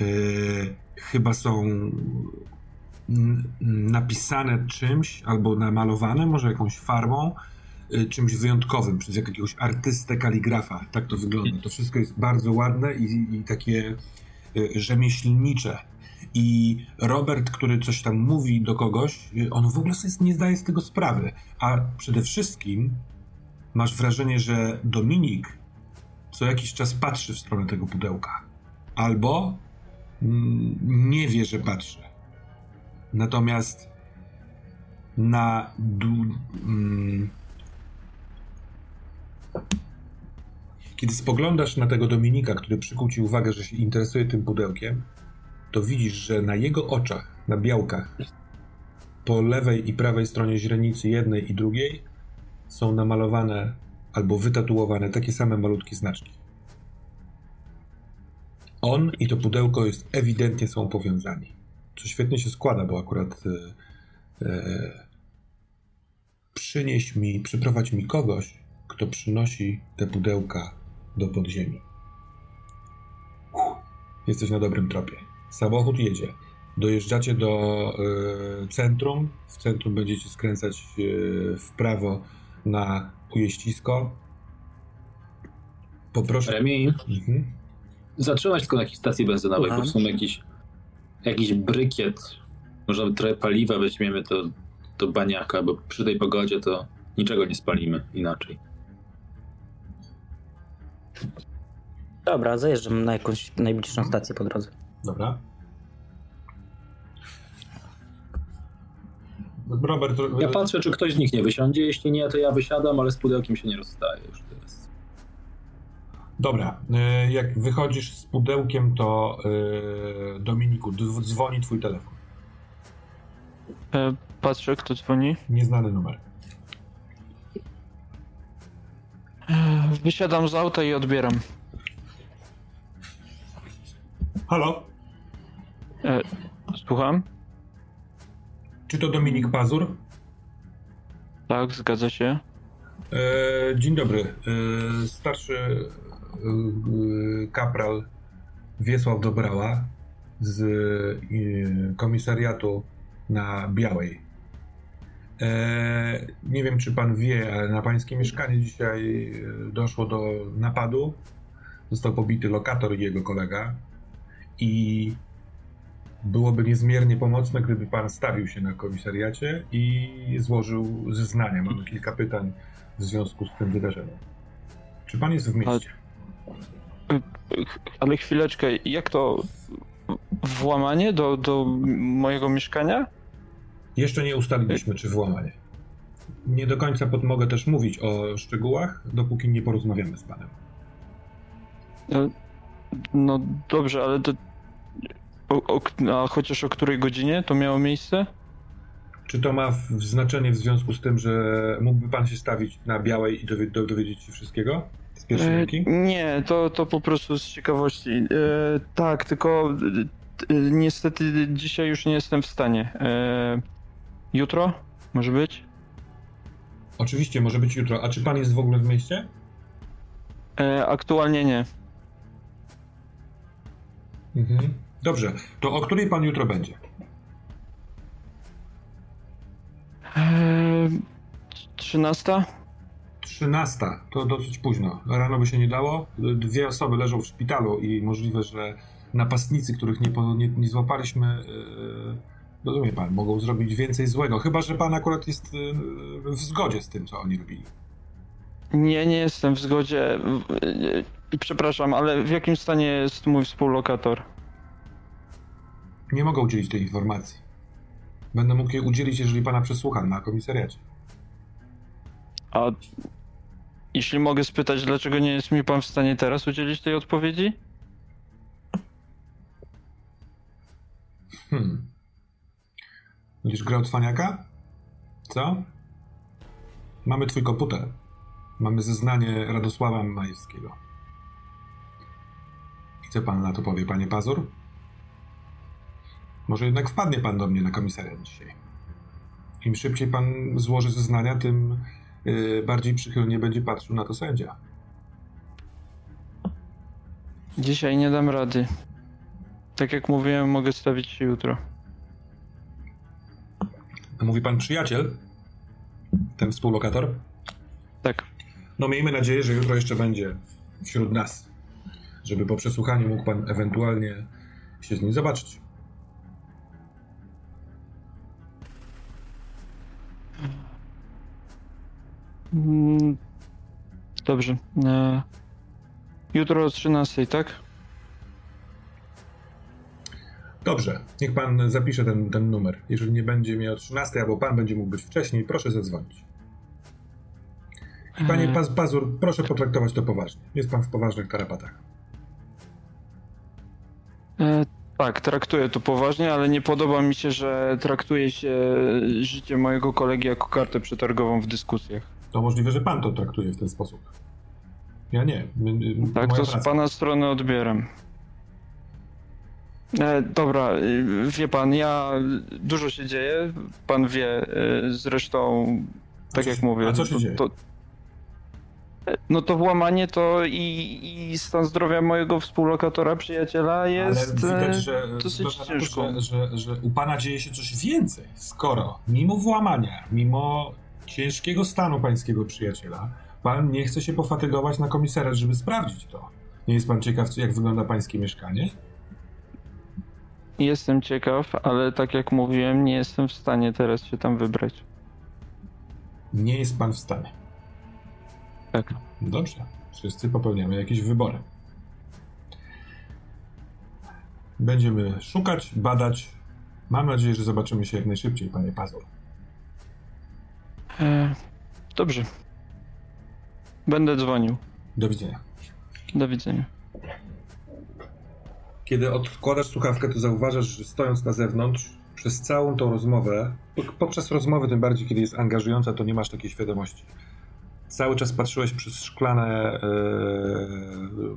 Yy, chyba są napisane czymś albo namalowane, może jakąś farbą, y, czymś wyjątkowym przez jakiegoś artystę kaligrafa. Tak to wygląda. To wszystko jest bardzo ładne i, i takie y, rzemieślnicze. I Robert, który coś tam mówi do kogoś, y, on w ogóle sobie nie zdaje z tego sprawy. A przede wszystkim masz wrażenie, że Dominik co jakiś czas patrzy w stronę tego pudełka. Albo mm, nie wie, że patrzy. Natomiast na mm, kiedy spoglądasz na tego Dominika, który przykuł ci uwagę, że się interesuje tym pudełkiem, to widzisz, że na jego oczach, na białkach, po lewej i prawej stronie źrenicy jednej i drugiej są namalowane albo wytatuowane takie same malutkie znaczki. On i to pudełko jest ewidentnie są powiązani. Co świetnie się składa, bo akurat e, e, przynieś mi, przyprowadź mi kogoś, kto przynosi te pudełka do podziemi. Uff, jesteś na dobrym tropie. Samochód jedzie. Dojeżdżacie do e, centrum. W centrum będziecie skręcać e, w prawo na ujeździsko. Poproszę. Remi, Mhm. zatrzymać tylko na jakiejś stacji benzynowej, bo są jakieś jakiś brykiet, może trochę paliwa weźmiemy do, do baniaka, bo przy tej pogodzie to niczego nie spalimy inaczej. Dobra, zajeżdżam na jakąś najbliższą stację po drodze. Dobra. Robert, Ja patrzę, czy ktoś z nich nie wysiądzie. Jeśli nie, to ja wysiadam, ale z pudełkiem się nie rozstaję już teraz. Dobra, e, jak wychodzisz z pudełkiem, to e, Dominiku, dzwoni twój telefon. E, patrzę, kto dzwoni. Nieznany numer. E, wysiadam z auta i odbieram. Halo? E, słucham? Czy to Dominik Pazur? Tak, zgadza się. E, dzień dobry. E, starszy e, e, kapral Wiesław Dobrała z e, komisariatu na Białej. E, nie wiem, czy pan wie, ale na pańskie mieszkanie dzisiaj doszło do napadu. Został pobity lokator i jego kolega. I byłoby niezmiernie pomocne, gdyby pan stawił się na komisariacie i złożył zeznania. Mamy kilka pytań w związku z tym wydarzeniem. Czy pan jest w mieście? Ale chwileczkę, jak to włamanie do, do mojego mieszkania? Jeszcze nie ustaliliśmy, czy włamanie. Nie do końca pod, mogę też mówić o szczegółach, dopóki nie porozmawiamy z panem. E, No dobrze, ale to... O, o, a chociaż o której godzinie to miało miejsce? Czy to ma w- znaczenie w związku z tym, że mógłby pan się stawić na białej i do, dowiedzieć się wszystkiego? Z pierwszej E, ręki? nie, to, to po prostu z ciekawości. E, tak, tylko e, e, niestety dzisiaj już nie jestem w stanie. E, jutro? Może być? Oczywiście, może być jutro. A czy pan jest w ogóle w mieście? E, aktualnie nie. Mhm. Dobrze. To o której pan jutro będzie? E, 13? 13. To dosyć późno. Rano by się nie dało. Dwie osoby leżą w szpitalu i możliwe, że napastnicy, których nie, nie, nie złapaliśmy, yy, rozumie pan, mogą zrobić więcej złego. Chyba, że pan akurat jest yy, w zgodzie z tym, co oni robili. Nie, nie jestem w zgodzie. E, e, Przepraszam, ale w jakim stanie jest mój współlokator? Nie mogę udzielić tej informacji. Będę mógł jej udzielić, jeżeli pana przesłucham na komisariacie. A jeśli mogę spytać, dlaczego nie jest mi pan w stanie teraz udzielić tej odpowiedzi? Hmm. Będziesz grał cwaniaka? Co? Mamy twój komputer. Mamy zeznanie Radosława Majewskiego. I co pan na to powie, panie Pazur? Może jednak wpadnie pan do mnie na komisariat dzisiaj. Im szybciej pan złoży zeznania, tym yy, bardziej przychylnie będzie patrzył na to sędzia. Dzisiaj nie dam rady. Tak jak mówiłem, mogę stawić się jutro. Mówi pan przyjaciel? Ten współlokator? Tak. No miejmy nadzieję, że jutro jeszcze będzie wśród nas, żeby po przesłuchaniu mógł pan ewentualnie się z nim zobaczyć. Dobrze. E, Jutro o 13, tak? Dobrze, niech pan zapisze ten, ten numer. Jeżeli nie będzie miał 13, albo pan będzie mógł być wcześniej, proszę zadzwonić. I panie E, Paz Pazur, proszę potraktować to poważnie. Jest pan w poważnych tarapatach. E, tak, traktuję to poważnie, ale nie podoba mi się, że traktuje się życie mojego kolegi jako kartę przetargową w dyskusjach. To możliwe, że pan to traktuje w ten sposób. Ja nie. Tak, moja to z praca. pana strony odbieram. E, dobra, wie pan, ja dużo się dzieje, pan wie, y, zresztą, tak co jak mówię. a co się to, dzieje? To, no to włamanie to i, i stan zdrowia mojego współlokatora, przyjaciela jest Ale widać, e, że, dosyć ciężko. Że, że, że u pana dzieje się coś więcej, skoro mimo włamania, mimo ciężkiego stanu pańskiego przyjaciela, pan nie chce się pofatygować na komisariat, żeby sprawdzić to. Nie jest pan ciekaw, jak wygląda pańskie mieszkanie? jestem ciekaw, ale tak jak mówiłem, nie jestem w stanie teraz się tam wybrać. Nie jest pan w stanie. Tak. Dobrze. Wszyscy popełniamy jakieś wybory. Będziemy szukać, badać. Mam nadzieję, że zobaczymy się jak najszybciej, panie Pazur. E, dobrze. Będę dzwonił. Do widzenia. Do widzenia. Kiedy odkładasz słuchawkę, to zauważasz, że stojąc na zewnątrz, przez całą tą rozmowę, podczas rozmowy, tym bardziej kiedy jest angażująca, to nie masz takiej świadomości. Cały czas patrzyłeś przez szklane,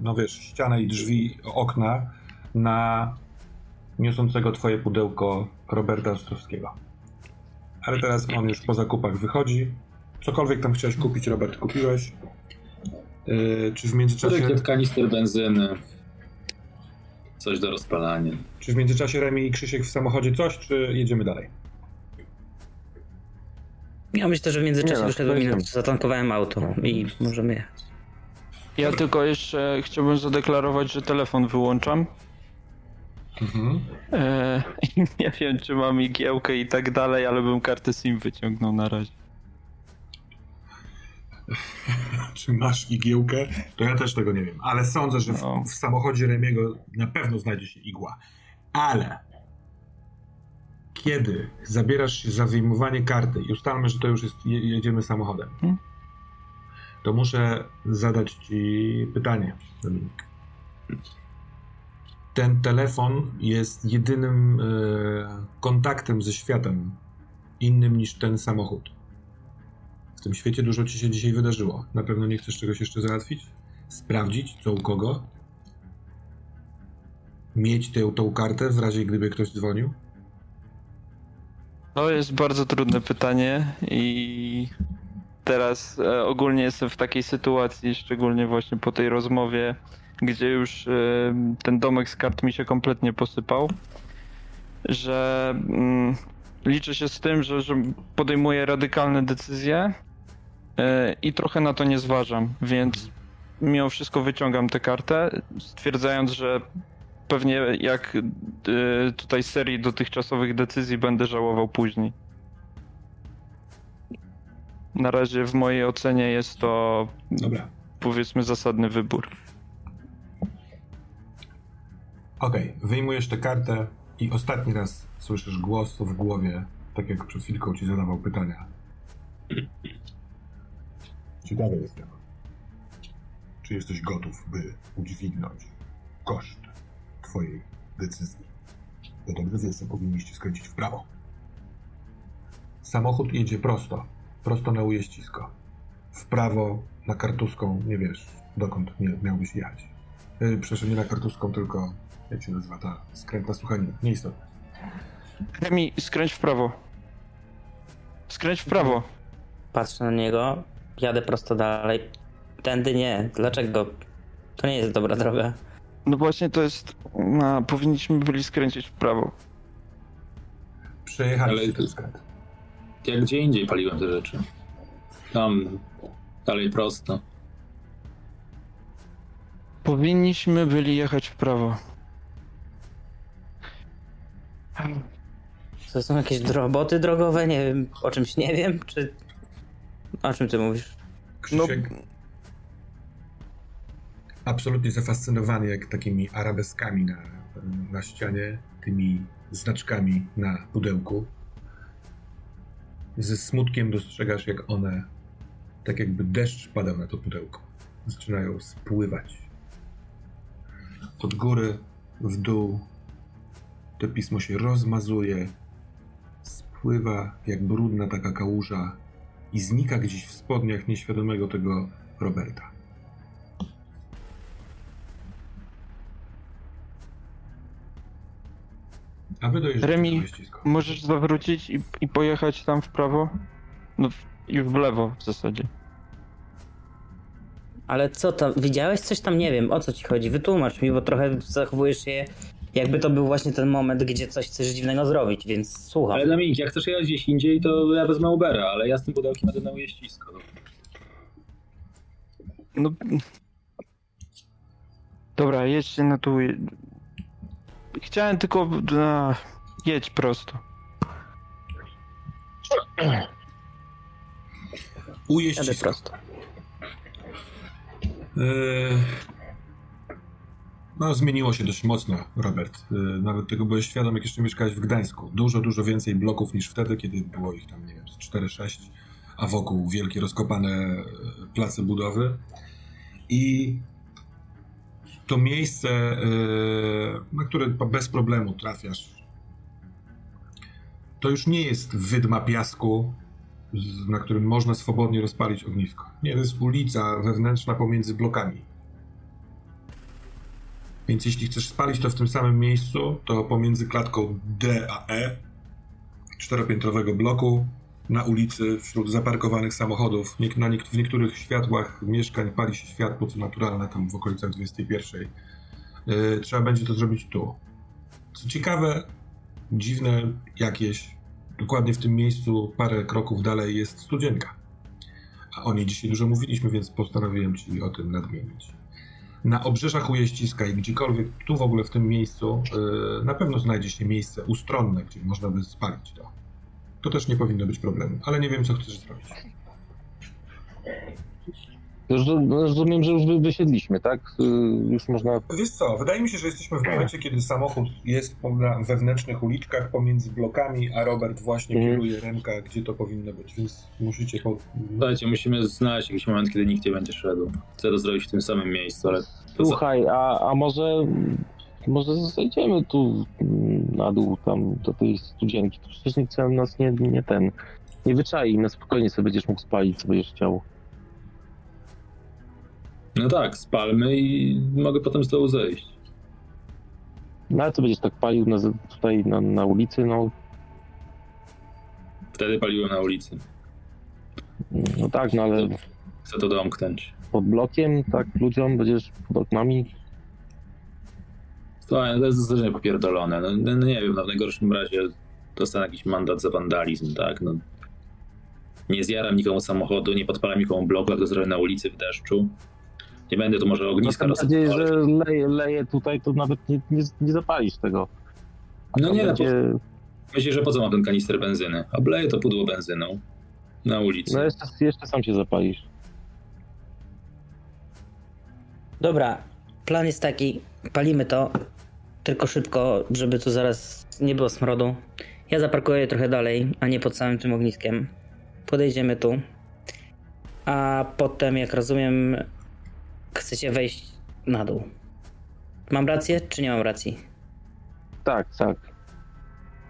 no wiesz, ścianę i drzwi, okna na niosącego twoje pudełko Roberta Ostrowskiego. Ale teraz on już po zakupach wychodzi. Cokolwiek tam chciałeś kupić, Robert, kupiłeś. Yy, czy w międzyczasie... Pakiet kanister benzyny. Coś do rozpalania. Czy w międzyczasie Remi i Krzysiek w samochodzie coś, czy jedziemy dalej? Ja myślę, że w międzyczasie Nie no, wyszedłem i zatankowałem auto i możemy jechać. Ja tylko jeszcze chciałbym zadeklarować, że telefon wyłączam. Mhm. E, nie wiem, czy mam igiełkę i tak dalej, ale bym kartę SIM wyciągnął na razie. Czy masz igiełkę? To ja też tego nie wiem, ale sądzę, że w, No. w samochodzie Remiego na pewno znajdzie się igła. Ale kiedy zabierasz się za wyjmowanie karty i ustalmy, że to już jest, je, jedziemy samochodem, Hmm. to muszę zadać ci pytanie, Dominik. Ten telefon jest jedynym e, kontaktem ze światem innym niż ten samochód. W tym świecie dużo ci się dzisiaj wydarzyło. Na pewno nie chcesz czegoś jeszcze załatwić? Sprawdzić, co u kogo? Mieć tę, tą kartę w razie, gdyby ktoś dzwonił? To jest bardzo trudne pytanie i teraz e, ogólnie jestem w takiej sytuacji, szczególnie właśnie po tej rozmowie, gdzie już e, ten domek z kart mi się kompletnie posypał, że mm, liczę się z tym, że, że podejmuję radykalne decyzje e, i trochę na to nie zważam, więc mimo wszystko wyciągam tę kartę, stwierdzając, że pewnie jak y, tutaj serii dotychczasowych decyzji będę żałował później. Na razie w mojej ocenie jest to Dobra. powiedzmy zasadny wybór. Okej, wyjmujesz tę kartę i ostatni raz słyszysz głos w głowie, tak jak przed chwilką ci zadawał pytania. Ciekawy jestem. Czy jesteś gotów, by udźwignąć koszt twojej decyzji? Bo dobrze wiesz, powinniście skręcić w prawo. Samochód jedzie prosto, prosto na ujeździsko. W prawo, na kartuską, nie wiesz, dokąd miałbyś jechać. Yy, przepraszam, nie na kartuską, tylko jak się nazywa ta skrętna słuchanina? Nieistotne. Remi, skręć w prawo. Skręć w prawo. Patrzę na niego, jadę prosto dalej. Tędy nie. Dlaczego? To nie jest dobra droga. No właśnie to jest... A, powinniśmy byli skręcić w prawo. Przejechaliście Ale- ten skręt. Jak gdzie indziej paliłem te rzeczy. Tam, dalej prosto. Powinniśmy byli jechać w prawo. To są jakieś roboty drogowe? Nie wiem, o czymś nie wiem, czy... O czym ty mówisz? Krzysiek, absolutnie zafascynowany jak takimi arabeskami na, na ścianie, tymi znaczkami na pudełku. Ze smutkiem dostrzegasz, jak one, tak jakby deszcz padał na to pudełko, zaczynają spływać. Od góry w dół to pismo się rozmazuje, spływa jak brudna taka kałuża i znika gdzieś w spodniach nieświadomego tego Roberta. A wy dojeżdżacie Remi. Możesz zawrócić i, i pojechać tam w prawo? No w, i w lewo w zasadzie. Ale co tam, widziałeś coś tam? Nie wiem, o co ci chodzi? Wytłumacz mi, bo trochę zachowujesz się jakby to był właśnie ten moment, gdzie coś chcesz dziwnego zrobić, więc słucham. Ale Dominik, jak chcesz jechać gdzieś indziej, to ja wezmę Ubera, ale ja z tym pudełkiem będę na ujeździsko. No. Dobra, jedźcie na tu. chciałem tylko... A, jedź prosto. Ujeść Jadę prosto. Eee, No, zmieniło się dość mocno, Robert. Eee, Nawet tego byłeś świadom, jak jeszcze mieszkałeś w Gdańsku. Dużo, dużo więcej bloków niż wtedy, kiedy było ich tam, nie wiem, z 4-6, a wokół wielkie rozkopane e, place budowy. I to miejsce, e, na które bez problemu trafiasz, to już nie jest wydma piasku, na którym można swobodnie rozpalić ognisko. Nie, to jest ulica wewnętrzna pomiędzy blokami. Więc jeśli chcesz spalić to w tym samym miejscu, to pomiędzy klatką D a E czteropiętrowego bloku na ulicy wśród zaparkowanych samochodów, na w niektórych światłach mieszkań pali się światło, co naturalne tam w okolicach 21. Yy, trzeba będzie to zrobić tu. Co ciekawe, dziwne jakieś, dokładnie w tym miejscu parę kroków dalej jest studzienka. A o niej dzisiaj dużo mówiliśmy, więc postanowiłem ci o tym nadmienić. Na obrzeżach Ujeściska i gdziekolwiek tu w ogóle w tym miejscu yy, na pewno znajdzie się miejsce ustronne, gdzie można by spalić to. To też nie powinno być problemu, ale nie wiem, co chcesz zrobić. Już no, rozumiem, że już wy- wysiedliśmy, tak? Y, Już można. Wiesz co, wydaje mi się, że jesteśmy w momencie, kiedy samochód jest na wewnętrznych uliczkach pomiędzy blokami, a Robert właśnie Mhm. kieruje ręka, gdzie to powinno być, więc musicie... Po... Słuchajcie, musimy znaleźć jakiś moment, kiedy nikt nie będzie szedł. Chcę to zrobić w tym samym miejscu, ale. Słuchaj, a, a może. Może zejdziemy tu mm, na dół, tam do tej studzienki. To przecież nikt nas nie, nie ten. Nie wyczai, na spokojnie sobie będziesz mógł spalić, co będziesz chciał. No tak, spalmy i mogę potem z dołu zejść. No ale co będziesz tak palił na, tutaj na, na ulicy? No, Wtedy paliłem na ulicy. no tak, no ale Chcę to domknąć. pod blokiem, tak ludziom będziesz pod oknami. Słuchaj, no to jest zdecydowanie popierdolone. No, no, no nie wiem, no w najgorszym razie dostanę jakiś mandat za wandalizm, tak? No, nie zjaram nikomu samochodu, nie podpalam nikomu bloku, jak to zrobię na ulicy w deszczu. Nie będę tu może ogniska Mam nadzieję, rozsypywał, że leje, leje tutaj, to nawet nie, nie, nie zapalisz tego. No To nie, no, będzie, Myślisz, że po co mam ten kanister benzyny? Obleję to pudło benzyną na ulicy. No jeszcze, jeszcze sam się zapalisz. Dobra, plan jest taki, palimy to, tylko szybko, żeby tu zaraz nie było smrodu. Ja zaparkuję trochę dalej, a nie pod samym tym ogniskiem. Podejdziemy tu. A potem, jak rozumiem, chcecie wejść na dół. Mam rację, czy nie mam racji? Tak, tak.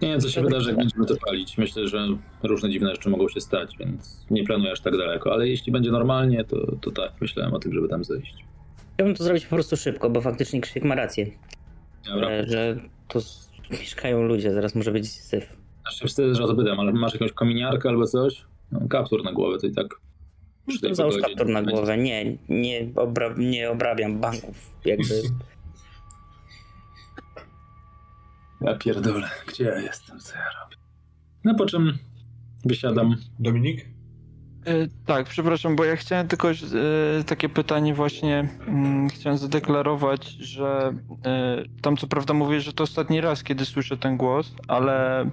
Nie wiem, co się wydarzy, jak będziemy to palić. Myślę, że różne dziwne rzeczy mogą się stać, więc nie planuję aż tak daleko. Ale jeśli będzie normalnie, to, to tak, myślałem o tym, żeby tam zejść. Chciałbym to zrobić po prostu szybko, bo faktycznie Krzysiek ma rację, Dobra. e, że tu mieszkają ludzie, zaraz może być syf. Aż się wstydzę, że zapytam, ale masz jakąś kominiarkę albo coś? No, kaptur na głowę, to i tak... Załóż pogodzie kaptur na głowę. Nie, nie, obra nie obrabiam banków. Jakby Ja pierdolę, gdzie ja jestem, co ja robię? No po czym wysiadam. Dominik? E, tak, przepraszam, bo ja chciałem tylko e, takie pytanie właśnie, mm, chciałem zadeklarować, że e, tam co prawda mówię, że to ostatni raz, kiedy słyszę ten głos, ale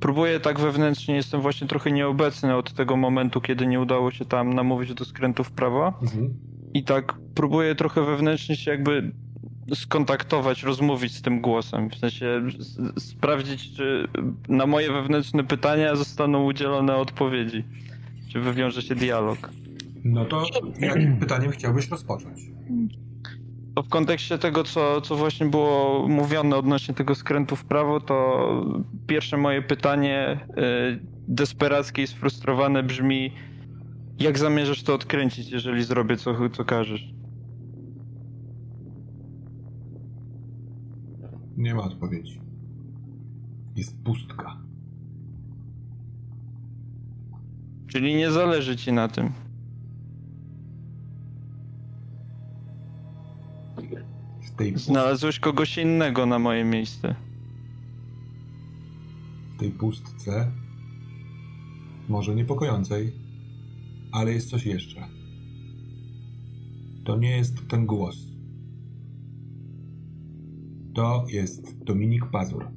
próbuję tak wewnętrznie, jestem właśnie trochę nieobecny od tego momentu, kiedy nie udało się tam namówić do skrętu w prawo Mhm. i tak próbuję trochę wewnętrznie się jakby skontaktować, rozmówić z tym głosem, w sensie sprawdzić, czy na moje wewnętrzne pytania zostaną udzielone odpowiedzi. Czy wywiąże się dialog? No to jakim pytaniem chciałbyś rozpocząć? To w kontekście tego, co, co właśnie było mówione odnośnie tego skrętu w prawo, to pierwsze moje pytanie y, desperackie i sfrustrowane brzmi jak zamierzasz to odkręcić, jeżeli zrobię co, co każesz? Nie ma odpowiedzi. Jest pustka. Czyli nie zależy ci na tym. W tej, pust- Znalazłeś kogoś innego na moje miejsce. w tej pustce, może niepokojącej, ale jest coś jeszcze. To nie jest ten głos. To jest Dominik Pazur.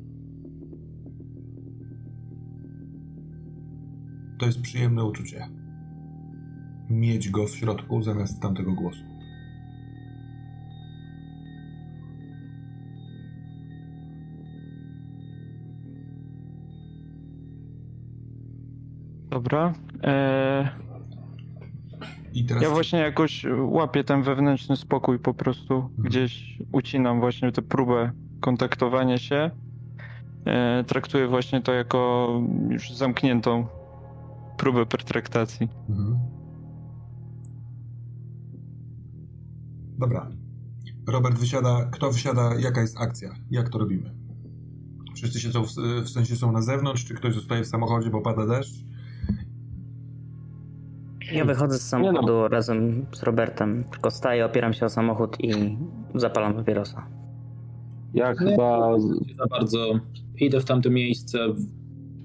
To jest przyjemne uczucie. Mieć go w środku zamiast tamtego głosu. Dobra. Eee, I teraz ja właśnie jakoś łapię ten wewnętrzny spokój po prostu. Gdzieś ucinam właśnie tę próbę kontaktowania się. Eee, traktuję właśnie to jako już zamkniętą próbę pertraktacji. Mhm. Dobra. Robert wysiada. Kto wysiada? Jaka jest akcja? Jak to robimy? Wszyscy siedzą w, w sensie są na zewnątrz, czy ktoś zostaje w samochodzie, bo pada deszcz? Ja wychodzę z samochodu razem z Robertem. Tylko staję, opieram się o samochód i zapalam papierosa. Ja chyba... Nie za bardzo idę w tamte miejsce,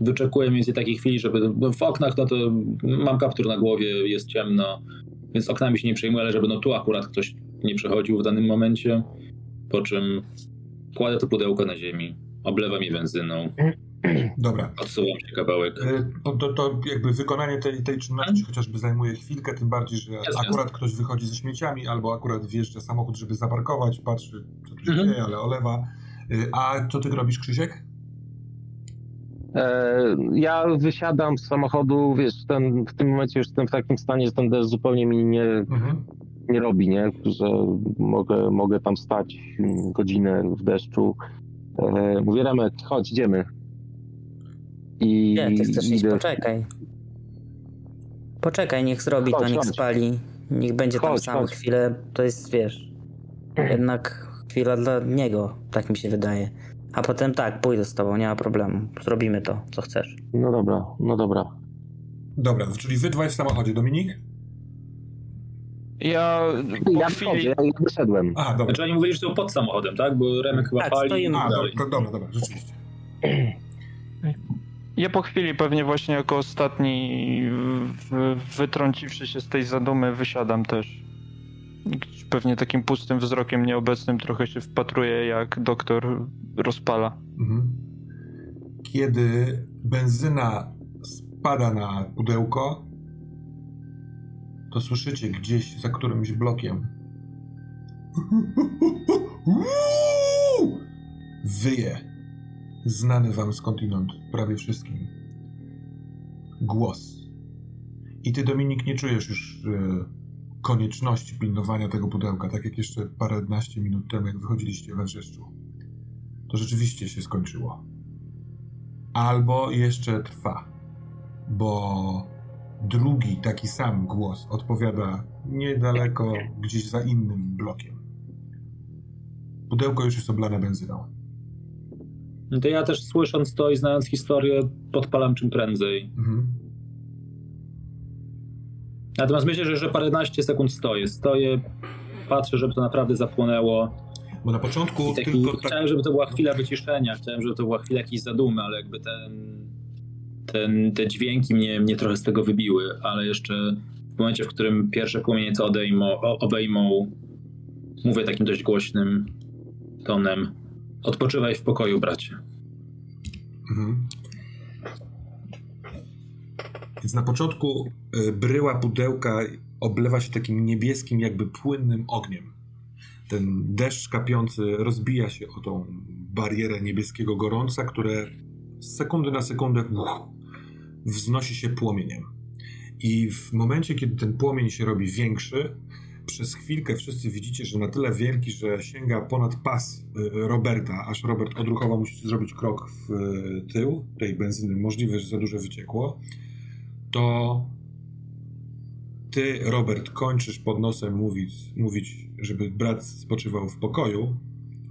wyczekuję mniej więcej takiej chwili, żeby no w oknach, no to mam kaptur na głowie, jest ciemno, więc oknami się nie przejmuję, ale żeby no tu akurat ktoś nie przechodził w danym momencie, po czym kładę to pudełko na ziemi, oblewam je benzyną, Dobra. odsuwam się kawałek. No to, to jakby wykonanie tej, tej czynności chociażby zajmuje chwilkę, tym bardziej, że Jasne. akurat ktoś wychodzi ze śmieciami, albo akurat wjeżdża samochód, żeby zaparkować, patrzy, co tu się Mhm. dzieje, ale olewa. Y, A co ty robisz, Krzysiek? E, ja wysiadam z samochodu, wiesz, ten, w tym momencie już jestem w takim stanie, że ten deszcz zupełnie mi nie, Mhm. nie robi, nie? Że mogę, mogę tam stać godzinę w deszczu. E, mówię, Remek, chodź, idziemy. I Nie, ty chcesz iść, poczekaj. Poczekaj, niech zrobi to, Chodź, niech chodź. spali. Niech będzie tam Chodź, sam chodź. chwilę. To jest, wiesz, jednak chwila dla niego, tak mi się wydaje. A potem tak, pójdę z tobą, nie ma problemu. Zrobimy to, co chcesz. No dobra, no dobra. Dobra, czyli wy dwaj w samochodzie. Dominik? Ja po Ja chwili... wchodzę, ja, wyszedłem. Aha, dobra. Znaczy oni mówili, że są pod samochodem, tak? Bo Remek chyba Tak, pali. stoimy. A, dalej. dobra, dobra, dobra, rzeczywiście. Ja po chwili pewnie właśnie jako ostatni, w, wytrąciwszy się z tej zadumy, wysiadam też. Pewnie takim pustym wzrokiem nieobecnym trochę się wpatruję, jak doktor rozpala. Mhm. Kiedy benzyna spada na pudełko, to słyszycie gdzieś za którymś blokiem. Wyje. Znany wam skądinąd prawie wszystkim. Głos. I ty, Dominik, nie czujesz już e, konieczności pilnowania tego pudełka, tak jak jeszcze paręnaście minut temu, jak wychodziliście we wrzeszczu. To rzeczywiście się skończyło. Albo jeszcze trwa, bo drugi taki sam głos odpowiada niedaleko, gdzieś za innym blokiem. Pudełko już jest oblane benzyną. No to ja też słysząc to i znając historię, podpalam czym prędzej. Mhm. Natomiast myślę, że, że paręnaście sekund stoję. Stoję, patrzę, żeby to naprawdę zapłonęło. Bo na początku taki, tylko tak... Chciałem, żeby to była chwila wyciszenia, chciałem, żeby to była chwila jakiejś zadumy, ale jakby ten, ten, te dźwięki mnie, mnie trochę z tego wybiły, ale jeszcze w momencie, w którym pierwsze płomienie co odejmą, obejmą, mówię takim dość głośnym tonem, odpoczywaj w pokoju, bracie. Mhm. Więc na początku bryła pudełka oblewa się takim niebieskim, jakby płynnym ogniem. Ten deszcz kapiący rozbija się o tą barierę niebieskiego gorąca, które z sekundy na sekundę wznosi się płomieniem. I w momencie, kiedy ten płomień się robi większy, przez chwilkę wszyscy widzicie, że na tyle wielki, że sięga ponad pas y, Roberta, aż Robert odruchowo musi zrobić krok w y, tył tej benzyny. Możliwe, że za dużo wyciekło. To ty, Robert, kończysz pod nosem mówić, mówić żeby brat spoczywał w pokoju,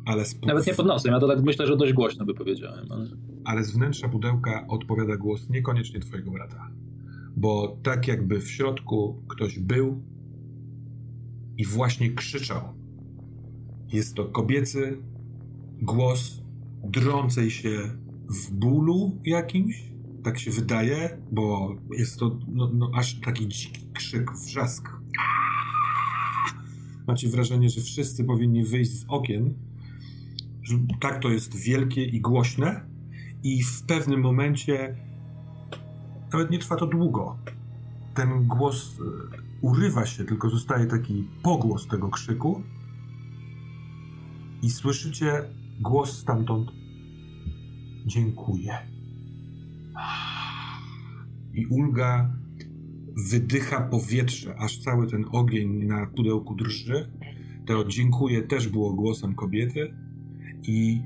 ale z, Nawet nie pod nosem, ja to tak myślę, że dość głośno wypowiedziałem. Ale... ale z wnętrza pudełka odpowiada głos niekoniecznie twojego brata. Bo tak jakby w środku ktoś był i właśnie krzyczał. Jest to kobiecy głos drącej się w bólu jakimś, tak się wydaje, bo jest to no, no, aż taki dziki krzyk, wrzask. Macie wrażenie, że wszyscy powinni wyjść z okien tak to jest wielkie i głośne i w pewnym momencie nawet nie trwa to długo. Ten głos e, urywa się, tylko zostaje taki pogłos tego krzyku i słyszycie głos stamtąd dziękuję. I Ulga wydycha powietrze, aż cały ten ogień na pudełku drży. To dziękuję też było głosem kobiety i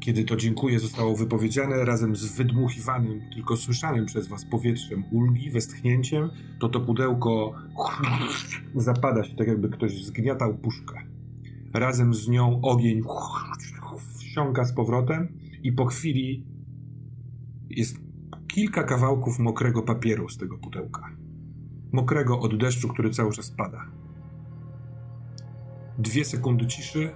kiedy to dziękuję zostało wypowiedziane razem z wydmuchiwanym, tylko słyszanym przez was powietrzem ulgi, westchnięciem, to to pudełko zapada się tak jakby ktoś zgniatał puszkę. Razem z nią ogień wsiąka z powrotem i po chwili jest kilka kawałków mokrego papieru z tego pudełka. Mokrego od deszczu, który cały czas pada. Dwie sekundy ciszy.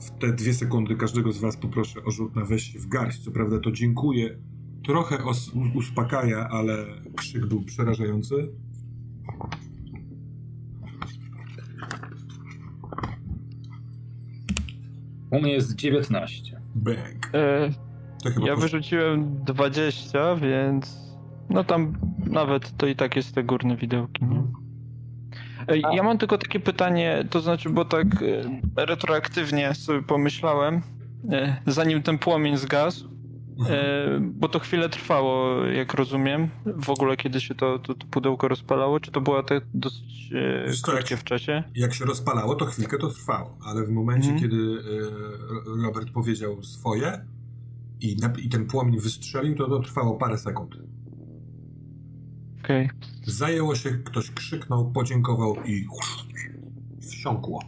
W te dwie sekundy każdego z Was poproszę o rzut na wejście w garść. Co prawda to dziękuję. Trochę os- uspokaja, ale krzyk był przerażający. U mnie jest 19. Bang. E, To chyba ja wyrzuciłem 20, więc no tam nawet to i tak jest te górne widełki. Nie? Ja mam tylko takie pytanie, to znaczy, bo tak e, retroaktywnie sobie pomyślałem, e, zanim ten płomień zgasł, e, bo to chwilę trwało, jak rozumiem, w ogóle kiedy się to, to, to pudełko rozpalało, czy to było tak dosyć krótkie w czasie? Jak się rozpalało, to chwilkę to trwało, ale w momencie, Mhm. kiedy Robert powiedział swoje i, i ten płomień wystrzelił, to to trwało parę sekund. Okej. Zajęło się, ktoś krzyknął, podziękował i wsiąkło.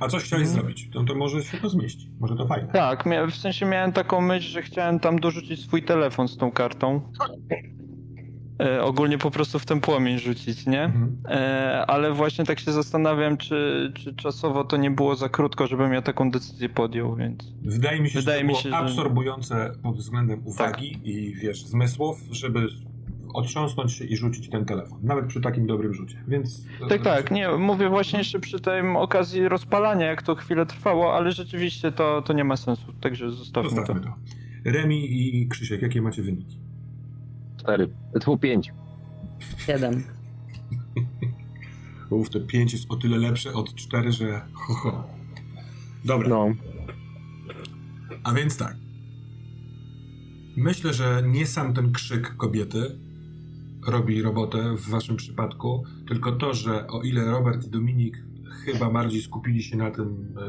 A coś chciałeś Mhm. zrobić? No to może się to zmieści. Może to fajne. Tak, w sensie miałem taką myśl, że chciałem tam dorzucić swój telefon z tą kartą. E, ogólnie po prostu w ten płomień rzucić, nie? Mhm. E, ale właśnie tak się zastanawiam, czy, czy czasowo to nie było za krótko, żebym ja taką decyzję podjął, więc... Wydaje mi się, Wydaje że to mi było się, że- absorbujące pod względem uwagi i wiesz, zmysłów, żeby otrząsnąć się i rzucić ten telefon. Nawet przy takim dobrym rzucie. Więc. Tak, tak, nie, mówię właśnie jeszcze przy tej okazji rozpalania, jak to chwilę trwało, ale rzeczywiście to, to nie ma sensu, także zostawmy to. Zostawmy to. Remi i Krzysiek, jakie macie wyniki? Cztery. Tfu, pięć. Siedem. Uf, te 5 jest o tyle lepsze od 4, że ho, ho. Dobra, No. a więc tak. Myślę, że nie sam ten krzyk kobiety robi robotę w waszym przypadku, tylko to, że o ile Robert i Dominik chyba bardziej skupili się na tym e,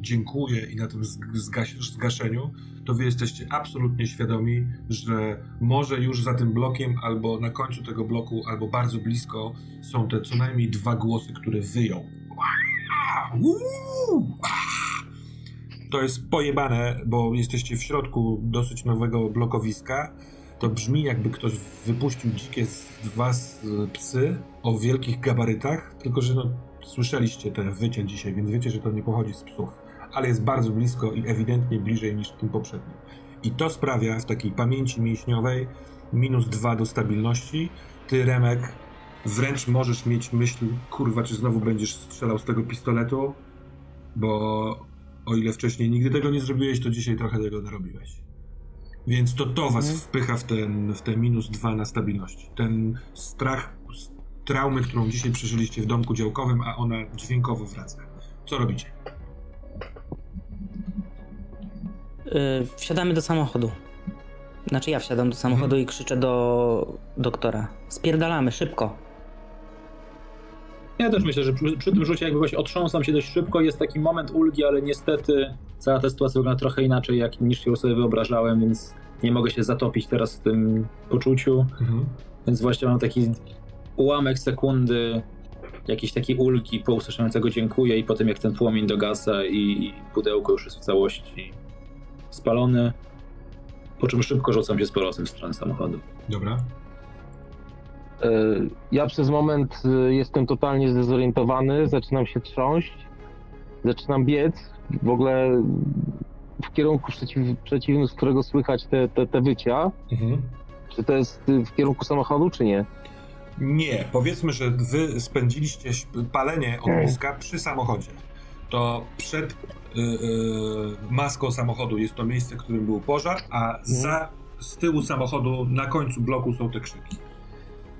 dziękuję i na tym zg- zgas- zgaszeniu, to wy jesteście absolutnie świadomi, że może już za tym blokiem, albo na końcu tego bloku, albo bardzo blisko są te co najmniej dwa głosy, które wyją. To jest pojebane, bo jesteście w środku dosyć nowego blokowiska. To brzmi jakby ktoś wypuścił dzikie z was y, psy o wielkich gabarytach, tylko że no, słyszeliście te wycie dzisiaj, więc wiecie, że to nie pochodzi z psów. Ale jest bardzo blisko i ewidentnie bliżej niż tym poprzednim. I to sprawia w takiej pamięci mięśniowej minus dwa do stabilności. Ty, Remek, wręcz możesz mieć myśl, kurwa, czy znowu będziesz strzelał z tego pistoletu, bo o ile wcześniej nigdy tego nie zrobiłeś, to dzisiaj trochę tego narobiłeś. Więc to to was Mhm. wpycha w, ten, w te minus dwa na stabilności. Ten strach traumy, którą dzisiaj przeżyliście w domku działkowym, a ona dźwiękowo wraca. Co robicie? Yy, wsiadamy do samochodu. Znaczy ja wsiadam do samochodu i krzyczę do doktora. Spierdalamy, szybko. Ja też myślę, że przy, przy tym rzucie jakby właśnie otrząsam się dość szybko, jest taki moment ulgi, ale niestety cała ta sytuacja wygląda trochę inaczej jak, niż ją sobie wyobrażałem, więc nie mogę się zatopić teraz w tym poczuciu, Mhm. więc właśnie mam taki ułamek sekundy jakiejś takiej ulgi po usłyszeniu tego dziękuję i potem jak ten płomień dogasa i pudełko już jest w całości spalone, po czym szybko rzucam się z powrotem w stronę samochodu. Dobra. E, Ja przez moment e, jestem totalnie zdezorientowany, zaczynam się trząść, zaczynam biec, w ogóle w kierunku przeciw, przeciwnym, z którego słychać te, te, te wycia. Mhm. Czy to jest w kierunku samochodu, czy nie? Nie, powiedzmy, że wy spędziliście palenie ogniska przy samochodzie. To przed y, y, maską samochodu jest to miejsce, w którym był pożar, a za, z tyłu samochodu na końcu bloku są te krzyki.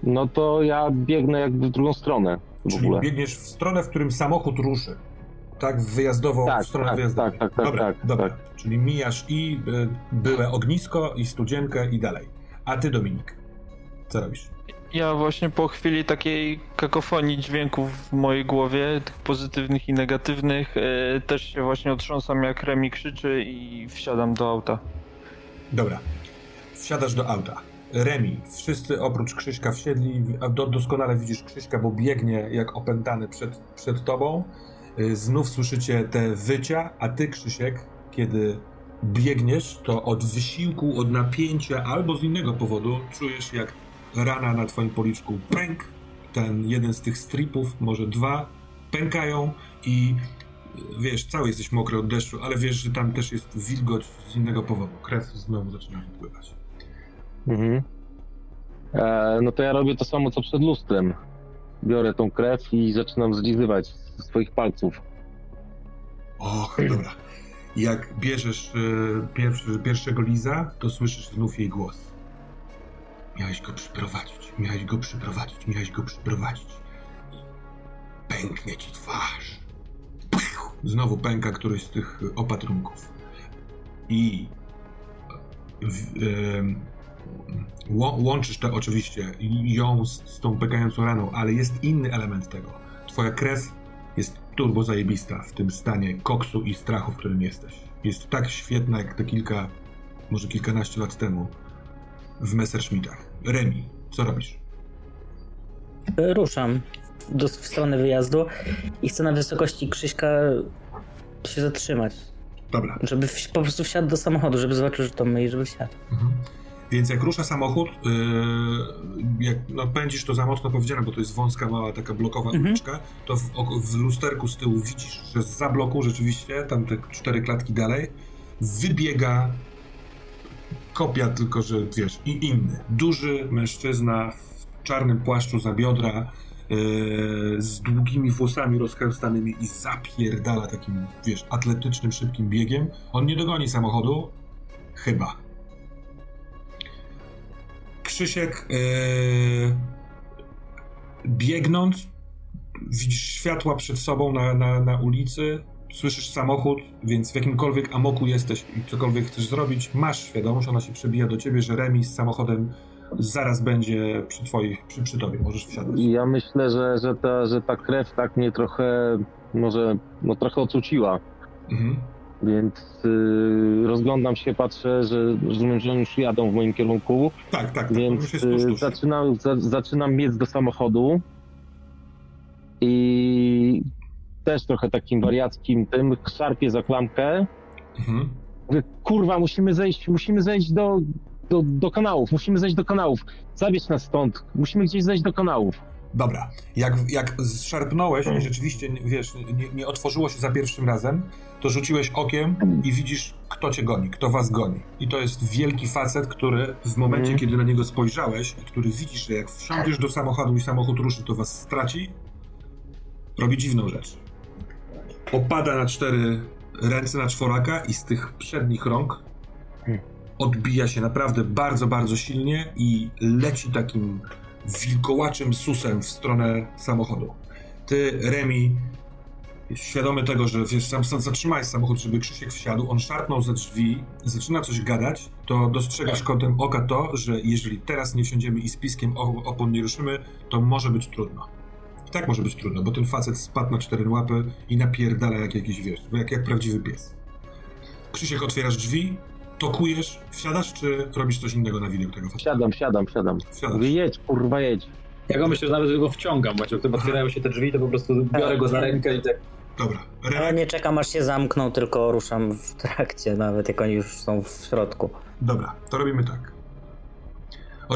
No to ja biegnę jakby w drugą stronę w Czyli ogóle. biegniesz w stronę, w którym samochód ruszy. Tak, wyjazdowo, Tak, w stronę tak, wyjazdową. tak, tak, tak, dobra, tak, dobra. tak. Czyli mijasz i y, byłe ognisko, i studzienkę, i dalej. A ty, Dominik, co robisz? Ja właśnie po chwili takiej kakofonii dźwięków w mojej głowie, tych pozytywnych i negatywnych, e, też się właśnie otrząsam jak Remi krzyczy i wsiadam do auta. Dobra. Wsiadasz do auta. Remi, wszyscy oprócz Krzyśka wsiedli, do, doskonale widzisz Krzyśka, bo biegnie jak opętany przed, przed tobą. Y, Znów słyszycie te wycia, a ty, Krzysiek, kiedy biegniesz, to od wysiłku, od napięcia albo z innego powodu czujesz jak rana na twoim policzku pęk. Ten jeden z tych stripów, może dwa, pękają i wiesz, cały jesteś mokry od deszczu, ale wiesz, że tam też jest wilgoć z innego powodu. Krew znowu zaczyna wypływać. Mhm. E, no to ja robię to samo co przed lustrem. Biorę tą krew i zaczynam zlizywać ze swoich palców. Och, dobra. Jak bierzesz y, pierwszy, pierwszego Liza, to słyszysz znów jej głos. Miałeś go przyprowadzić, miałeś go przyprowadzić, miałeś go przyprowadzić. Pęknie ci twarz. Znowu pęka któryś z tych opatrunków. I w, łączysz to oczywiście ją z, z tą pękającą raną, ale jest inny element tego. Twoja krew jest turbo zajebista w tym stanie koksu i strachu, w którym jesteś. Jest tak świetna jak te kilka, może kilkanaście lat temu w Messerschmittach. Remi, co robisz? Ruszam do, w stronę wyjazdu i chcę na wysokości Krzyśka się zatrzymać. Dobra. Żeby wsi- po prostu wsiadł do samochodu, żeby zobaczył, że to my i żeby wsiadł. Mhm. Więc jak rusza samochód, yy, jak no, pędzisz to za mocno powiedziane, bo to jest wąska, mała taka blokowa Mhm. uliczka, to w, w lusterku z tyłu widzisz, że za bloku rzeczywiście, tam te cztery klatki dalej, wybiega kopia, tylko że wiesz, i inny. Duży mężczyzna w czarnym płaszczu za biodra, yy, z długimi włosami rozchęstanymi i zapierdala takim, wiesz, atletycznym, szybkim biegiem. On nie dogoni samochodu, chyba. Krzysiek, yy, biegnąc, widzisz światła przed sobą na, na, na ulicy, słyszysz samochód, więc w jakimkolwiek amoku jesteś i cokolwiek chcesz zrobić, masz świadomość, ona się przebija do ciebie, że remis z samochodem zaraz będzie przy twoich, przy, przy tobie, możesz wsiadać. Ja myślę, że, że, ta, że ta krew tak mnie trochę, może, no trochę ocuciła. Mhm. Więc y, rozglądam się, patrzę, że rozumiem, że już jadą w moim kierunku, Tak, tak, tak, już więc y, zaczynam, za, zaczynam biec do samochodu i też trochę takim wariackim tym szarpię za klamkę. Mhm. Mówię, kurwa, musimy zejść, musimy zejść do, do, do kanałów, musimy zejść do kanałów. Zabierz nas stąd, musimy gdzieś zejść do kanałów. Dobra, jak, jak zszarpnąłeś i rzeczywiście, wiesz, nie, nie otworzyło się za pierwszym razem, to rzuciłeś okiem i widzisz, kto cię goni, kto was goni. I to jest wielki facet, który w momencie, Mhm. kiedy na niego spojrzałeś i który widzisz, że jak wsiądziesz do samochodu i samochód ruszy, to was straci, robi dziwną rzecz. Opada na cztery ręce na czworaka i z tych przednich rąk Hmm. odbija się naprawdę bardzo, bardzo silnie i leci takim wilkołaczym susem w stronę samochodu. Ty, Remi, świadomy tego, że wiesz, sam, sam zatrzymałeś samochód, żeby Krzysiek wsiadł, on szarpnął ze drzwi, zaczyna coś gadać, to dostrzegasz kątem oka to, że jeżeli teraz nie wsiądziemy i z piskiem o- opon nie ruszymy, to może być trudno. Tak może być trudno, bo ten facet spadł na cztery łapy i napierdala jak jakiś, wiesz, jak, jak prawdziwy pies. Krzysiek, otwierasz drzwi, tokujesz, wsiadasz, czy robisz coś innego na widok tego faceta? Siadam, siadam, siadam. Wsiadasz. Mówię, jedź, kurwa, jedź. Ja go myślę, że nawet go wciągam, właśnie gdy otwierają się te drzwi, to po prostu biorę go za rękę i tak Dobra. Ale Remek, nie czekam aż się zamkną, tylko ruszam w trakcie, nawet jak oni już są w środku. Dobra, to robimy tak.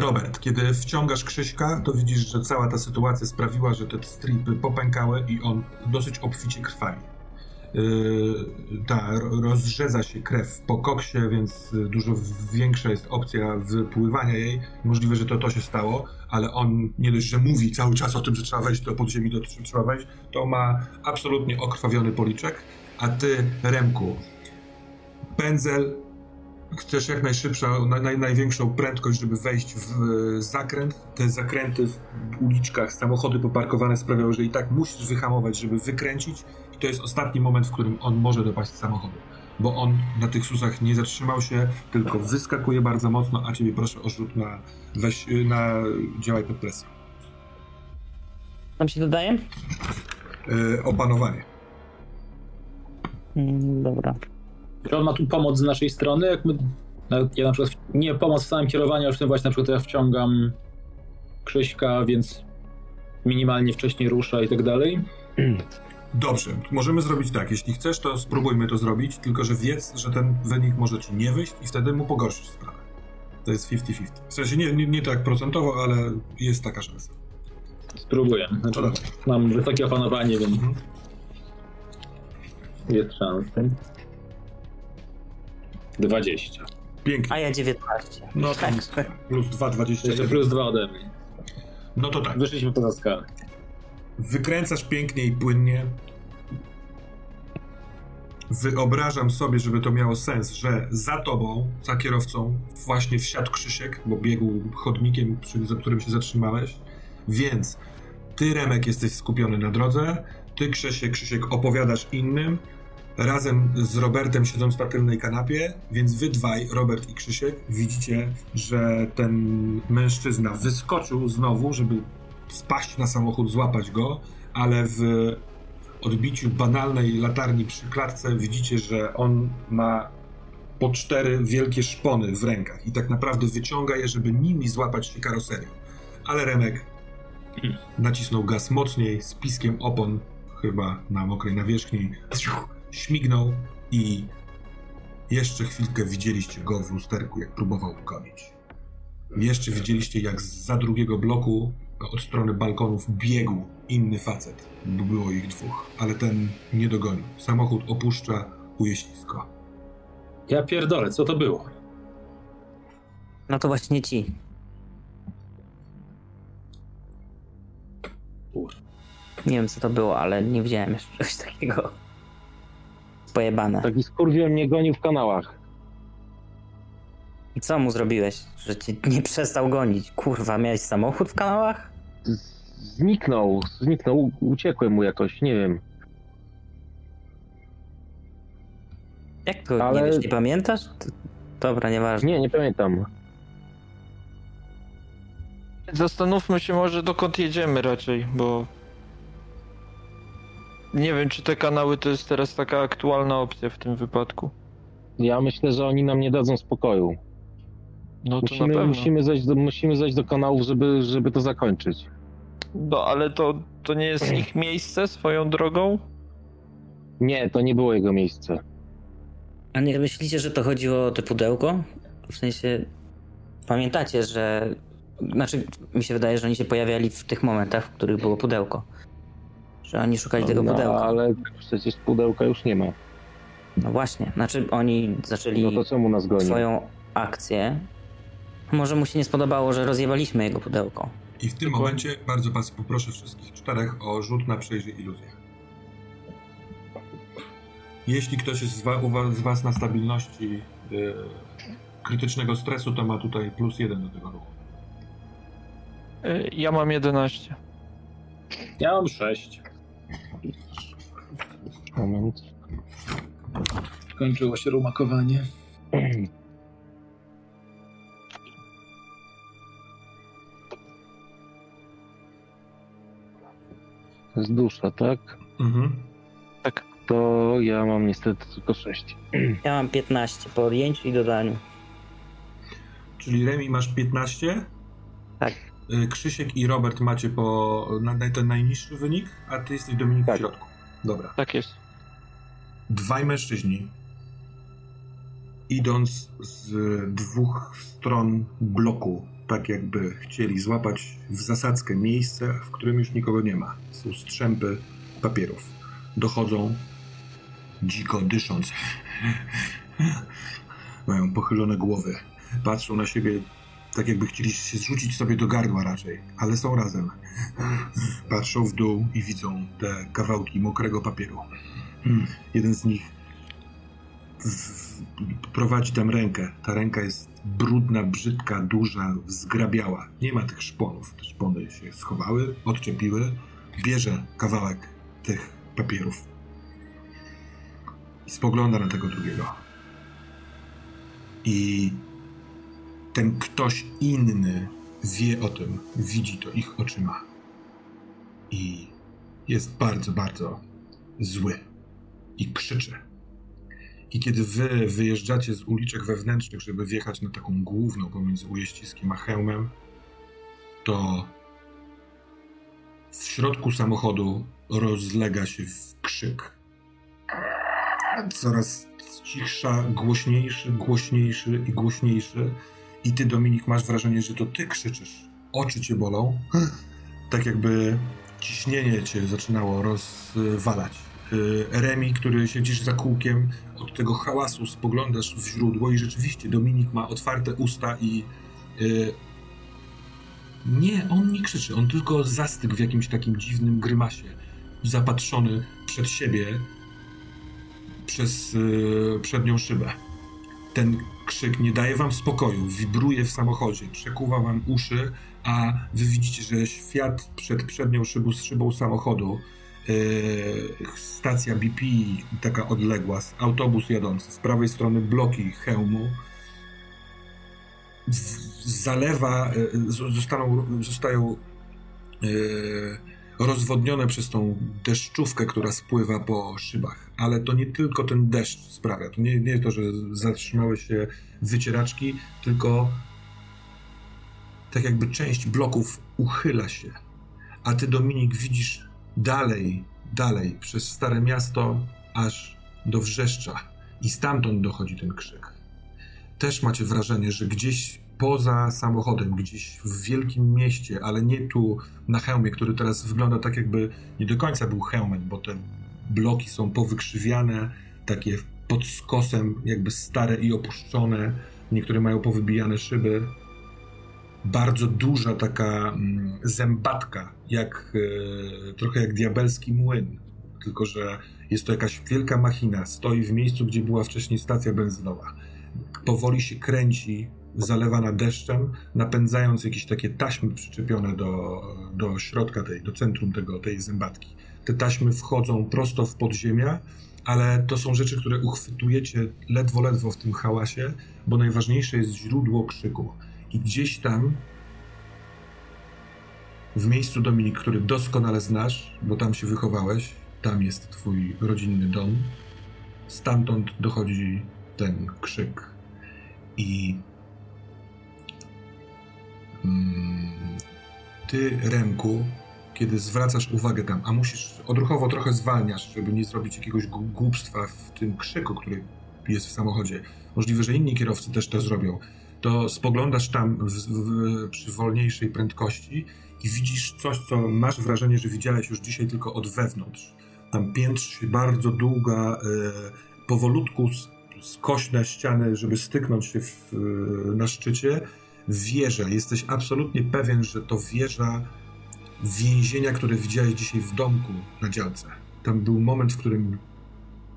Robert, kiedy wciągasz Krzyśka, to widzisz, że cała ta sytuacja sprawiła, że te stripy popękały i on dosyć obficie krwawi. Yy, ta ro- rozrzedza się krew po koksie, więc dużo większa jest opcja wypływania jej. Możliwe, że to to się stało, ale on nie dość, że mówi cały czas o tym, że trzeba wejść do podziemi, do czym trzeba wejść, to ma absolutnie okrwawiony policzek A ty, Remku, pędzel, chcesz jak najszybszą, naj, największą prędkość, żeby wejść w zakręt. Te zakręty w uliczkach, samochody poparkowane sprawiają, że i tak musisz wyhamować, żeby wykręcić. I to jest ostatni moment, w którym on może dopaść samochodu. Bo on na tych susach nie zatrzymał się, tylko wyskakuje bardzo mocno, a ciebie proszę o rzut na, weź, na działaj pod presją. Tam się dodaje? Yy, opanowanie. Mm, dobra. Czy on ma tu pomoc z naszej strony? Jak my, ja na przykład, nie pomoc w samym kierowaniu, ale w tym właśnie na przykład ja wciągam Krzyśka, więc minimalnie wcześniej rusza i tak dalej. Dobrze, możemy zrobić tak. Jeśli chcesz, to spróbujmy to zrobić, tylko że wiedz, że ten wynik może ci nie wyjść i wtedy mu pogorszysz sprawę. To jest 50-50. W sensie nie, nie, nie tak procentowo, ale jest taka szansa. Spróbuję. Znaczy, mam wysokie opanowanie, więc Mhm. jest szansa. 20. Pięknie. A ja 19. No to Tak. plus 2, Jeszcze 21. plus 2 ode mnie. No to tak. Wyszliśmy poza skalę. Wykręcasz pięknie i płynnie. Wyobrażam sobie, żeby to miało sens, że za tobą, za kierowcą, właśnie wsiadł Krzysiek, bo biegł chodnikiem, przy, za którym się zatrzymałeś. Więc ty, Remek, jesteś skupiony na drodze, ty, Krzysiek, Krzysiek, opowiadasz innym, razem z Robertem siedząc na tylnej kanapie, więc wy dwaj, Robert i Krzysiek, widzicie, że ten mężczyzna wyskoczył znowu, żeby spaść na samochód, złapać go, ale w odbiciu banalnej latarni przy klatce widzicie, że on ma po cztery wielkie szpony w rękach i tak naprawdę wyciąga je, żeby nimi złapać się karoserią. Ale Remek nacisnął gaz mocniej, z piskiem opon, chyba na mokrej nawierzchni, śmignął i jeszcze chwilkę widzieliście go w lusterku, jak próbował gonić. Jeszcze widzieliście, jak za drugiego bloku od strony balkonów biegł inny facet, bo było ich dwóch, ale ten nie dogonił. Samochód opuszcza ujeździsko. Ja pierdolę, co to było? No to właśnie ci. Kur- Nie wiem co to było, ale nie widziałem jeszcze czegoś takiego. Pojebane. Taki skurwiel mnie gonił w kanałach. I co mu zrobiłeś, że cię nie przestał gonić? Kurwa, miałeś samochód w kanałach? Zniknął, zniknął, uciekłem mu jakoś, nie wiem. Jak to, Ale- nie wiesz, nie pamiętasz? Dobra, nieważne. Nie, nie pamiętam. Zastanówmy się może dokąd jedziemy raczej, bo nie wiem czy te kanały to jest teraz taka aktualna opcja w tym wypadku. Ja myślę, że oni nam nie dadzą spokoju. No to na Musimy, pewno. musimy, zejść do, musimy zejść do kanałów, żeby, żeby to zakończyć. No ale to, to nie jest ich miejsce swoją drogą? Nie, to nie było jego miejsce. A nie myślicie, że to chodziło o te pudełko? W sensie, pamiętacie, że... Znaczy, mi się wydaje, że oni się pojawiali w tych momentach, w których było pudełko. Że oni szukali tego no, pudełka. ale przecież pudełka już nie ma. No właśnie, znaczy oni zaczęli No to czemu nas goni? swoją akcję. Może mu się nie spodobało, że rozjebaliśmy jego pudełko. I w tym momencie bardzo was poproszę wszystkich czterech o rzut na przejrzyj iluzję. Jeśli ktoś jest z, wa- z was na stabilności yy, krytycznego stresu, to ma tutaj plus jeden do tego ruchu. Y, Ja mam 11. Ja mam 6. Moment. Kończyło się rumakowanie. To jest dusza, tak? Mhm. To ja mam niestety tylko 6. Ja mam 15 po odjęciu i dodaniu. Czyli Remi masz 15, Tak. Yy, Krzysiek i Robert macie po na ten najniższy wynik, a ty jesteś Dominik Tak. w środku. Dobra. Tak jest. Dwaj mężczyźni, idąc z dwóch stron bloku, tak jakby chcieli złapać w zasadzkę miejsce, w którym już nikogo nie ma. Są strzępy papierów. Dochodzą, dziko dysząc. Mają pochylone głowy. Patrzą na siebie tak jakby chcieli się zrzucić sobie do gardła raczej, ale są razem. Patrzą w dół i widzą te kawałki mokrego papieru. Hmm, jeden z nich prowadzi tam rękę. Ta ręka jest brudna, brzydka, duża, zgrabiała. Nie ma tych szponów. Te szpony się schowały, odczepiły. Bierze kawałek tych papierów i spogląda na tego drugiego. I ten ktoś inny wie o tym, widzi to ich oczyma. I jest bardzo, bardzo zły. I krzyczy. I kiedy wy wyjeżdżacie z uliczek wewnętrznych, żeby wjechać na taką główną pomiędzy Ujeściskiem a Chełmem, to w środku samochodu rozlega się krzyk. Coraz cichsza, głośniejszy, głośniejszy i głośniejszy. I ty, Dominik, masz wrażenie, że to ty krzyczysz. Oczy cię bolą. Tak jakby ciśnienie cię zaczynało rozwalać. Y, Remi, który siedzisz za kółkiem, od tego hałasu spoglądasz w źródło i rzeczywiście Dominik ma otwarte usta i yy... nie, on nie krzyczy, on tylko zastygł w jakimś takim dziwnym grymasie, zapatrzony przed siebie przez yy, przednią szybę. Ten krzyk nie daje wam spokoju, wibruje w samochodzie, przekuwa wam uszy, a wy widzicie, że świat przed przednią szybą, szybą samochodu Yy, stacja BP, taka odległa, autobus jadący, z prawej strony bloki hełmu, zalewa, yy, zostaną, zostają yy, rozwodnione przez tą deszczówkę, która spływa po szybach. Ale to nie tylko ten deszcz sprawia. To nie, nie to, że zatrzymały się wycieraczki, tylko tak jakby część bloków uchyla się. A ty, Dominik, widzisz dalej, dalej, przez Stare Miasto, aż do Wrzeszcza. I stamtąd dochodzi ten krzyk. Też macie wrażenie, że gdzieś poza samochodem, gdzieś w wielkim mieście, ale nie tu na hełmie, który teraz wygląda tak, jakby nie do końca był hełmem, bo te bloki są powykrzywiane, takie pod skosem, jakby stare i opuszczone. Niektóre mają powybijane szyby bardzo duża taka mm, zębatka, jak, e, trochę jak diabelski młyn. Tylko, że jest to jakaś wielka machina, stoi w miejscu, gdzie była wcześniej stacja benzynowa. Powoli się kręci, zalewana deszczem, napędzając jakieś takie taśmy przyczepione do, do środka tej, do centrum tego, tej zębatki. Te taśmy wchodzą prosto w podziemia, ale to są rzeczy, które uchwytujecie ledwo, ledwo w tym hałasie, bo najważniejsze jest źródło krzyku. I gdzieś tam, w miejscu Dominik, który doskonale znasz, bo tam się wychowałeś, tam jest twój rodzinny dom, stamtąd dochodzi ten krzyk. I mm, ty, Remku, kiedy zwracasz uwagę tam, a musisz odruchowo trochę zwalniasz, żeby nie zrobić jakiegoś głupstwa w tym krzyku, który jest w samochodzie. Możliwe, że inni kierowcy też to zrobią to spoglądasz tam w, w, przy wolniejszej prędkości i widzisz coś, co masz wrażenie, że widziałeś już dzisiaj tylko od wewnątrz. Tam piętrzy się bardzo długa, e, powolutku skośne ściany, żeby styknąć się w, na szczycie. Wieża. Jesteś absolutnie pewien, że to wieża więzienia, które widziałeś dzisiaj w domku na działce. Tam był moment, w którym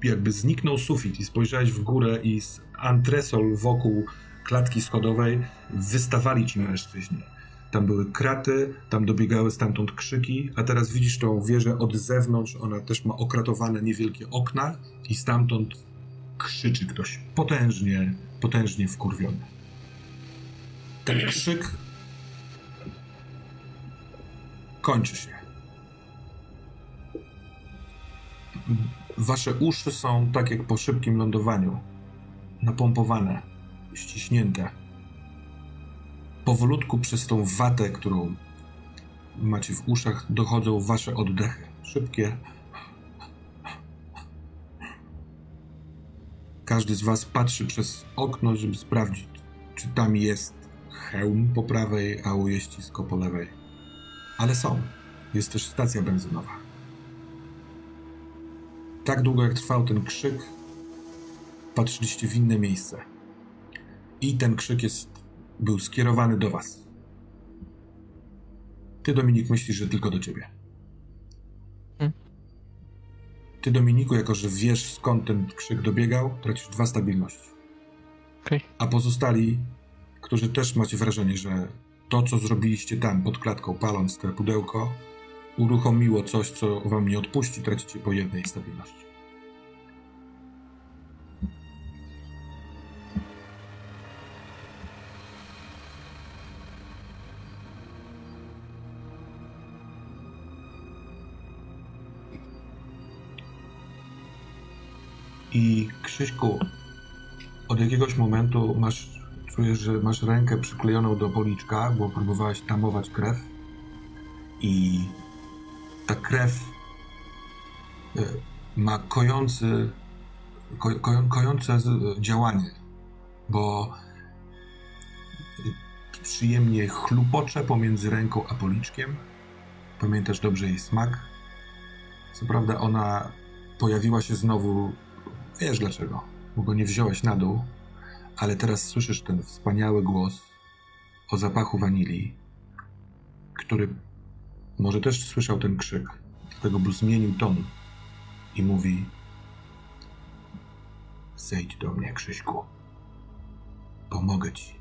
jakby zniknął sufit i spojrzałeś w górę i z antresol wokół klatki schodowej wystawali ci mężczyźni. Tam były kraty, tam dobiegały stamtąd krzyki, a teraz widzisz tą wieżę od zewnątrz, ona też ma okratowane niewielkie okna i stamtąd krzyczy ktoś potężnie, potężnie wkurwiony. Ten krzyk kończy się. Wasze uszy są tak jak po szybkim lądowaniu, napompowane ściśnięte. Powolutku przez tą watę, którą macie w uszach, dochodzą wasze oddechy. Szybkie. Każdy z was patrzy przez okno, żeby sprawdzić, czy tam jest hełm po prawej, a ujeździsko po lewej. Ale są. Jest też stacja benzynowa. Tak długo jak trwał ten krzyk, patrzyliście w inne miejsce. I ten krzyk jest, był skierowany do was. Ty, Dominik, myślisz, że tylko do ciebie. Hmm. Ty, Dominiku, jako że wiesz skąd ten krzyk dobiegał, tracisz dwa stabilności. Okej. A pozostali, którzy też macie wrażenie, że to, co zrobiliście tam pod klatką, paląc te pudełko, uruchomiło coś, co wam nie odpuści, tracicie po jednej stabilności. I Krzyśku, od jakiegoś momentu masz, czujesz, że masz rękę przyklejoną do policzka, bo próbowałeś tamować krew i ta krew e, ma kojący, ko, ko, kojące działanie, bo e, przyjemnie chlupocze pomiędzy ręką a policzkiem. Pamiętasz dobrze jej smak. Co prawda ona pojawiła się znowu, wiesz dlaczego, bo go nie wziąłeś na dół, ale teraz słyszysz ten wspaniały głos o zapachu wanilii, który może też słyszał ten krzyk, dlatego by zmienił ton i mówi Zejdź do mnie, Krzyśku. Pomogę ci.